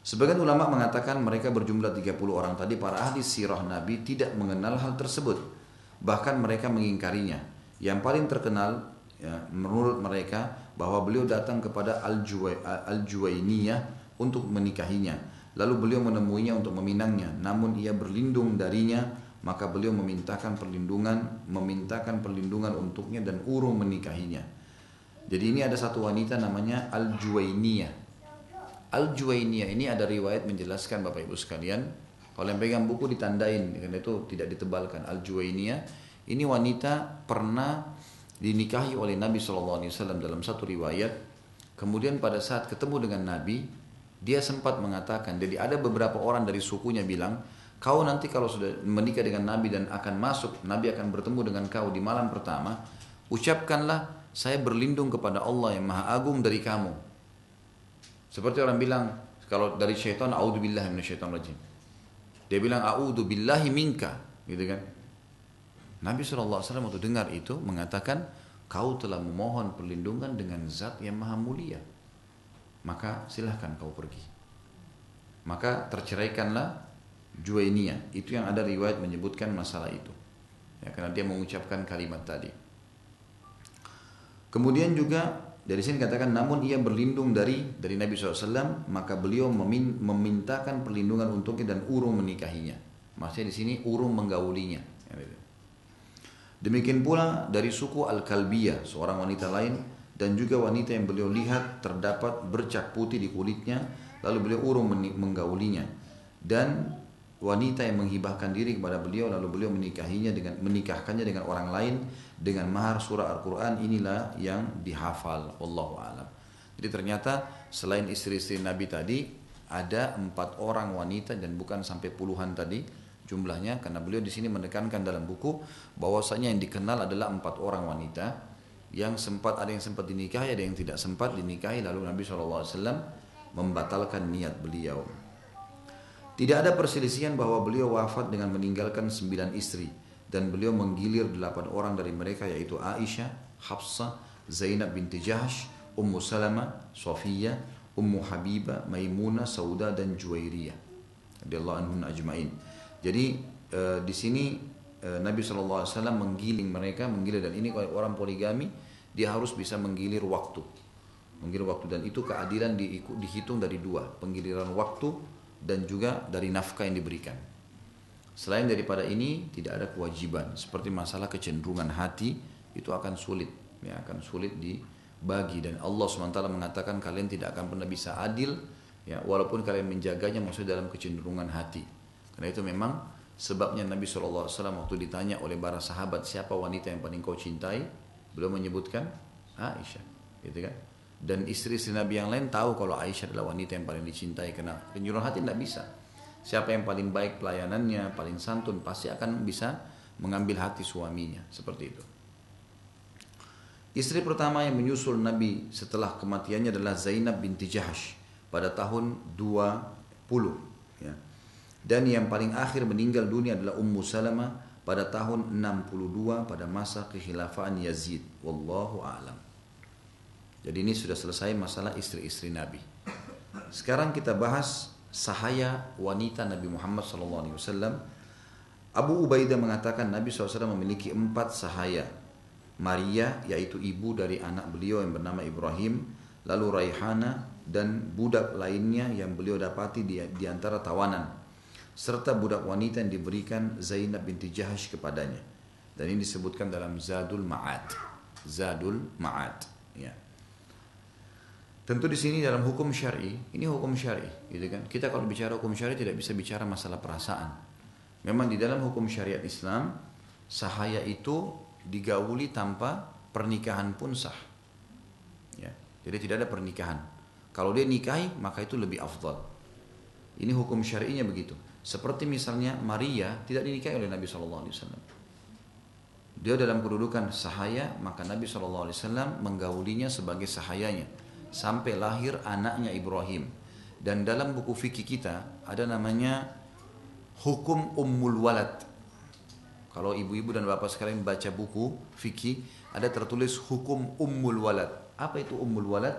Sebagian ulama mengatakan mereka berjumlah 30 orang tadi para ahli sirah Nabi tidak mengenal hal tersebut. Bahkan mereka mengingkarinya. Yang paling terkenal ya, menurut mereka bahwa beliau datang kepada Al-Juwainiyah untuk menikahinya. Lalu beliau menemuinya untuk meminangnya, namun ia berlindung darinya, maka beliau memintakan perlindungan, memintakan perlindungan untuknya dan urung menikahinya. Jadi ini ada satu wanita namanya Al-Juwainiyah. Al-Juwainiyah ini ada riwayat menjelaskan Bapak Ibu sekalian, kalau yang pegang buku ditandain, karena itu tidak ditebalkan. Al-Juwainiyah ini wanita pernah dinikahi oleh Nabi SAW dalam satu riwayat. Kemudian pada saat ketemu dengan Nabi, dia sempat mengatakan, jadi ada beberapa orang dari sukunya bilang, kau nanti kalau sudah menikah dengan Nabi dan akan masuk, Nabi akan bertemu dengan kau di malam pertama, ucapkanlah, saya berlindung kepada Allah yang maha agung dari kamu. Seperti orang bilang, kalau dari syaitan, a'udzubillah syaitan rajim. Dia bilang a'udzu billahi minka, gitu kan. Nabi SAW waktu dengar itu mengatakan, kau telah memohon perlindungan dengan zat yang maha mulia. Maka silahkan kau pergi. Maka terceraikanlah Juwainiyah. Itu yang ada riwayat menyebutkan masalah itu. Ya, karena dia mengucapkan kalimat tadi. Kemudian juga dari sini katakan namun ia berlindung dari dari Nabi SAW maka beliau memin, memintakan perlindungan untuknya dan urung menikahinya. Maksudnya di sini urung menggaulinya. Demikian pula dari suku Al-Kalbiyah, seorang wanita lain dan juga wanita yang beliau lihat terdapat bercak putih di kulitnya lalu beliau urung menggaulinya dan wanita yang menghibahkan diri kepada beliau lalu beliau menikahinya dengan menikahkannya dengan orang lain dengan mahar surah Al-Qur'an inilah yang dihafal wallahu alam. Jadi ternyata selain istri-istri Nabi tadi ada empat orang wanita dan bukan sampai puluhan tadi jumlahnya karena beliau di sini menekankan dalam buku bahwasanya yang dikenal adalah empat orang wanita yang sempat ada yang sempat dinikahi ada yang tidak sempat dinikahi lalu Nabi SAW membatalkan niat beliau. Tidak ada perselisihan bahwa beliau wafat dengan meninggalkan sembilan istri dan beliau menggilir delapan orang dari mereka yaitu Aisyah, Hafsah, Zainab binti Jahsh, Ummu Salama, Sofia, Ummu Habibah, Maimunah, Sauda dan Juwairiyah. Radhiyallahu anhum ajmain. Jadi e, di sini e, Nabi SAW menggiling mereka, menggilir dan ini kalau orang poligami dia harus bisa menggilir waktu. Menggilir waktu dan itu keadilan dihitung dari dua, penggiliran waktu dan juga dari nafkah yang diberikan. Selain daripada ini tidak ada kewajiban seperti masalah kecenderungan hati itu akan sulit ya akan sulit dibagi dan Allah SWT mengatakan kalian tidak akan pernah bisa adil ya walaupun kalian menjaganya maksudnya dalam kecenderungan hati. Karena itu memang sebabnya Nabi SAW waktu ditanya oleh para sahabat siapa wanita yang paling kau cintai beliau menyebutkan Aisyah gitu kan dan istri-istri Nabi yang lain tahu kalau Aisyah adalah wanita yang paling dicintai karena penyuruh hati tidak bisa. Siapa yang paling baik pelayanannya, paling santun pasti akan bisa mengambil hati suaminya seperti itu. Istri pertama yang menyusul Nabi setelah kematiannya adalah Zainab binti Jahash pada tahun 20 ya. Dan yang paling akhir meninggal dunia adalah Ummu Salamah pada tahun 62 pada masa kekhilafan Yazid. Wallahu a'lam. Jadi ini sudah selesai masalah istri-istri Nabi. Sekarang kita bahas sahaya wanita Nabi Muhammad SAW. Abu Ubaidah mengatakan Nabi SAW memiliki empat sahaya. Maria yaitu ibu dari anak beliau yang bernama Ibrahim, lalu Raihana dan budak lainnya yang beliau dapati di, di antara tawanan, serta budak wanita yang diberikan Zainab binti Jahash kepadanya. Dan ini disebutkan dalam Zadul Ma'ad. Zadul Ma'ad. Ya. Tentu di sini dalam hukum syari, ini hukum syari, gitu kan? Kita kalau bicara hukum syari tidak bisa bicara masalah perasaan. Memang di dalam hukum syariat Islam, sahaya itu digauli tanpa pernikahan pun sah. Ya, jadi tidak ada pernikahan. Kalau dia nikahi, maka itu lebih afdal. Ini hukum syari'inya begitu. Seperti misalnya Maria tidak dinikahi oleh Nabi Shallallahu Alaihi Wasallam. Dia dalam kedudukan sahaya, maka Nabi Shallallahu Alaihi Wasallam menggaulinya sebagai sahayanya sampai lahir anaknya Ibrahim. Dan dalam buku fikih kita ada namanya hukum ummul walad. Kalau ibu-ibu dan bapak sekalian baca buku fikih ada tertulis hukum ummul walad. Apa itu ummul walad?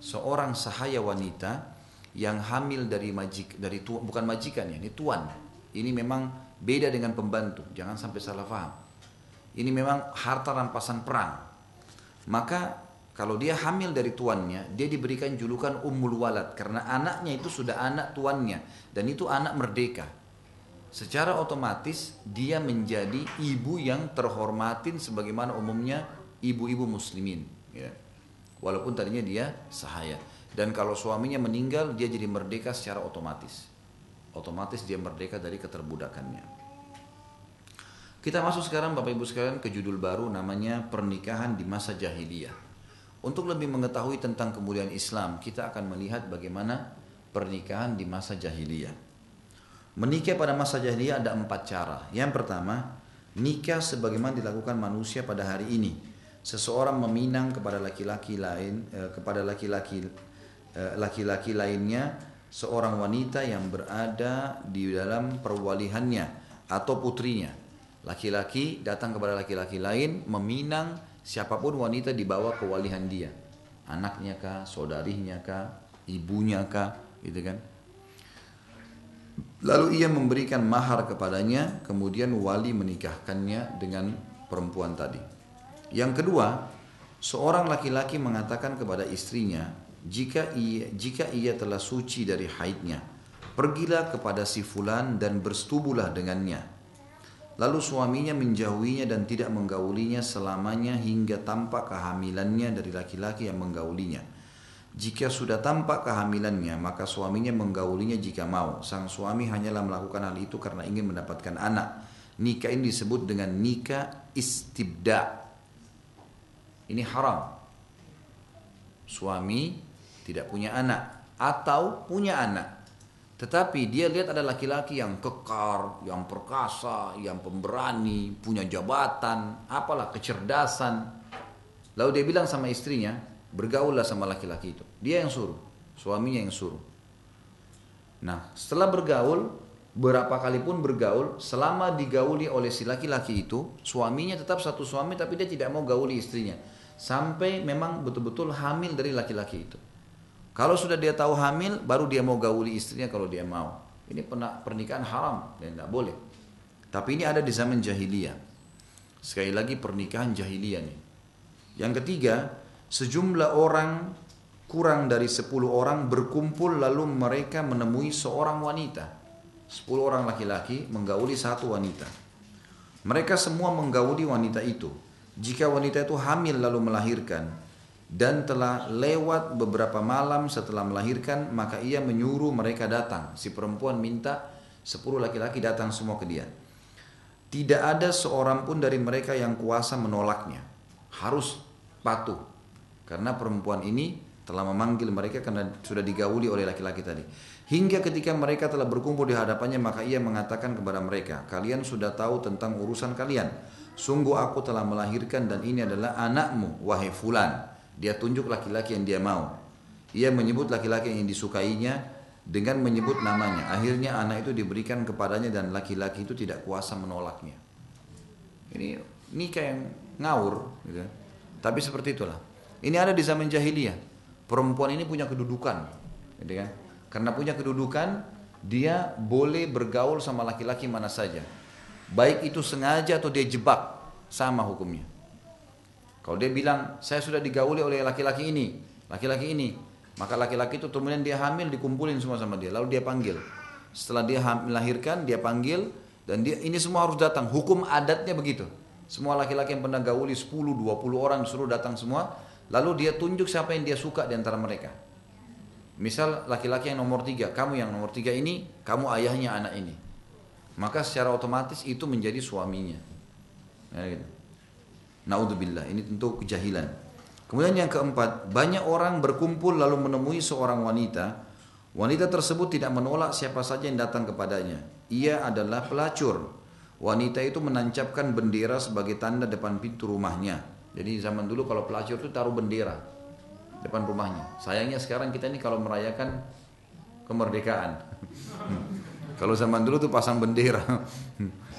Seorang sahaya wanita yang hamil dari majik dari tu, bukan majikan ya, ini tuan. Ini memang beda dengan pembantu, jangan sampai salah paham. Ini memang harta rampasan perang. Maka kalau dia hamil dari tuannya, dia diberikan julukan Ummul Walad karena anaknya itu sudah anak tuannya dan itu anak merdeka. Secara otomatis dia menjadi ibu yang terhormatin sebagaimana umumnya ibu-ibu muslimin. Ya. Walaupun tadinya dia sahaya. Dan kalau suaminya meninggal, dia jadi merdeka secara otomatis. Otomatis dia merdeka dari keterbudakannya. Kita masuk sekarang Bapak Ibu sekalian ke judul baru namanya pernikahan di masa jahiliyah. Untuk lebih mengetahui tentang kemuliaan Islam, kita akan melihat bagaimana pernikahan di masa jahiliyah. Menikah pada masa jahiliyah ada empat cara. Yang pertama, nikah sebagaimana dilakukan manusia pada hari ini. Seseorang meminang kepada laki-laki lain, eh, kepada laki-laki eh, laki-laki lainnya seorang wanita yang berada di dalam perwalihannya atau putrinya. Laki-laki datang kepada laki-laki lain meminang siapa pun wanita dibawa ke walihan dia. Anaknya kah, saudarinya kah, ibunya kah, gitu kan. Lalu ia memberikan mahar kepadanya, kemudian wali menikahkannya dengan perempuan tadi. Yang kedua, seorang laki-laki mengatakan kepada istrinya, jika ia, jika ia telah suci dari haidnya, pergilah kepada si fulan dan bersetubuhlah dengannya. Lalu suaminya menjauhinya dan tidak menggaulinya selamanya hingga tampak kehamilannya dari laki-laki yang menggaulinya. Jika sudah tampak kehamilannya, maka suaminya menggaulinya jika mau. Sang suami hanyalah melakukan hal itu karena ingin mendapatkan anak. Nikah ini disebut dengan nikah istibda. Ini haram. Suami tidak punya anak atau punya anak tetapi dia lihat ada laki-laki yang kekar, yang perkasa, yang pemberani, punya jabatan, apalah kecerdasan. Lalu dia bilang sama istrinya, bergaullah sama laki-laki itu. Dia yang suruh, suaminya yang suruh. Nah, setelah bergaul, berapa kali pun bergaul, selama digauli oleh si laki-laki itu, suaminya tetap satu suami tapi dia tidak mau gauli istrinya. Sampai memang betul-betul hamil dari laki-laki itu. Kalau sudah dia tahu hamil, baru dia mau gauli istrinya kalau dia mau. Ini pernikahan haram dan tidak boleh. Tapi ini ada di zaman jahiliyah. Sekali lagi pernikahan jahiliyah nih. Yang ketiga, sejumlah orang kurang dari 10 orang berkumpul lalu mereka menemui seorang wanita. 10 orang laki-laki menggauli satu wanita. Mereka semua menggauli wanita itu. Jika wanita itu hamil lalu melahirkan, dan telah lewat beberapa malam setelah melahirkan maka ia menyuruh mereka datang. Si perempuan minta sepuluh laki-laki datang semua ke dia. Tidak ada seorang pun dari mereka yang kuasa menolaknya. Harus patuh. Karena perempuan ini telah memanggil mereka karena sudah digauli oleh laki-laki tadi. Hingga ketika mereka telah berkumpul di hadapannya maka ia mengatakan kepada mereka kalian sudah tahu tentang urusan kalian. Sungguh aku telah melahirkan dan ini adalah anakmu wahai fulan dia tunjuk laki-laki yang dia mau. Ia menyebut laki-laki yang disukainya dengan menyebut namanya. Akhirnya anak itu diberikan kepadanya dan laki-laki itu tidak kuasa menolaknya. Ini nikah yang ngawur. Gitu. Tapi seperti itulah. Ini ada di zaman jahiliyah. Perempuan ini punya kedudukan. Gitu kan? Karena punya kedudukan, dia boleh bergaul sama laki-laki mana saja. Baik itu sengaja atau dia jebak, sama hukumnya. Kalau dia bilang, saya sudah digauli oleh laki-laki ini, laki-laki ini, maka laki-laki itu kemudian dia hamil dikumpulin semua sama dia, lalu dia panggil. Setelah dia melahirkan, dia panggil dan dia ini semua harus datang. Hukum adatnya begitu. Semua laki-laki yang pernah gauli 10, 20 orang suruh datang semua, lalu dia tunjuk siapa yang dia suka di antara mereka. Misal laki-laki yang nomor tiga, kamu yang nomor tiga ini, kamu ayahnya anak ini. Maka secara otomatis itu menjadi suaminya. Ya, gitu. Naudzubillah, ini tentu kejahilan. Kemudian yang keempat, banyak orang berkumpul lalu menemui seorang wanita. Wanita tersebut tidak menolak siapa saja yang datang kepadanya. Ia adalah pelacur. Wanita itu menancapkan bendera sebagai tanda depan pintu rumahnya. Jadi zaman dulu kalau pelacur itu taruh bendera depan rumahnya. Sayangnya sekarang kita ini kalau merayakan kemerdekaan. kalau zaman dulu tuh pasang bendera.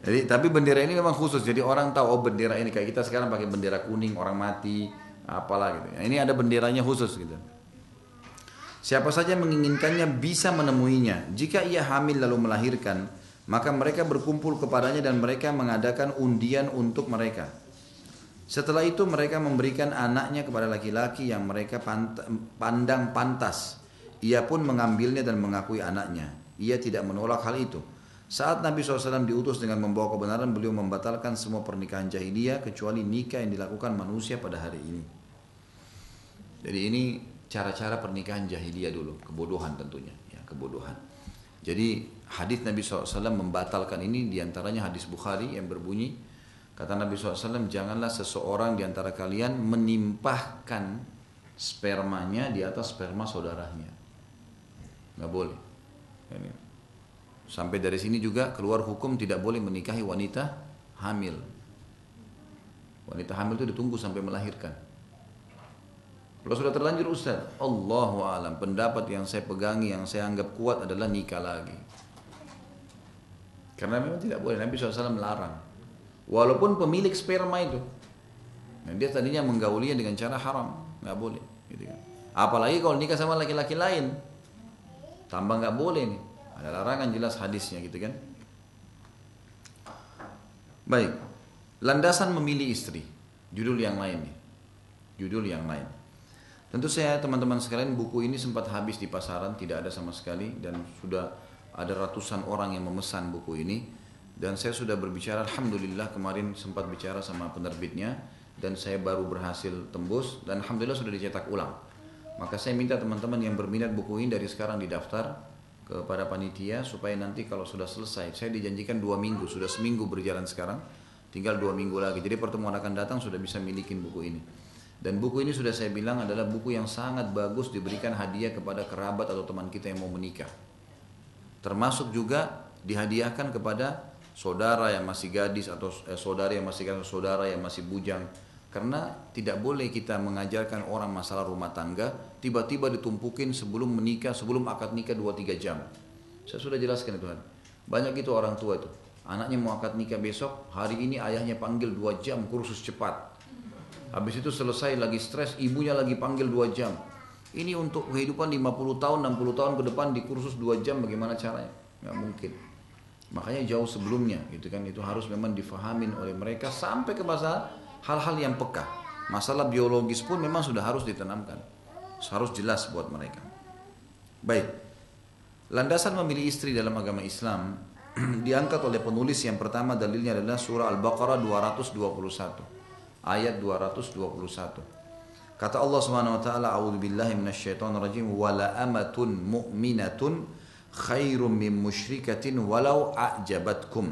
Jadi tapi bendera ini memang khusus. Jadi orang tahu oh bendera ini kayak kita sekarang pakai bendera kuning orang mati apalah gitu. Nah, ini ada benderanya khusus gitu. Siapa saja menginginkannya bisa menemuinya. Jika ia hamil lalu melahirkan, maka mereka berkumpul kepadanya dan mereka mengadakan undian untuk mereka. Setelah itu mereka memberikan anaknya kepada laki-laki yang mereka pandang pantas. Ia pun mengambilnya dan mengakui anaknya. Ia tidak menolak hal itu. Saat Nabi SAW diutus dengan membawa kebenaran, beliau membatalkan semua pernikahan jahiliyah kecuali nikah yang dilakukan manusia pada hari ini. Jadi ini cara-cara pernikahan jahiliyah dulu, kebodohan tentunya, ya kebodohan. Jadi hadis Nabi SAW membatalkan ini di antaranya hadis Bukhari yang berbunyi kata Nabi SAW janganlah seseorang di antara kalian menimpahkan spermanya di atas sperma saudaranya, nggak boleh. Sampai dari sini juga keluar hukum tidak boleh menikahi wanita hamil. Wanita hamil itu ditunggu sampai melahirkan. Kalau sudah terlanjur Ustaz, Allahu alam pendapat yang saya pegangi yang saya anggap kuat adalah nikah lagi. Karena memang tidak boleh Nabi SAW melarang. Walaupun pemilik sperma itu, nah dia tadinya menggaulinya dengan cara haram, nggak boleh. Gitu kan. Apalagi kalau nikah sama laki-laki lain, tambah nggak boleh nih. Ada larangan jelas hadisnya gitu kan. Baik, landasan memilih istri, judul yang lain nih, judul yang lain. Tentu saya teman-teman sekalian buku ini sempat habis di pasaran, tidak ada sama sekali dan sudah ada ratusan orang yang memesan buku ini dan saya sudah berbicara Alhamdulillah kemarin sempat bicara sama penerbitnya dan saya baru berhasil tembus dan Alhamdulillah sudah dicetak ulang. Maka saya minta teman-teman yang berminat buku ini dari sekarang didaftar kepada panitia supaya nanti kalau sudah selesai, saya dijanjikan dua minggu, sudah seminggu berjalan sekarang, tinggal dua minggu lagi. Jadi pertemuan akan datang sudah bisa milikin buku ini. Dan buku ini sudah saya bilang adalah buku yang sangat bagus diberikan hadiah kepada kerabat atau teman kita yang mau menikah. Termasuk juga dihadiahkan kepada saudara yang masih gadis atau eh, saudara yang masih saudara yang masih bujang. Karena tidak boleh kita mengajarkan orang masalah rumah tangga tiba-tiba ditumpukin sebelum menikah, sebelum akad nikah 2-3 jam. Saya sudah jelaskan itu. Banyak itu orang tua itu. Anaknya mau akad nikah besok, hari ini ayahnya panggil 2 jam kursus cepat Habis itu selesai lagi stres, ibunya lagi panggil dua jam. Ini untuk kehidupan 50 tahun, 60 tahun ke depan di kursus dua jam bagaimana caranya? Nggak mungkin. Makanya jauh sebelumnya gitu kan itu harus memang difahamin oleh mereka sampai ke masalah hal-hal yang peka. Masalah biologis pun memang sudah harus ditanamkan. Harus jelas buat mereka. Baik. Landasan memilih istri dalam agama Islam diangkat oleh penulis yang pertama dalilnya adalah surah Al-Baqarah 221 ayat 221. Kata Allah Subhanahu wa taala, "A'udzu billahi minasyaitonir rajim, wala amatun mu'minatun khairum min musyrikatin walau a'jabatkum."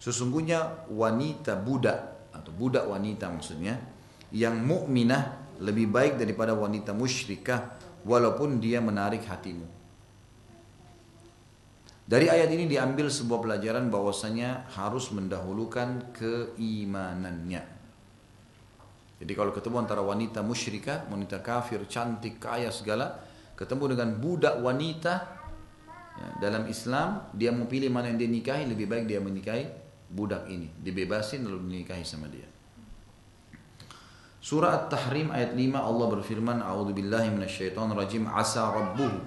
Sesungguhnya wanita budak budak wanita maksudnya yang mukminah lebih baik daripada wanita musyrikah walaupun dia menarik hatimu. Dari ayat ini diambil sebuah pelajaran bahwasanya harus mendahulukan keimanannya. Jadi kalau ketemu antara wanita musyrikah, wanita kafir, cantik, kaya segala, ketemu dengan budak wanita ya, dalam Islam, dia mau pilih mana yang dia nikahi, lebih baik dia menikahi budak ini, dibebasin lalu dinikahi sama dia. Surah At-Tahrim ayat 5 Allah berfirman, "A'udzu billahi minasyaitonir rajim. Asa rabbuhu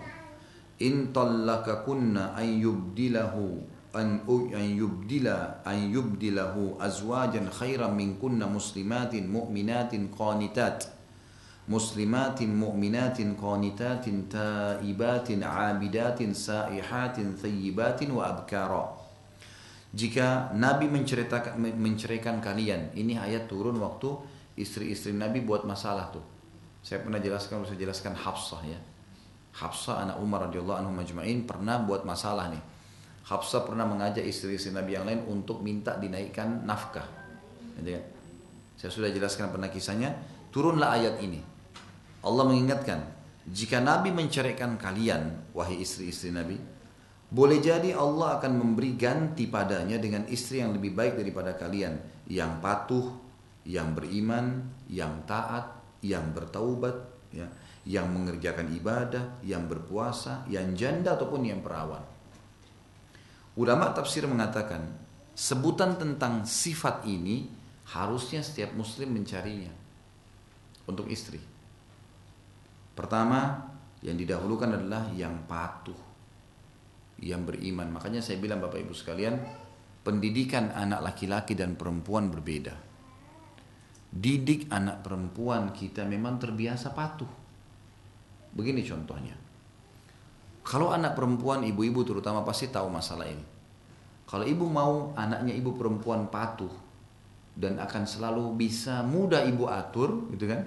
in tallakakunna an yubdilahu an an yubdila an yubdilahu azwajan khairan min kunna muslimatin mu'minatin qanitat muslimatin mu'minatin qanitatin taibatin abidatin saihatin thayyibatin wa abkara jika Nabi menceritakan menceraikan kalian ini ayat turun waktu istri-istri Nabi buat masalah tuh saya pernah jelaskan saya jelaskan Hafsah ya Hafsah anak Umar radhiyallahu anhu majma'in pernah buat masalah nih Hafsah pernah mengajak istri-istri Nabi yang lain untuk minta dinaikkan nafkah. Kan? Saya sudah jelaskan pernah kisahnya. Turunlah ayat ini. Allah mengingatkan, jika Nabi menceraikan kalian, wahai istri-istri Nabi, boleh jadi Allah akan memberi ganti padanya dengan istri yang lebih baik daripada kalian, yang patuh, yang beriman, yang taat, yang bertaubat, ya, yang mengerjakan ibadah, yang berpuasa, yang janda ataupun yang perawan. Ulama tafsir mengatakan sebutan tentang sifat ini harusnya setiap muslim mencarinya untuk istri. Pertama, yang didahulukan adalah yang patuh, yang beriman. Makanya saya bilang Bapak Ibu sekalian, pendidikan anak laki-laki dan perempuan berbeda. Didik anak perempuan kita memang terbiasa patuh. Begini contohnya. Kalau anak perempuan, ibu-ibu terutama pasti tahu masalah ini. Kalau ibu mau anaknya ibu perempuan patuh dan akan selalu bisa mudah ibu atur, gitu kan?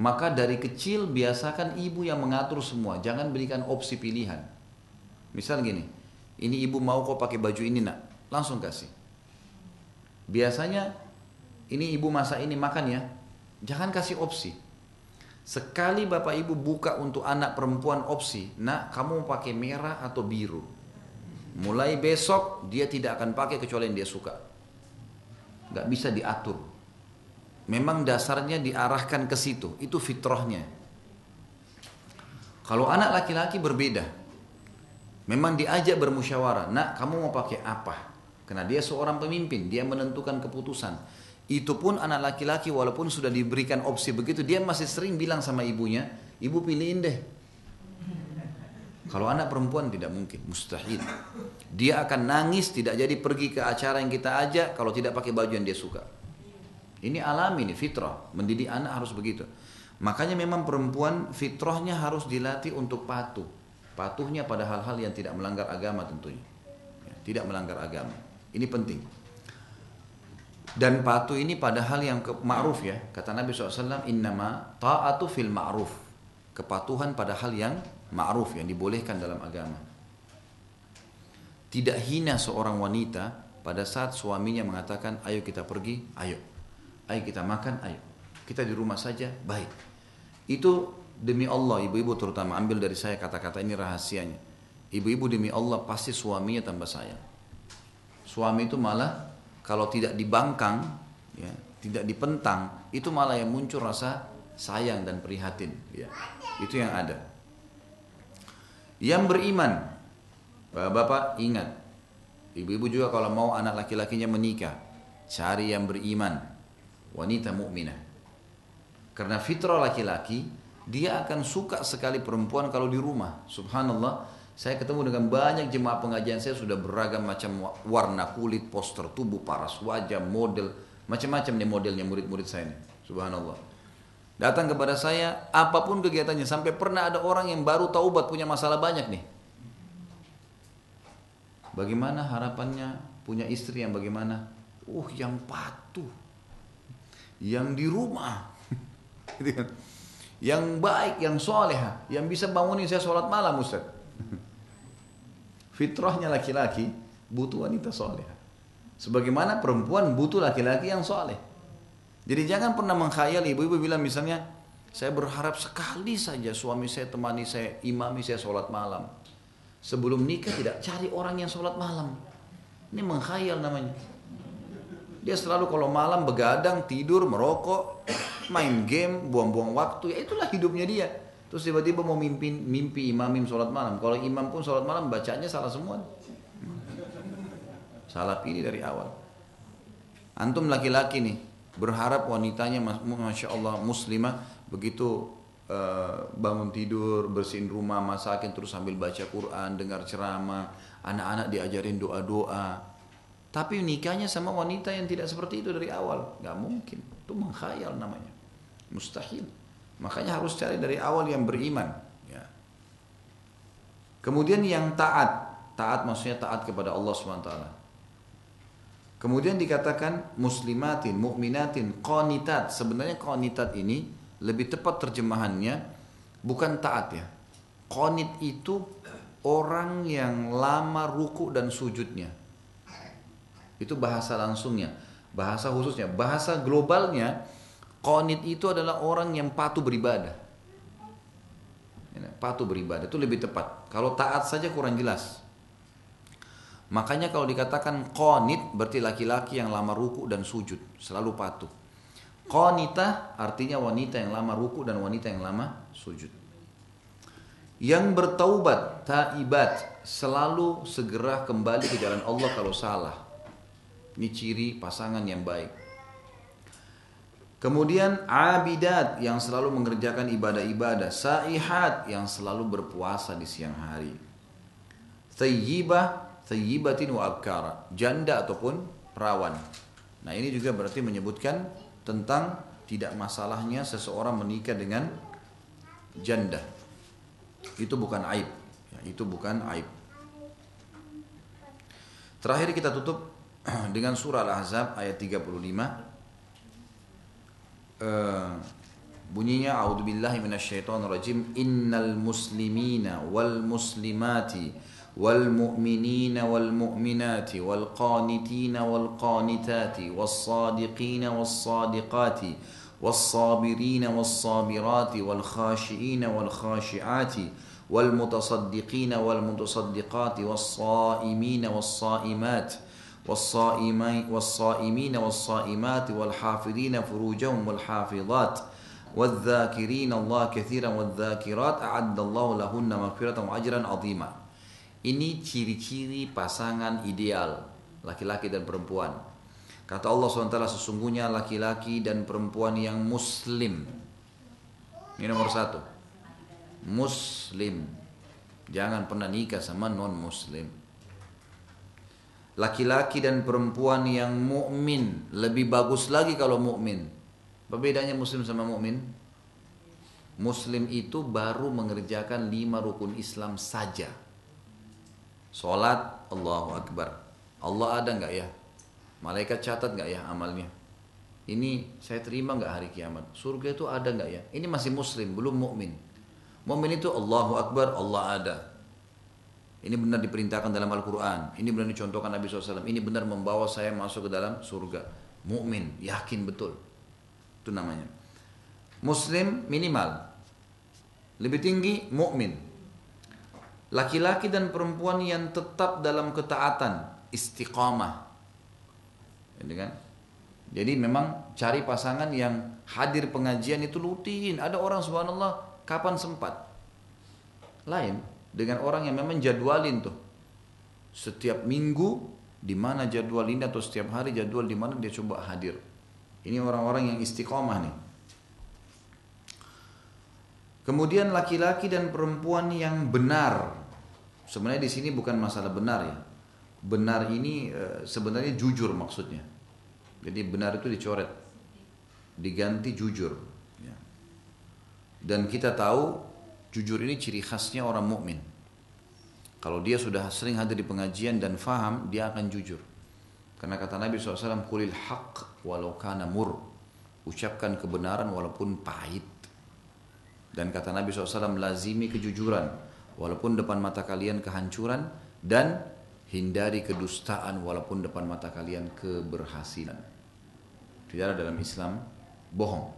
Maka dari kecil biasakan ibu yang mengatur semua, jangan berikan opsi pilihan. Misal gini, ini ibu mau kok pakai baju ini nak, langsung kasih. Biasanya ini ibu masa ini makan ya, jangan kasih opsi. Sekali bapak ibu buka untuk anak perempuan opsi, nak kamu pakai merah atau biru. Mulai besok dia tidak akan pakai kecuali yang dia suka. Gak bisa diatur. memang dasarnya diarahkan ke situ, itu fitrahnya. Kalau anak laki-laki berbeda, memang diajak bermusyawarah, nak kamu mau pakai apa? Karena dia seorang pemimpin, dia menentukan keputusan. Itu pun anak laki-laki walaupun sudah diberikan opsi begitu, dia masih sering bilang sama ibunya, ibu pilihin deh. Kalau anak perempuan tidak mungkin, mustahil. Dia akan nangis, tidak jadi pergi ke acara yang kita ajak kalau tidak pakai baju yang dia suka. Ini alami nih, fitrah. Mendidik anak harus begitu. Makanya memang perempuan fitrahnya harus dilatih untuk patuh. Patuhnya pada hal-hal yang tidak melanggar agama tentunya. Ya, tidak melanggar agama. Ini penting. Dan patuh ini pada hal yang ma'ruf ya. Kata Nabi SAW, innama ta'atu fil ma'ruf. Kepatuhan pada hal yang ma'ruf, yang dibolehkan dalam agama. Tidak hina seorang wanita pada saat suaminya mengatakan, ayo kita pergi, ayo. Ayo kita makan, ayo. Kita di rumah saja, baik. Itu demi Allah, ibu-ibu terutama, ambil dari saya kata-kata ini rahasianya. Ibu-ibu demi Allah pasti suaminya tambah sayang. Suami itu malah kalau tidak dibangkang, ya, tidak dipentang, itu malah yang muncul rasa sayang dan prihatin. Ya. Itu yang ada. Yang beriman, bapak-bapak ingat, ibu-ibu juga kalau mau anak laki-lakinya menikah, cari yang beriman, wanita mukminah. Karena fitrah laki-laki, dia akan suka sekali perempuan kalau di rumah. Subhanallah, saya ketemu dengan banyak jemaah pengajian saya sudah beragam macam warna kulit, poster tubuh, paras wajah, model, macam-macam nih modelnya murid-murid saya ini. Subhanallah. Datang kepada saya, apa pun kegiatannya, sampai pernah ada orang yang baru taubat punya masalah banyak nih. Bagaimana harapannya punya istri yang bagaimana? Uh, yang patuh, yang di rumah, gitu kan. Yang baik, yang soleha, yang bisa bangunin saya sholat malam Ustaz. Fitrahnya laki-laki butuh wanita soleh. Sebagaimana perempuan butuh laki-laki yang soleh. Jadi jangan pernah mengkhayal ibu-ibu bilang misalnya, saya berharap sekali saja suami saya temani saya, imami saya sholat malam. Sebelum nikah tidak cari orang yang sholat malam. Ini mengkhayal namanya. Dia selalu kalau malam begadang, tidur, merokok, main game, buang-buang waktu. Ya itulah hidupnya dia. Terus tiba-tiba mau mimpi, mimpi imam sholat malam. Kalau imam pun sholat malam bacanya salah semua. Salah pilih dari awal. Antum laki-laki nih berharap wanitanya masya Allah muslimah begitu uh, bangun tidur bersihin rumah masakin terus sambil baca Quran dengar ceramah anak-anak diajarin doa-doa tapi nikahnya sama wanita yang tidak seperti itu dari awal nggak mungkin itu mengkhayal namanya mustahil Makanya harus cari dari awal yang beriman. Ya. Kemudian yang taat. Taat maksudnya taat kepada Allah SWT. Kemudian dikatakan muslimatin, mukminatin, qanitat. Sebenarnya qanitat ini lebih tepat terjemahannya bukan taat ya. Qanit itu orang yang lama ruku dan sujudnya. Itu bahasa langsungnya. Bahasa khususnya. Bahasa globalnya Qanit itu adalah orang yang patuh beribadah. Patuh beribadah itu lebih tepat. Kalau taat saja kurang jelas. Makanya kalau dikatakan qanit berarti laki-laki yang lama ruku dan sujud, selalu patuh. Qanitah artinya wanita yang lama ruku dan wanita yang lama sujud. Yang bertaubat, taibat, selalu segera kembali ke jalan Allah kalau salah. Ini ciri pasangan yang baik. Kemudian abidat yang selalu mengerjakan ibadah-ibadah, saihat yang selalu berpuasa di siang hari. Thayyibah, thayyibatin wa abkara, janda ataupun perawan. Nah, ini juga berarti menyebutkan tentang tidak masalahnya seseorang menikah dengan janda. Itu bukan aib, ya, itu bukan aib. Terakhir kita tutup dengan surah Al-Ahzab ayat 35 bunyinya a'udzubillahi minasyaitonirrajim innal muslimina wal muslimati wal mu'minina wal mu'minati wal qanitina wal qanitati was sadiqina was sadiqati والصابرين والصابرات والخاشئين والخاشعات والمتصدقين والمتصدقات والصائمين والصائمات والصائمين والصائمين والصائمات والحافظين فروجهم والحافظات والذاكرين الله كثيرا والذاكرات أعد الله لهن مغفرة وأجرا عظيما Ini ciri-ciri pasangan ideal laki-laki dan perempuan. Kata Allah SWT sesungguhnya laki-laki dan perempuan yang muslim. Ini nomor satu. Muslim. Jangan pernah nikah sama non muslim. Laki-laki dan perempuan yang mukmin lebih bagus lagi kalau mukmin. Perbedaannya muslim sama mukmin? Muslim itu baru mengerjakan lima rukun Islam saja Sholat, Allahu Akbar. Allah ada nggak ya? Malaikat catat nggak ya amalnya? Ini saya terima nggak hari kiamat? Surga itu ada nggak ya? Ini masih muslim, belum mukmin. Mukmin itu Allahu Akbar, Allah ada. Ini benar diperintahkan dalam Al-Quran. Ini benar dicontohkan Nabi SAW. Ini benar membawa saya masuk ke dalam surga. Mukmin, yakin betul. Itu namanya. Muslim minimal. Lebih tinggi mukmin laki-laki dan perempuan yang tetap dalam ketaatan istiqamah ini kan jadi memang cari pasangan yang hadir pengajian itu rutin ada orang subhanallah kapan sempat lain dengan orang yang memang jadwalin tuh setiap minggu di mana jadwal ini atau setiap hari jadwal di mana dia coba hadir ini orang-orang yang istiqomah nih Kemudian laki-laki dan perempuan yang benar Sebenarnya di sini bukan masalah benar ya. Benar ini e, sebenarnya jujur maksudnya. Jadi benar itu dicoret, diganti jujur. Ya. Dan kita tahu jujur ini ciri khasnya orang mukmin. Kalau dia sudah sering hadir di pengajian dan faham, dia akan jujur. Karena kata Nabi SAW, kulil haq walau kana mur. Ucapkan kebenaran walaupun pahit. Dan kata Nabi SAW, lazimi kejujuran walaupun depan mata kalian kehancuran dan hindari kedustaan walaupun depan mata kalian keberhasilan. Tidak ada dalam Islam bohong.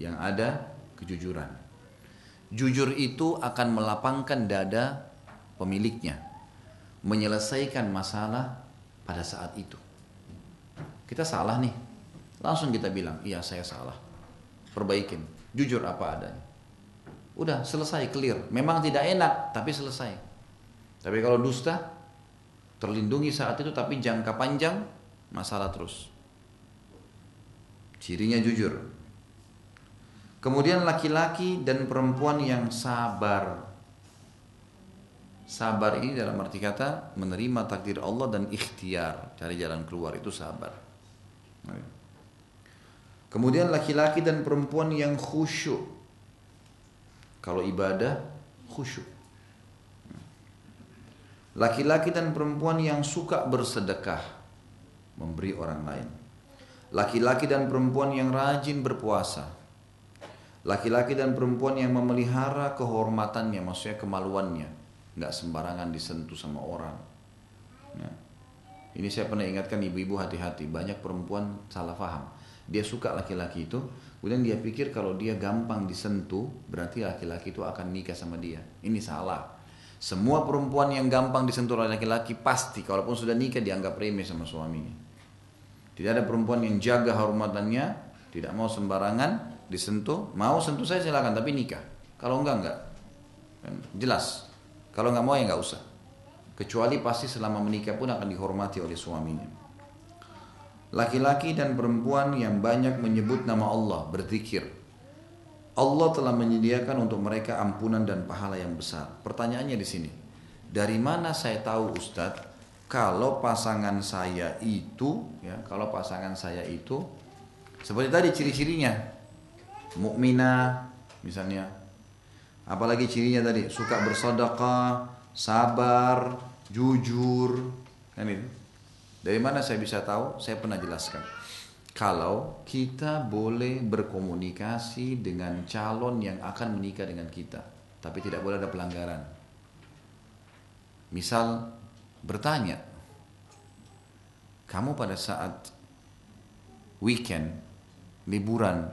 Yang ada kejujuran. Jujur itu akan melapangkan dada pemiliknya. Menyelesaikan masalah pada saat itu. Kita salah nih. Langsung kita bilang, iya saya salah. Perbaikin. Jujur apa adanya. Udah selesai clear. Memang tidak enak tapi selesai. Tapi kalau dusta terlindungi saat itu tapi jangka panjang masalah terus. Cirinya jujur. Kemudian laki-laki dan perempuan yang sabar. Sabar ini dalam arti kata menerima takdir Allah dan ikhtiar, cari jalan keluar itu sabar. Kemudian laki-laki dan perempuan yang khusyuk kalau ibadah khusyuk. Laki-laki dan perempuan yang suka bersedekah memberi orang lain. Laki-laki dan perempuan yang rajin berpuasa. Laki-laki dan perempuan yang memelihara kehormatannya, maksudnya kemaluannya, nggak sembarangan disentuh sama orang. Ya. Ini saya pernah ingatkan ibu-ibu hati-hati, banyak perempuan salah paham. Dia suka laki-laki itu, Kemudian dia pikir kalau dia gampang disentuh, berarti laki-laki itu akan nikah sama dia. Ini salah. Semua perempuan yang gampang disentuh oleh laki-laki pasti, kalaupun sudah nikah dianggap remeh sama suaminya. Tidak ada perempuan yang jaga hormatannya, tidak mau sembarangan disentuh. Mau sentuh saya silakan, tapi nikah. Kalau enggak enggak. Kan jelas. Kalau enggak mau ya enggak usah. Kecuali pasti selama menikah pun akan dihormati oleh suaminya. Laki-laki dan perempuan yang banyak menyebut nama Allah, berzikir. Allah telah menyediakan untuk mereka ampunan dan pahala yang besar. Pertanyaannya di sini, dari mana saya tahu Ustadz kalau pasangan saya itu, ya, kalau pasangan saya itu seperti tadi ciri-cirinya, mukminah misalnya, apalagi cirinya tadi suka bersedekah, sabar, jujur, kan itu. Dari mana saya bisa tahu? Saya pernah jelaskan. Kalau kita boleh berkomunikasi dengan calon yang akan menikah dengan kita, tapi tidak boleh ada pelanggaran. Misal bertanya, kamu pada saat weekend, liburan,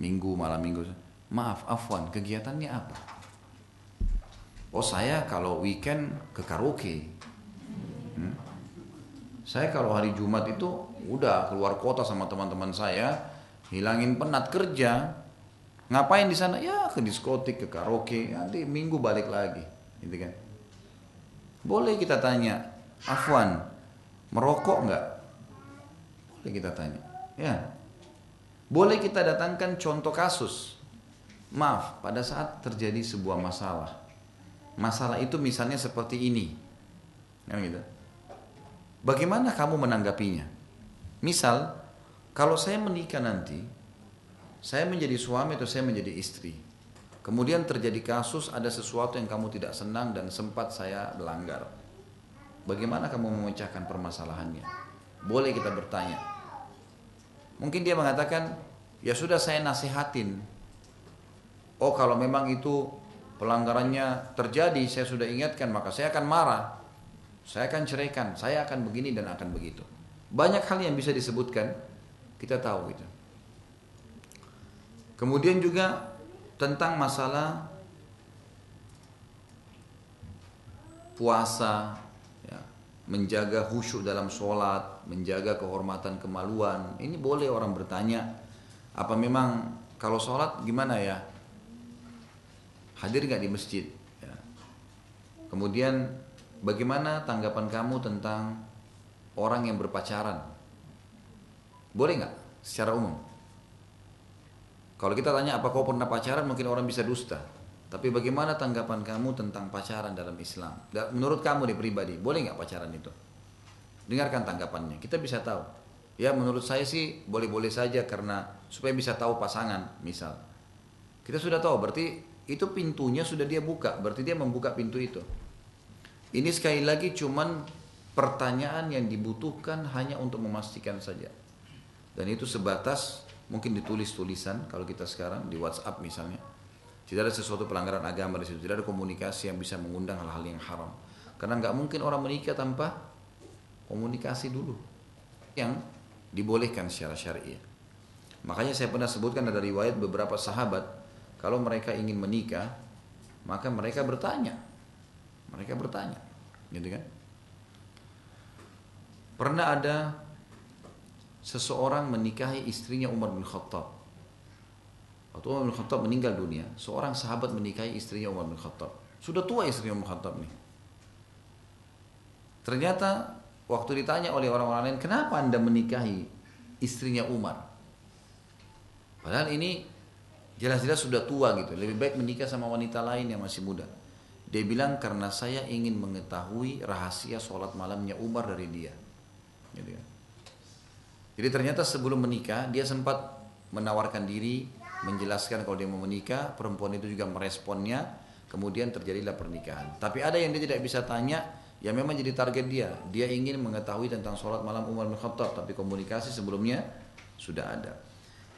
minggu, malam minggu, maaf, afwan, kegiatannya apa? Oh saya kalau weekend ke karaoke, hmm? Saya kalau hari Jumat itu udah keluar kota sama teman-teman saya, hilangin penat kerja. Ngapain di sana? Ya ke diskotik, ke karaoke, nanti minggu balik lagi, gitu kan. Boleh kita tanya, Afwan, merokok nggak? Boleh kita tanya. Ya. Boleh kita datangkan contoh kasus. Maaf, pada saat terjadi sebuah masalah. Masalah itu misalnya seperti ini. Ya, gitu. Bagaimana kamu menanggapinya? Misal, kalau saya menikah nanti, saya menjadi suami atau saya menjadi istri. Kemudian terjadi kasus ada sesuatu yang kamu tidak senang dan sempat saya melanggar. Bagaimana kamu memecahkan permasalahannya? Boleh kita bertanya. Mungkin dia mengatakan, ya sudah saya nasihatin. Oh kalau memang itu pelanggarannya terjadi, saya sudah ingatkan, maka saya akan marah. Saya akan ceraikan, saya akan begini dan akan begitu. Banyak hal yang bisa disebutkan, kita tahu gitu. Kemudian juga tentang masalah puasa, ya, menjaga khusyuk dalam sholat, menjaga kehormatan kemaluan. Ini boleh orang bertanya, apa memang kalau sholat gimana ya? Hadir nggak di masjid? Ya. Kemudian Bagaimana tanggapan kamu tentang orang yang berpacaran? Boleh nggak secara umum? Kalau kita tanya apa kau pernah pacaran mungkin orang bisa dusta. Tapi bagaimana tanggapan kamu tentang pacaran dalam Islam? Menurut kamu nih pribadi, boleh nggak pacaran itu? Dengarkan tanggapannya, kita bisa tahu. Ya menurut saya sih boleh-boleh saja karena supaya bisa tahu pasangan misal. Kita sudah tahu berarti itu pintunya sudah dia buka, berarti dia membuka pintu itu. Ini sekali lagi cuman pertanyaan yang dibutuhkan hanya untuk memastikan saja. Dan itu sebatas mungkin ditulis tulisan kalau kita sekarang di WhatsApp misalnya. Tidak ada sesuatu pelanggaran agama di situ, tidak ada komunikasi yang bisa mengundang hal-hal yang haram. Karena nggak mungkin orang menikah tanpa komunikasi dulu yang dibolehkan secara syariah. Makanya saya pernah sebutkan ada riwayat beberapa sahabat kalau mereka ingin menikah maka mereka bertanya mereka bertanya, gitu kan? Pernah ada seseorang menikahi istrinya Umar bin Khattab. Waktu Umar bin Khattab meninggal dunia, seorang sahabat menikahi istrinya Umar bin Khattab. Sudah tua istrinya Umar bin Khattab nih. Ternyata waktu ditanya oleh orang-orang lain, kenapa anda menikahi istrinya Umar? Padahal ini jelas-jelas sudah tua gitu. Lebih baik menikah sama wanita lain yang masih muda. Dia bilang karena saya ingin mengetahui rahasia sholat malamnya Umar dari dia. Gitu kan. Jadi ternyata sebelum menikah dia sempat menawarkan diri, menjelaskan kalau dia mau menikah, perempuan itu juga meresponnya, kemudian terjadilah pernikahan. Tapi ada yang dia tidak bisa tanya, yang memang jadi target dia. Dia ingin mengetahui tentang sholat malam Umar bin Khattab, tapi komunikasi sebelumnya sudah ada.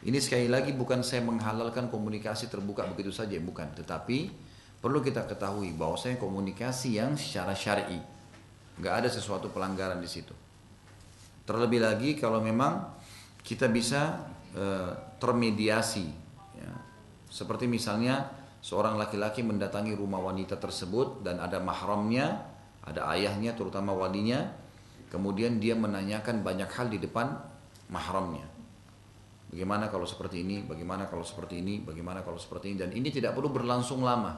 Ini sekali lagi bukan saya menghalalkan komunikasi terbuka begitu saja, bukan. Tetapi perlu kita ketahui bahwasanya komunikasi yang secara syar'i nggak ada sesuatu pelanggaran di situ. Terlebih lagi kalau memang kita bisa e, termediasi, ya. seperti misalnya seorang laki-laki mendatangi rumah wanita tersebut dan ada mahramnya, ada ayahnya terutama walinya, kemudian dia menanyakan banyak hal di depan mahramnya. Bagaimana kalau seperti ini, bagaimana kalau seperti ini, bagaimana kalau seperti ini, dan ini tidak perlu berlangsung lama.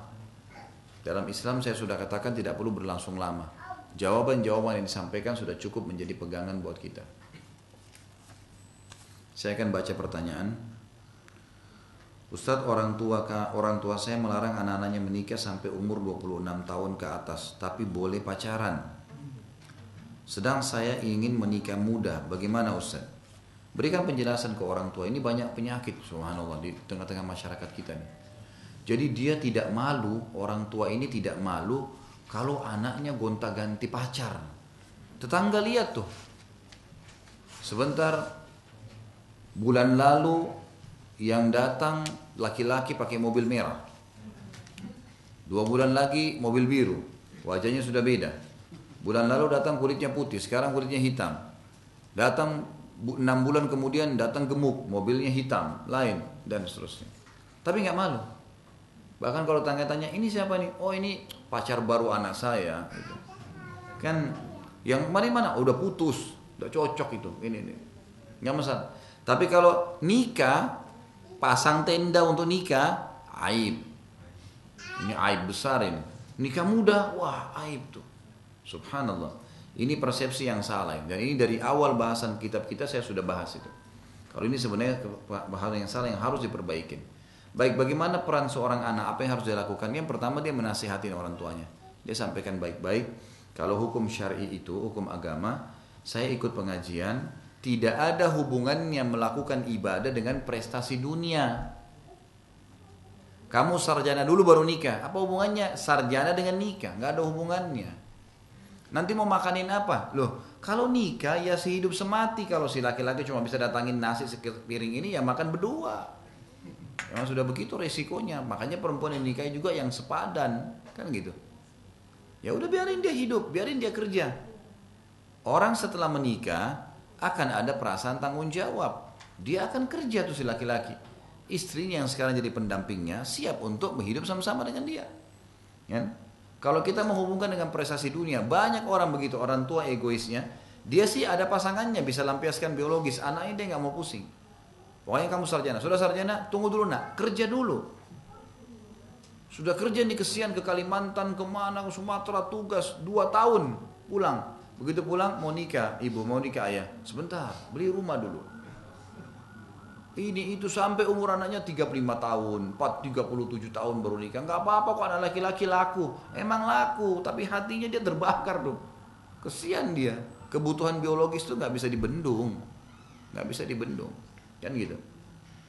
Dalam Islam saya sudah katakan tidak perlu berlangsung lama. Jawaban-jawaban yang disampaikan sudah cukup menjadi pegangan buat kita. Saya akan baca pertanyaan. Ustadz orang tua orang tua saya melarang anak-anaknya menikah sampai umur 26 tahun ke atas, tapi boleh pacaran. Sedang saya ingin menikah muda, bagaimana Ustadz? Berikan penjelasan ke orang tua. Ini banyak penyakit, subhanallah, di tengah-tengah masyarakat kita nih jadi dia tidak malu, orang tua ini tidak malu kalau anaknya gonta-ganti pacar. Tetangga lihat tuh. Sebentar bulan lalu yang datang laki-laki pakai mobil merah. Dua bulan lagi mobil biru. Wajahnya sudah beda. Bulan lalu datang kulitnya putih, sekarang kulitnya hitam. Datang enam bulan kemudian datang gemuk, mobilnya hitam, lain dan seterusnya. Tapi nggak malu. Bahkan kalau tanya-tanya ini siapa nih? Oh ini pacar baru anak saya. Gitu. Kan yang kemarin mana? Udah putus. Udah cocok itu. Ini ini. Nggak masalah. Tapi kalau nikah, pasang tenda untuk nikah, aib. Ini aib besar ini. Nikah muda, wah aib tuh. Subhanallah. Ini persepsi yang salah. Dan ini dari awal bahasan kitab kita saya sudah bahas itu. Kalau ini sebenarnya bahasan yang salah yang harus diperbaiki. Baik, bagaimana peran seorang anak? Apa yang harus dilakukan? Yang pertama dia menasihati orang tuanya. Dia sampaikan baik-baik. Kalau hukum syari itu, hukum agama, saya ikut pengajian, tidak ada hubungannya melakukan ibadah dengan prestasi dunia. Kamu sarjana dulu baru nikah. Apa hubungannya sarjana dengan nikah? Nggak ada hubungannya. Nanti mau makanin apa? Loh, kalau nikah ya sehidup semati. Kalau si laki-laki cuma bisa datangin nasi sepiring ini ya makan berdua. Memang sudah begitu resikonya. Makanya perempuan yang nikah juga yang sepadan. Kan gitu. Ya udah biarin dia hidup, biarin dia kerja. Orang setelah menikah akan ada perasaan tanggung jawab. Dia akan kerja tuh si laki-laki istrinya yang sekarang jadi pendampingnya siap untuk berhidup sama-sama dengan dia. Ya? Kalau kita menghubungkan dengan prestasi dunia, banyak orang begitu, orang tua egoisnya, dia sih ada pasangannya bisa lampiaskan biologis, anaknya dia nggak mau pusing. Pokoknya kamu sarjana, sudah sarjana, tunggu dulu nak, kerja dulu. Sudah kerja nih kesian ke Kalimantan, ke mana, ke Sumatera, tugas, dua tahun, pulang. Begitu pulang, mau nikah, ibu mau nikah ayah. Sebentar, beli rumah dulu ini itu sampai umur anaknya 35 tahun, 4, 37 tahun baru nikah. Enggak apa-apa kok anak laki-laki laku. Emang laku, tapi hatinya dia terbakar tuh. Kesian dia. Kebutuhan biologis tuh nggak bisa dibendung. nggak bisa dibendung. Kan gitu.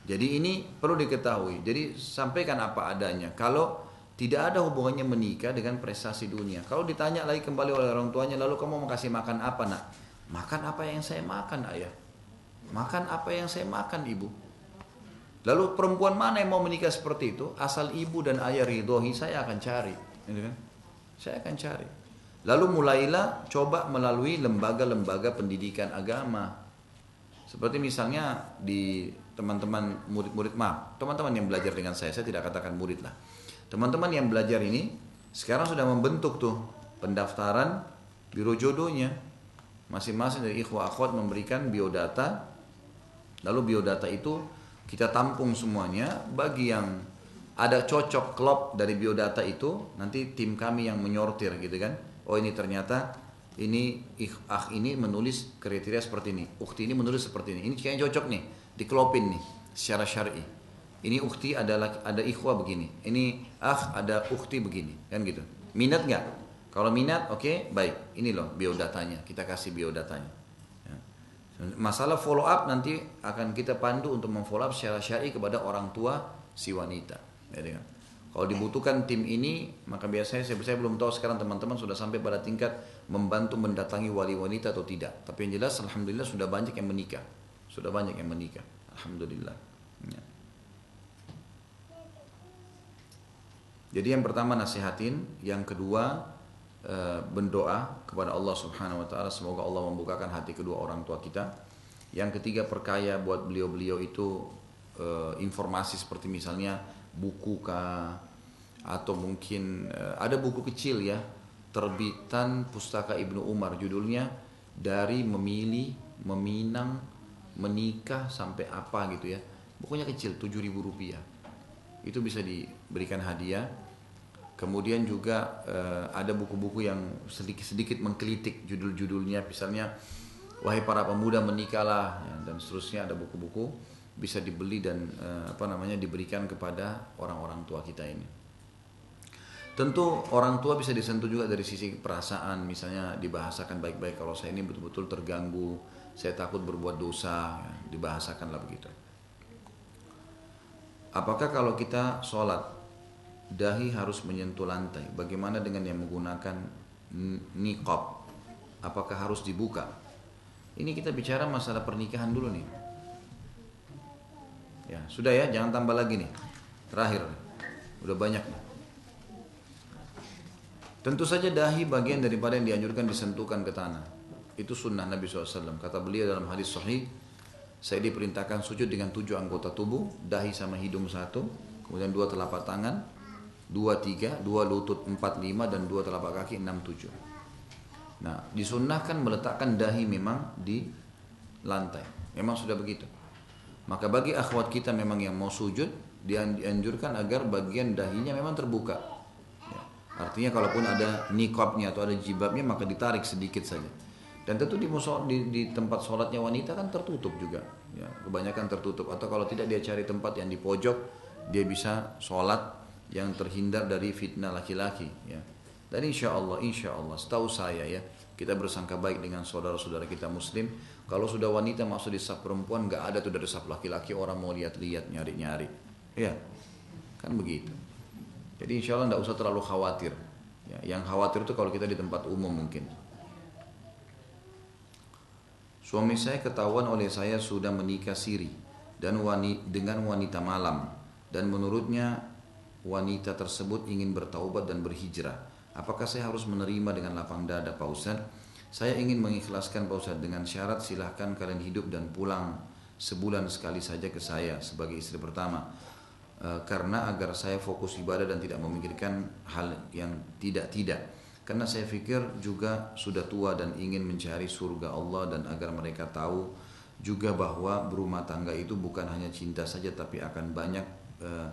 Jadi ini perlu diketahui. Jadi sampaikan apa adanya. Kalau tidak ada hubungannya menikah dengan prestasi dunia. Kalau ditanya lagi kembali oleh orang tuanya, lalu kamu mau kasih makan apa nak? Makan apa yang saya makan ayah Makan apa yang saya makan ibu. Lalu perempuan mana yang mau menikah seperti itu? Asal ibu dan ayah ridhohi saya akan cari. Gitu kan? Saya akan cari. Lalu mulailah coba melalui lembaga-lembaga pendidikan agama. Seperti misalnya di teman-teman murid-murid maaf, teman-teman yang belajar dengan saya, saya tidak katakan murid lah. Teman-teman yang belajar ini sekarang sudah membentuk tuh pendaftaran biro jodohnya. Masing-masing dari ikhwah akhwat memberikan biodata Lalu biodata itu kita tampung semuanya bagi yang ada cocok klop dari biodata itu nanti tim kami yang menyortir gitu kan. Oh ini ternyata ini ah ini menulis kriteria seperti ini. Ukti ini menulis seperti ini. Ini kayaknya cocok nih, diklopin nih secara syar'i. Ini ukti adalah ada ikhwa begini. Ini ah ada ukti begini, kan gitu. Minat nggak? Kalau minat, oke, okay, baik. Ini loh biodatanya. Kita kasih biodatanya. Masalah follow up nanti akan kita pandu untuk memfollow up secara syar'i kepada orang tua si wanita. Ya? Kalau dibutuhkan tim ini, maka biasanya saya, saya belum tahu sekarang teman-teman sudah sampai pada tingkat membantu mendatangi wali wanita atau tidak. Tapi yang jelas, alhamdulillah sudah banyak yang menikah, sudah banyak yang menikah, alhamdulillah. Ya. Jadi yang pertama nasihatin, yang kedua Eh, berdoa kepada Allah Subhanahu wa taala semoga Allah membukakan hati kedua orang tua kita. Yang ketiga perkaya buat beliau-beliau itu uh, informasi seperti misalnya buku kah atau mungkin uh, ada buku kecil ya terbitan pustaka Ibnu Umar judulnya dari memilih, meminang, menikah sampai apa gitu ya. Bukunya kecil 7000 rupiah. Itu bisa diberikan hadiah Kemudian juga uh, ada buku-buku yang sedikit-sedikit mengkritik judul-judulnya, misalnya wahai para pemuda menikahlah ya, dan seterusnya ada buku-buku bisa dibeli dan uh, apa namanya diberikan kepada orang-orang tua kita ini. Tentu orang tua bisa disentuh juga dari sisi perasaan, misalnya dibahasakan baik-baik kalau saya ini betul-betul terganggu, saya takut berbuat dosa, ya, dibahasakanlah begitu. Apakah kalau kita sholat dahi harus menyentuh lantai. Bagaimana dengan yang menggunakan niqab? Apakah harus dibuka? Ini kita bicara masalah pernikahan dulu nih. Ya, sudah ya, jangan tambah lagi nih. Terakhir. Udah banyak nih. Tentu saja dahi bagian daripada yang dianjurkan disentuhkan ke tanah. Itu sunnah Nabi SAW. Kata beliau dalam hadis sahih, saya diperintahkan sujud dengan tujuh anggota tubuh, dahi sama hidung satu, kemudian dua telapak tangan, dua tiga, dua lutut empat lima dan dua telapak kaki enam tujuh. Nah, disunnahkan meletakkan dahi memang di lantai. Memang sudah begitu. Maka bagi akhwat kita memang yang mau sujud, dianjurkan agar bagian dahinya memang terbuka. Ya. Artinya kalaupun ada nikabnya atau ada jibabnya maka ditarik sedikit saja. Dan tentu di, di, di tempat sholatnya wanita kan tertutup juga. Ya, kebanyakan tertutup. Atau kalau tidak dia cari tempat yang di pojok, dia bisa sholat yang terhindar dari fitnah laki-laki. Ya. Dan insya Allah, insya Allah, setahu saya ya, kita bersangka baik dengan saudara-saudara kita muslim. Kalau sudah wanita masuk di saf perempuan, nggak ada tuh dari saf laki-laki orang mau lihat-lihat, nyari-nyari. Ya, kan begitu. Jadi insya Allah tidak usah terlalu khawatir. Ya, yang khawatir itu kalau kita di tempat umum mungkin. Suami saya ketahuan oleh saya sudah menikah siri dan wanita, dengan wanita malam dan menurutnya wanita tersebut ingin bertaubat dan berhijrah. Apakah saya harus menerima dengan lapang dada Pak Ustaz? Saya ingin mengikhlaskan Pak Ustaz dengan syarat silahkan kalian hidup dan pulang sebulan sekali saja ke saya sebagai istri pertama Eh, karena agar saya fokus ibadah dan tidak memikirkan hal yang tidak-tidak. Karena saya pikir juga sudah tua dan ingin mencari surga Allah dan agar mereka tahu juga bahwa berumah tangga itu bukan hanya cinta saja tapi akan banyak uh,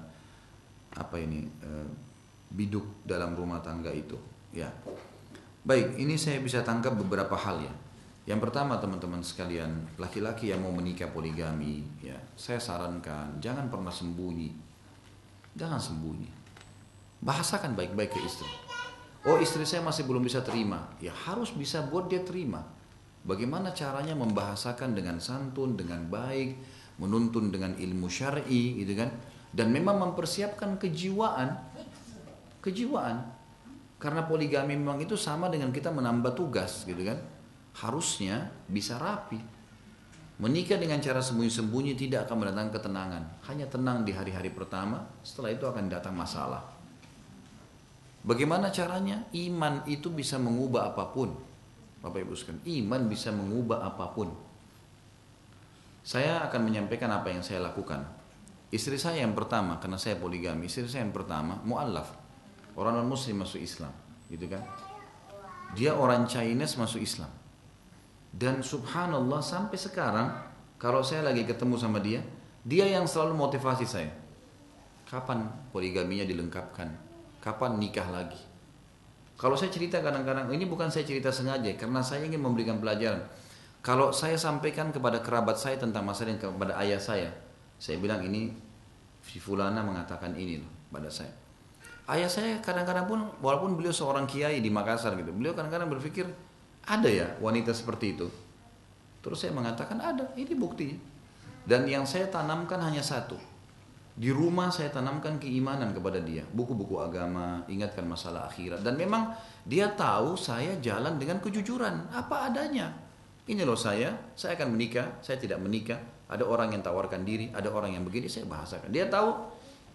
apa ini uh, biduk dalam rumah tangga itu. Ya. Baik, ini saya bisa tangkap beberapa hal ya. Yang pertama teman-teman sekalian, laki-laki yang mau menikah poligami, ya, saya sarankan jangan pernah sembunyi Jangan sembunyi. Bahasakan baik-baik ke istri. Oh istri saya masih belum bisa terima. Ya harus bisa buat dia terima. Bagaimana caranya membahasakan dengan santun, dengan baik, menuntun dengan ilmu syar'i gitu kan. Dan memang mempersiapkan kejiwaan. Kejiwaan. Karena poligami memang itu sama dengan kita menambah tugas gitu kan. Harusnya bisa rapi. Menikah dengan cara sembunyi-sembunyi tidak akan mendatangkan ketenangan. Hanya tenang di hari-hari pertama, setelah itu akan datang masalah. Bagaimana caranya? Iman itu bisa mengubah apa pun. Bapak Ibu sekalian, iman bisa mengubah apa pun. Saya akan menyampaikan apa yang saya lakukan. Istri saya yang pertama, karena saya poligami, istri saya yang pertama, mu'allaf. Orang non-muslim masuk Islam. Gitu kan? Dia orang Chinese masuk Islam dan subhanallah sampai sekarang kalau saya lagi ketemu sama dia, dia yang selalu motivasi saya. Kapan poligaminya dilengkapkan? Kapan nikah lagi? Kalau saya cerita kadang-kadang ini bukan saya cerita sengaja karena saya ingin memberikan pelajaran. Kalau saya sampaikan kepada kerabat saya tentang masalah ini kepada ayah saya, saya bilang ini si fulana mengatakan ini loh pada saya. Ayah saya kadang-kadang pun walaupun beliau seorang kiai di Makassar gitu, beliau kadang-kadang berpikir ada ya wanita seperti itu? Terus saya mengatakan ada, ini bukti. Dan yang saya tanamkan hanya satu. Di rumah saya tanamkan keimanan kepada dia. Buku-buku agama, ingatkan masalah akhirat. Dan memang dia tahu saya jalan dengan kejujuran. Apa adanya. Ini loh saya, saya akan menikah, saya tidak menikah. Ada orang yang tawarkan diri, ada orang yang begini, saya bahasakan. Dia tahu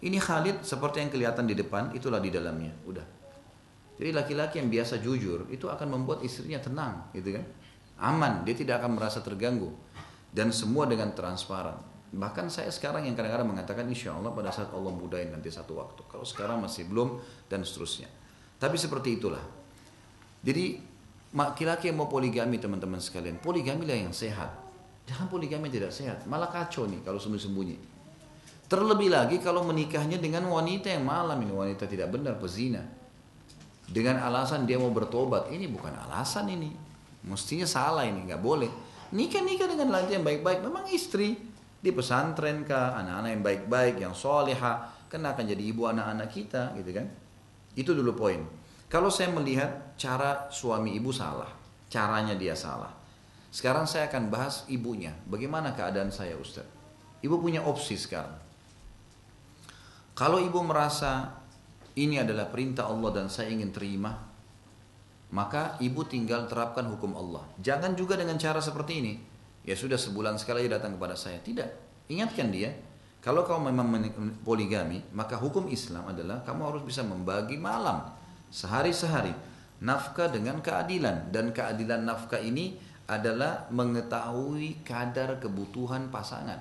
ini Khalid seperti yang kelihatan di depan, itulah di dalamnya. Udah, jadi laki-laki yang biasa jujur itu akan membuat istrinya tenang, gitu kan? Aman, dia tidak akan merasa terganggu. Dan semua dengan transparan. Bahkan saya sekarang yang kadang-kadang mengatakan insya Allah pada saat Allah mudahin nanti satu waktu. Kalau sekarang masih belum dan seterusnya. Tapi seperti itulah. Jadi laki-laki yang mau poligami teman-teman sekalian, poligami lah yang sehat. Jangan poligami tidak sehat, malah kacau nih kalau sembunyi-sembunyi. Terlebih lagi kalau menikahnya dengan wanita yang malam ini wanita tidak benar pezina. Dengan alasan dia mau bertobat ini bukan alasan ini. Mestinya salah ini nggak boleh. Nikah nikah dengan laki yang baik-baik memang istri di pesantren kah anak-anak yang baik-baik yang soleha kan akan jadi ibu anak-anak kita gitu kan? Itu dulu poin. Kalau saya melihat cara suami ibu salah caranya dia salah sekarang saya akan bahas ibunya bagaimana keadaan saya Ustaz ibu punya opsi sekarang kalau ibu merasa ini adalah perintah Allah dan saya ingin terima, maka ibu tinggal terapkan hukum Allah. Jangan juga dengan cara seperti ini. Ya sudah sebulan sekali datang kepada saya. Tidak. Ingatkan dia, kalau kau memang poligami, maka hukum Islam adalah kamu harus bisa membagi malam sehari-sehari nafkah dengan keadilan dan keadilan nafkah ini adalah mengetahui kadar kebutuhan pasangan.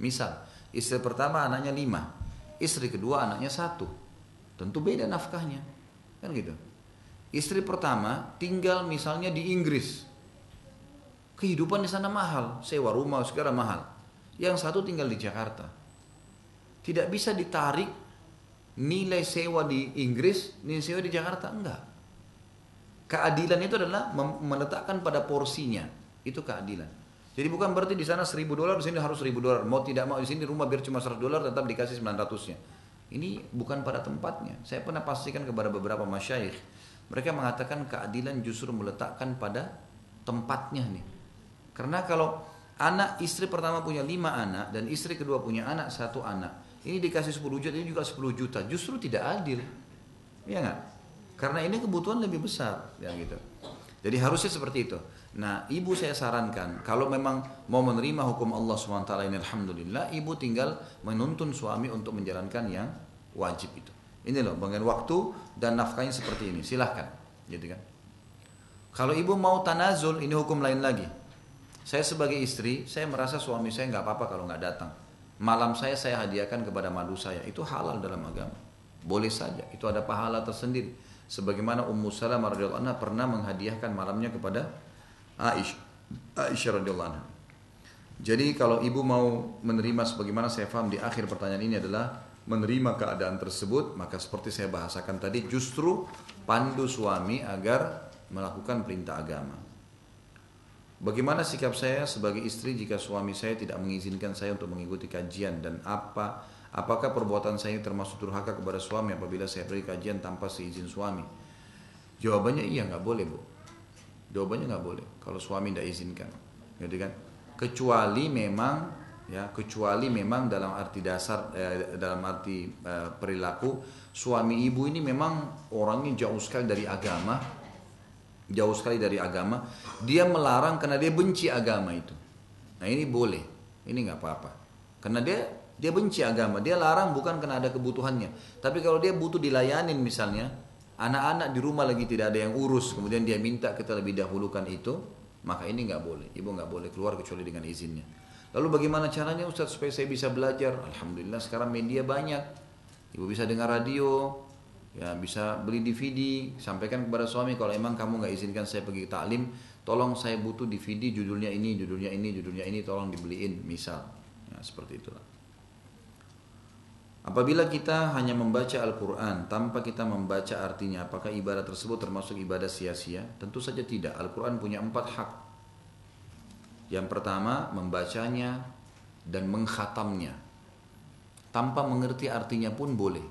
Misal, istri pertama anaknya lima, istri kedua anaknya satu. Tentu beda nafkahnya. Kan gitu. Istri pertama tinggal misalnya di Inggris. Kehidupan di sana mahal, sewa rumah segala mahal. Yang satu tinggal di Jakarta. Tidak bisa ditarik nilai sewa di Inggris, nilai sewa di Jakarta enggak. Keadilan itu adalah meletakkan pada porsinya. Itu keadilan. Jadi bukan berarti di sana 1000 dolar, di sini harus 1000 dolar. Mau tidak mau di sini rumah biar cuma 100 dolar tetap dikasih 900-nya. Ini bukan pada tempatnya. Saya pernah pastikan kepada beberapa masyayikh mereka mengatakan keadilan justru meletakkan pada tempatnya nih. Karena kalau anak istri pertama punya lima anak dan istri kedua punya anak satu anak, ini dikasih 10 juta, ini juga 10 juta, justru tidak adil. Iya nggak? Karena ini kebutuhan lebih besar, ya gitu. Jadi harusnya seperti itu. Nah, ibu saya sarankan, kalau memang mau menerima hukum Allah SWT ini Alhamdulillah, ibu tinggal menuntun suami untuk menjalankan yang wajib itu. Ini loh, bagian waktu dan nafkahnya seperti ini. Silahkan. Gitu kan. Kalau ibu mau tanazul, ini hukum lain lagi. Saya sebagai istri, saya merasa suami saya nggak apa-apa kalau nggak datang. Malam saya saya hadiahkan kepada madu saya. Itu halal dalam agama. Boleh saja. Itu ada pahala tersendiri. Sebagaimana Ummu Salamah radhiyallahu anha pernah menghadiahkan malamnya kepada Aisyah. Aisyah radhiyallahu anha. Jadi kalau ibu mau menerima sebagaimana saya paham di akhir pertanyaan ini adalah menerima keadaan tersebut, maka seperti saya bahasakan tadi justru pandu suami agar melakukan perintah agama. Bagaimana sikap saya sebagai istri jika suami saya tidak mengizinkan saya untuk mengikuti kajian dan apa apakah perbuatan saya termasuk durhaka kepada suami apabila saya beri kajian tanpa seizin suami? Jawabannya iya nggak boleh bu. Jawabannya nggak boleh kalau suami tidak izinkan, gitu kan? Kecuali memang ya kecuali memang dalam arti dasar eh, dalam arti eh, perilaku suami ibu ini memang orangnya jauh sekali dari agama jauh sekali dari agama dia melarang karena dia benci agama itu nah ini boleh ini nggak apa-apa karena dia dia benci agama dia larang bukan karena ada kebutuhannya tapi kalau dia butuh dilayanin misalnya anak-anak di rumah lagi tidak ada yang urus kemudian dia minta kita lebih dahulukan itu maka ini nggak boleh ibu nggak boleh keluar kecuali dengan izinnya Lalu bagaimana caranya Ustaz supaya saya bisa belajar? Alhamdulillah sekarang media banyak. Ibu bisa dengar radio, ya bisa beli DVD, sampaikan kepada suami kalau emang kamu nggak izinkan saya pergi taklim, tolong saya butuh DVD judulnya ini, judulnya ini, judulnya ini, tolong dibeliin, misal. Ya, seperti itulah. Apabila kita hanya membaca Al-Quran tanpa kita membaca artinya, apakah ibadah tersebut termasuk ibadah sia-sia? Tentu saja tidak. Al-Quran punya empat hak yang pertama membacanya dan menghatamnya. Tanpa mengerti artinya pun boleh.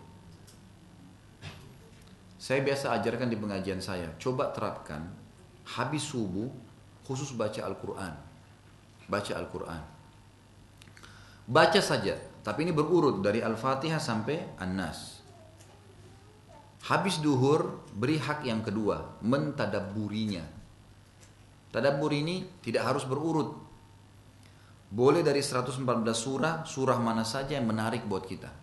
Saya biasa ajarkan di pengajian saya, coba terapkan habis subuh khusus baca Al-Quran. Baca Al-Quran. Baca saja, tapi ini berurut dari Al-Fatihah sampai An-Nas. Habis duhur, beri hak yang kedua, mentadaburinya Tadabbur ini tidak harus berurut. Boleh dari 114 surah, surah mana saja yang menarik buat kita.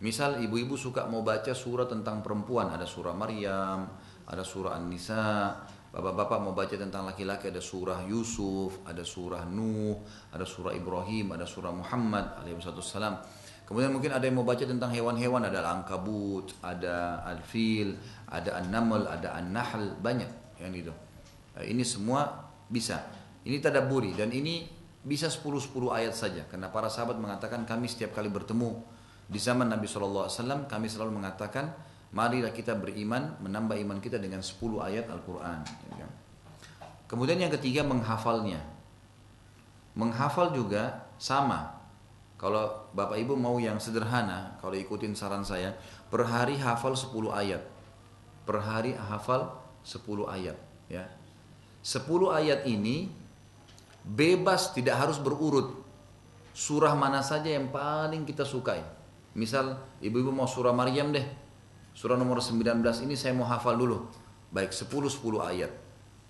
Misal ibu-ibu suka mau baca surah tentang perempuan, ada surah Maryam, ada surah An-Nisa, Bapak-bapak mau baca tentang laki-laki ada surah Yusuf, ada surah Nuh, ada surah Ibrahim, ada surah Muhammad alaihissalam. Kemudian mungkin ada yang mau baca tentang hewan-hewan, ada Al-Ankabut, ada Al-Fil, ada An-Naml, ada An-Nahl, banyak yang itu. Eh, ini semua bisa. Ini tadaburi dan ini bisa 10-10 ayat saja. Karena para sahabat mengatakan kami setiap kali bertemu di zaman Nabi SAW kami selalu mengatakan marilah kita beriman menambah iman kita dengan 10 ayat Al-Quran. Ya kan? Kemudian yang ketiga menghafalnya. Menghafal juga sama. Kalau Bapak Ibu mau yang sederhana, kalau ikutin saran saya, per hari hafal 10 ayat. Per hari hafal 10 ayat. Ya, Sepuluh ayat ini bebas tidak harus berurut. Surah mana saja yang paling kita sukai. Misal ibu-ibu mau surah Maryam deh. Surah nomor 19 ini saya mau hafal dulu. Baik 10-10 ayat.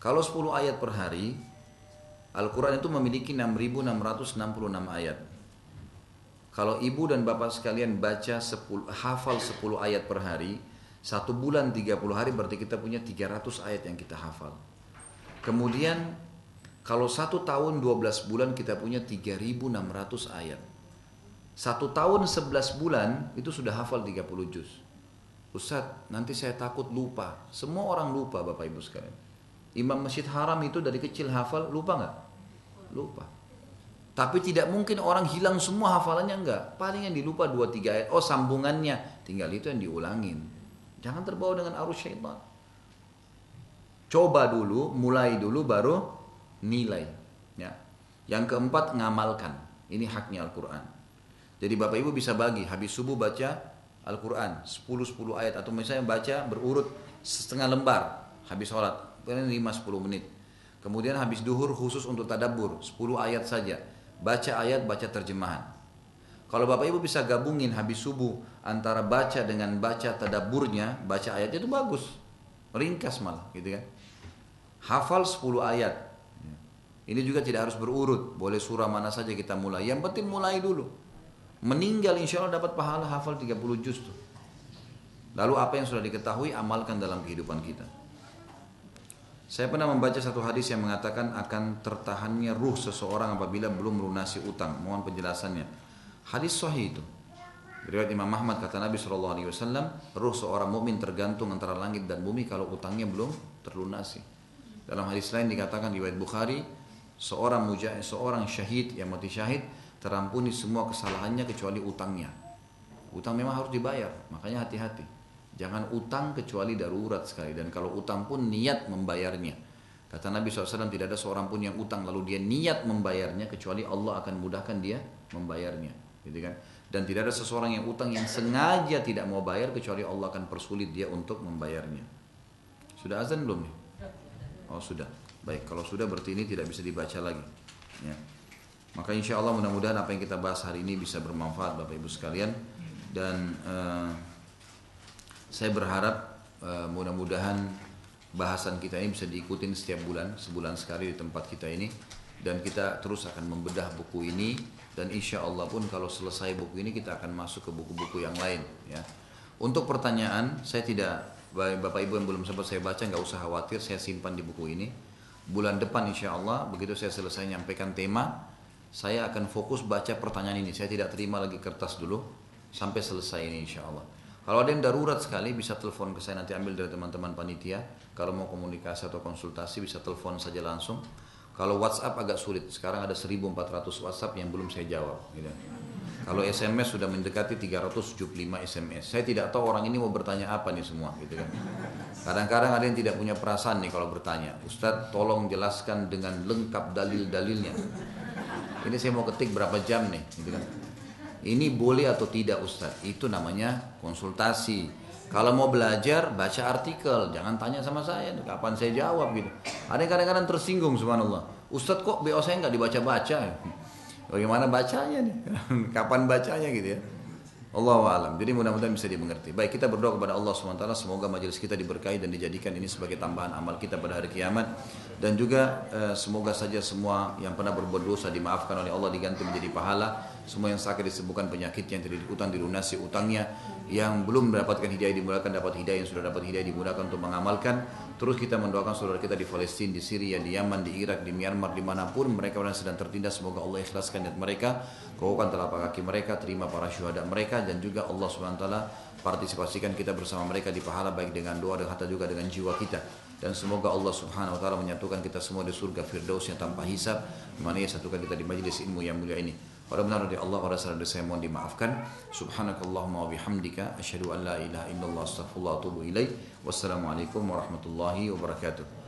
Kalau 10 ayat per hari, Al-Quran itu memiliki 6.666 ayat. Kalau ibu dan bapak sekalian baca 10, hafal 10 ayat per hari, satu bulan 30 hari berarti kita punya 300 ayat yang kita hafal. Kemudian kalau satu tahun 12 bulan kita punya 3600 ayat. Satu tahun 11 bulan itu sudah hafal 30 juz. Ustaz, nanti saya takut lupa. Semua orang lupa Bapak Ibu sekalian. Imam Masjid Haram itu dari kecil hafal, lupa nggak? Lupa. Tapi tidak mungkin orang hilang semua hafalannya enggak. Paling yang dilupa dua tiga ayat. Oh sambungannya, tinggal itu yang diulangin. Jangan terbawa dengan arus syaitan. Coba dulu, mulai dulu baru nilai. Ya. Yang keempat ngamalkan. Ini haknya Al-Quran. Jadi Bapak Ibu bisa bagi habis subuh baca Al-Quran 10-10 ayat atau misalnya baca berurut setengah lembar habis sholat paling 5-10 menit. Kemudian habis duhur khusus untuk tadabur 10 ayat saja. Baca ayat, baca terjemahan. Kalau Bapak Ibu bisa gabungin habis subuh antara baca dengan baca tadaburnya, baca ayatnya itu bagus. Ringkas malah gitu kan. Hafal 10 ayat. Ini juga tidak harus berurut, boleh surah mana saja kita mulai. Yang penting mulai dulu. Meninggal insya Allah dapat pahala hafal 30 juz tuh. Lalu apa yang sudah diketahui amalkan dalam kehidupan kita. Saya pernah membaca satu hadis yang mengatakan akan tertahannya ruh seseorang apabila belum melunasi utang. Mohon penjelasannya. Hadis sahih itu. Riwayat Imam Ahmad kata Nabi SAW, ruh seorang mukmin tergantung antara langit dan bumi kalau utangnya belum terlunasi. Dalam hadis lain dikatakan riwayat Bukhari, seorang mujahid, seorang syahid yang mati syahid terampuni semua kesalahannya kecuali utangnya. Utang memang harus dibayar, makanya hati-hati. Jangan utang kecuali darurat sekali dan kalau utang pun niat membayarnya. Kata Nabi SAW tidak ada seorang pun yang utang lalu dia niat membayarnya kecuali Allah akan mudahkan dia membayarnya. Gitu kan? Dan tidak ada seseorang yang utang yang sengaja tidak mau bayar kecuali Allah akan persulit dia untuk membayarnya. Sudah azan belum nih? Oh sudah. Baik, kalau sudah berarti ini tidak bisa dibaca lagi. Ya. Maka insya Allah mudah-mudahan apa yang kita bahas hari ini bisa bermanfaat Bapak Ibu sekalian. Dan uh, saya berharap uh, mudah-mudahan bahasan kita ini bisa diikutin setiap bulan sebulan sekali di tempat kita ini. Dan kita terus akan membedah buku ini. Dan insya Allah pun kalau selesai buku ini kita akan masuk ke buku-buku yang lain ya. Untuk pertanyaan saya tidak Bapak Ibu yang belum sempat saya baca nggak usah khawatir saya simpan di buku ini. Bulan depan insya Allah begitu saya selesai menyampaikan tema saya akan fokus baca pertanyaan ini. Saya tidak terima lagi kertas dulu sampai selesai ini insya Allah. Kalau ada yang darurat sekali bisa telepon ke saya nanti ambil dari teman-teman panitia. Kalau mau komunikasi atau konsultasi bisa telepon saja langsung. Kalau WhatsApp agak sulit. Sekarang ada 1400 WhatsApp yang belum saya jawab. Gitu. Kalau SMS sudah mendekati 375 SMS. Saya tidak tahu orang ini mau bertanya apa nih semua gitu kan. Kadang-kadang ada yang tidak punya perasaan nih kalau bertanya. Ustadz tolong jelaskan dengan lengkap dalil-dalilnya. Ini saya mau ketik berapa jam nih, gitu kan. Ini boleh atau tidak Ustaz? Itu namanya konsultasi. Kalau mau belajar, baca artikel, jangan tanya sama saya, kapan saya jawab gitu. Ada yang kadang-kadang tersinggung subhanallah. Ustadz kok BO saya nggak dibaca-baca? Bagaimana bacanya nih? kapan bacanya gitu ya? Allah alam. Jadi mudah-mudahan bisa dimengerti. Baik, kita berdoa kepada Allah SWT. Semoga majelis kita diberkahi dan dijadikan ini sebagai tambahan amal kita pada hari kiamat. Dan juga eh, semoga saja semua yang pernah berbuat dosa dimaafkan oleh Allah diganti menjadi pahala. Semua yang sakit disebutkan penyakit yang tidak utang dilunasi utangnya. Yang belum mendapatkan hidayah dimudahkan dapat hidayah. Yang sudah dapat hidayah dimudahkan untuk mengamalkan. Terus kita mendoakan saudara kita di Palestina, di Syria, di Yaman, di Irak, di Myanmar, di mana pun mereka yang sedang tertindas. Semoga Allah ikhlaskan niat mereka. Kau telapak kaki mereka, terima para syuhada mereka dan juga Allah SWT partisipasikan kita bersama mereka di pahala baik dengan doa dan harta juga dengan jiwa kita dan semoga Allah Subhanahu wa taala menyatukan kita semua di surga firdaus yang tanpa hisab mana satukan kita di majelis ilmu yang mulia ini pada benar dari Allah pada salah saya mohon dimaafkan. Subhanakallahumma wa bihamdika asyhadu an la ilaha illallah astaghfirullah atubu ilaik wassalamualaikum warahmatullahi wabarakatuh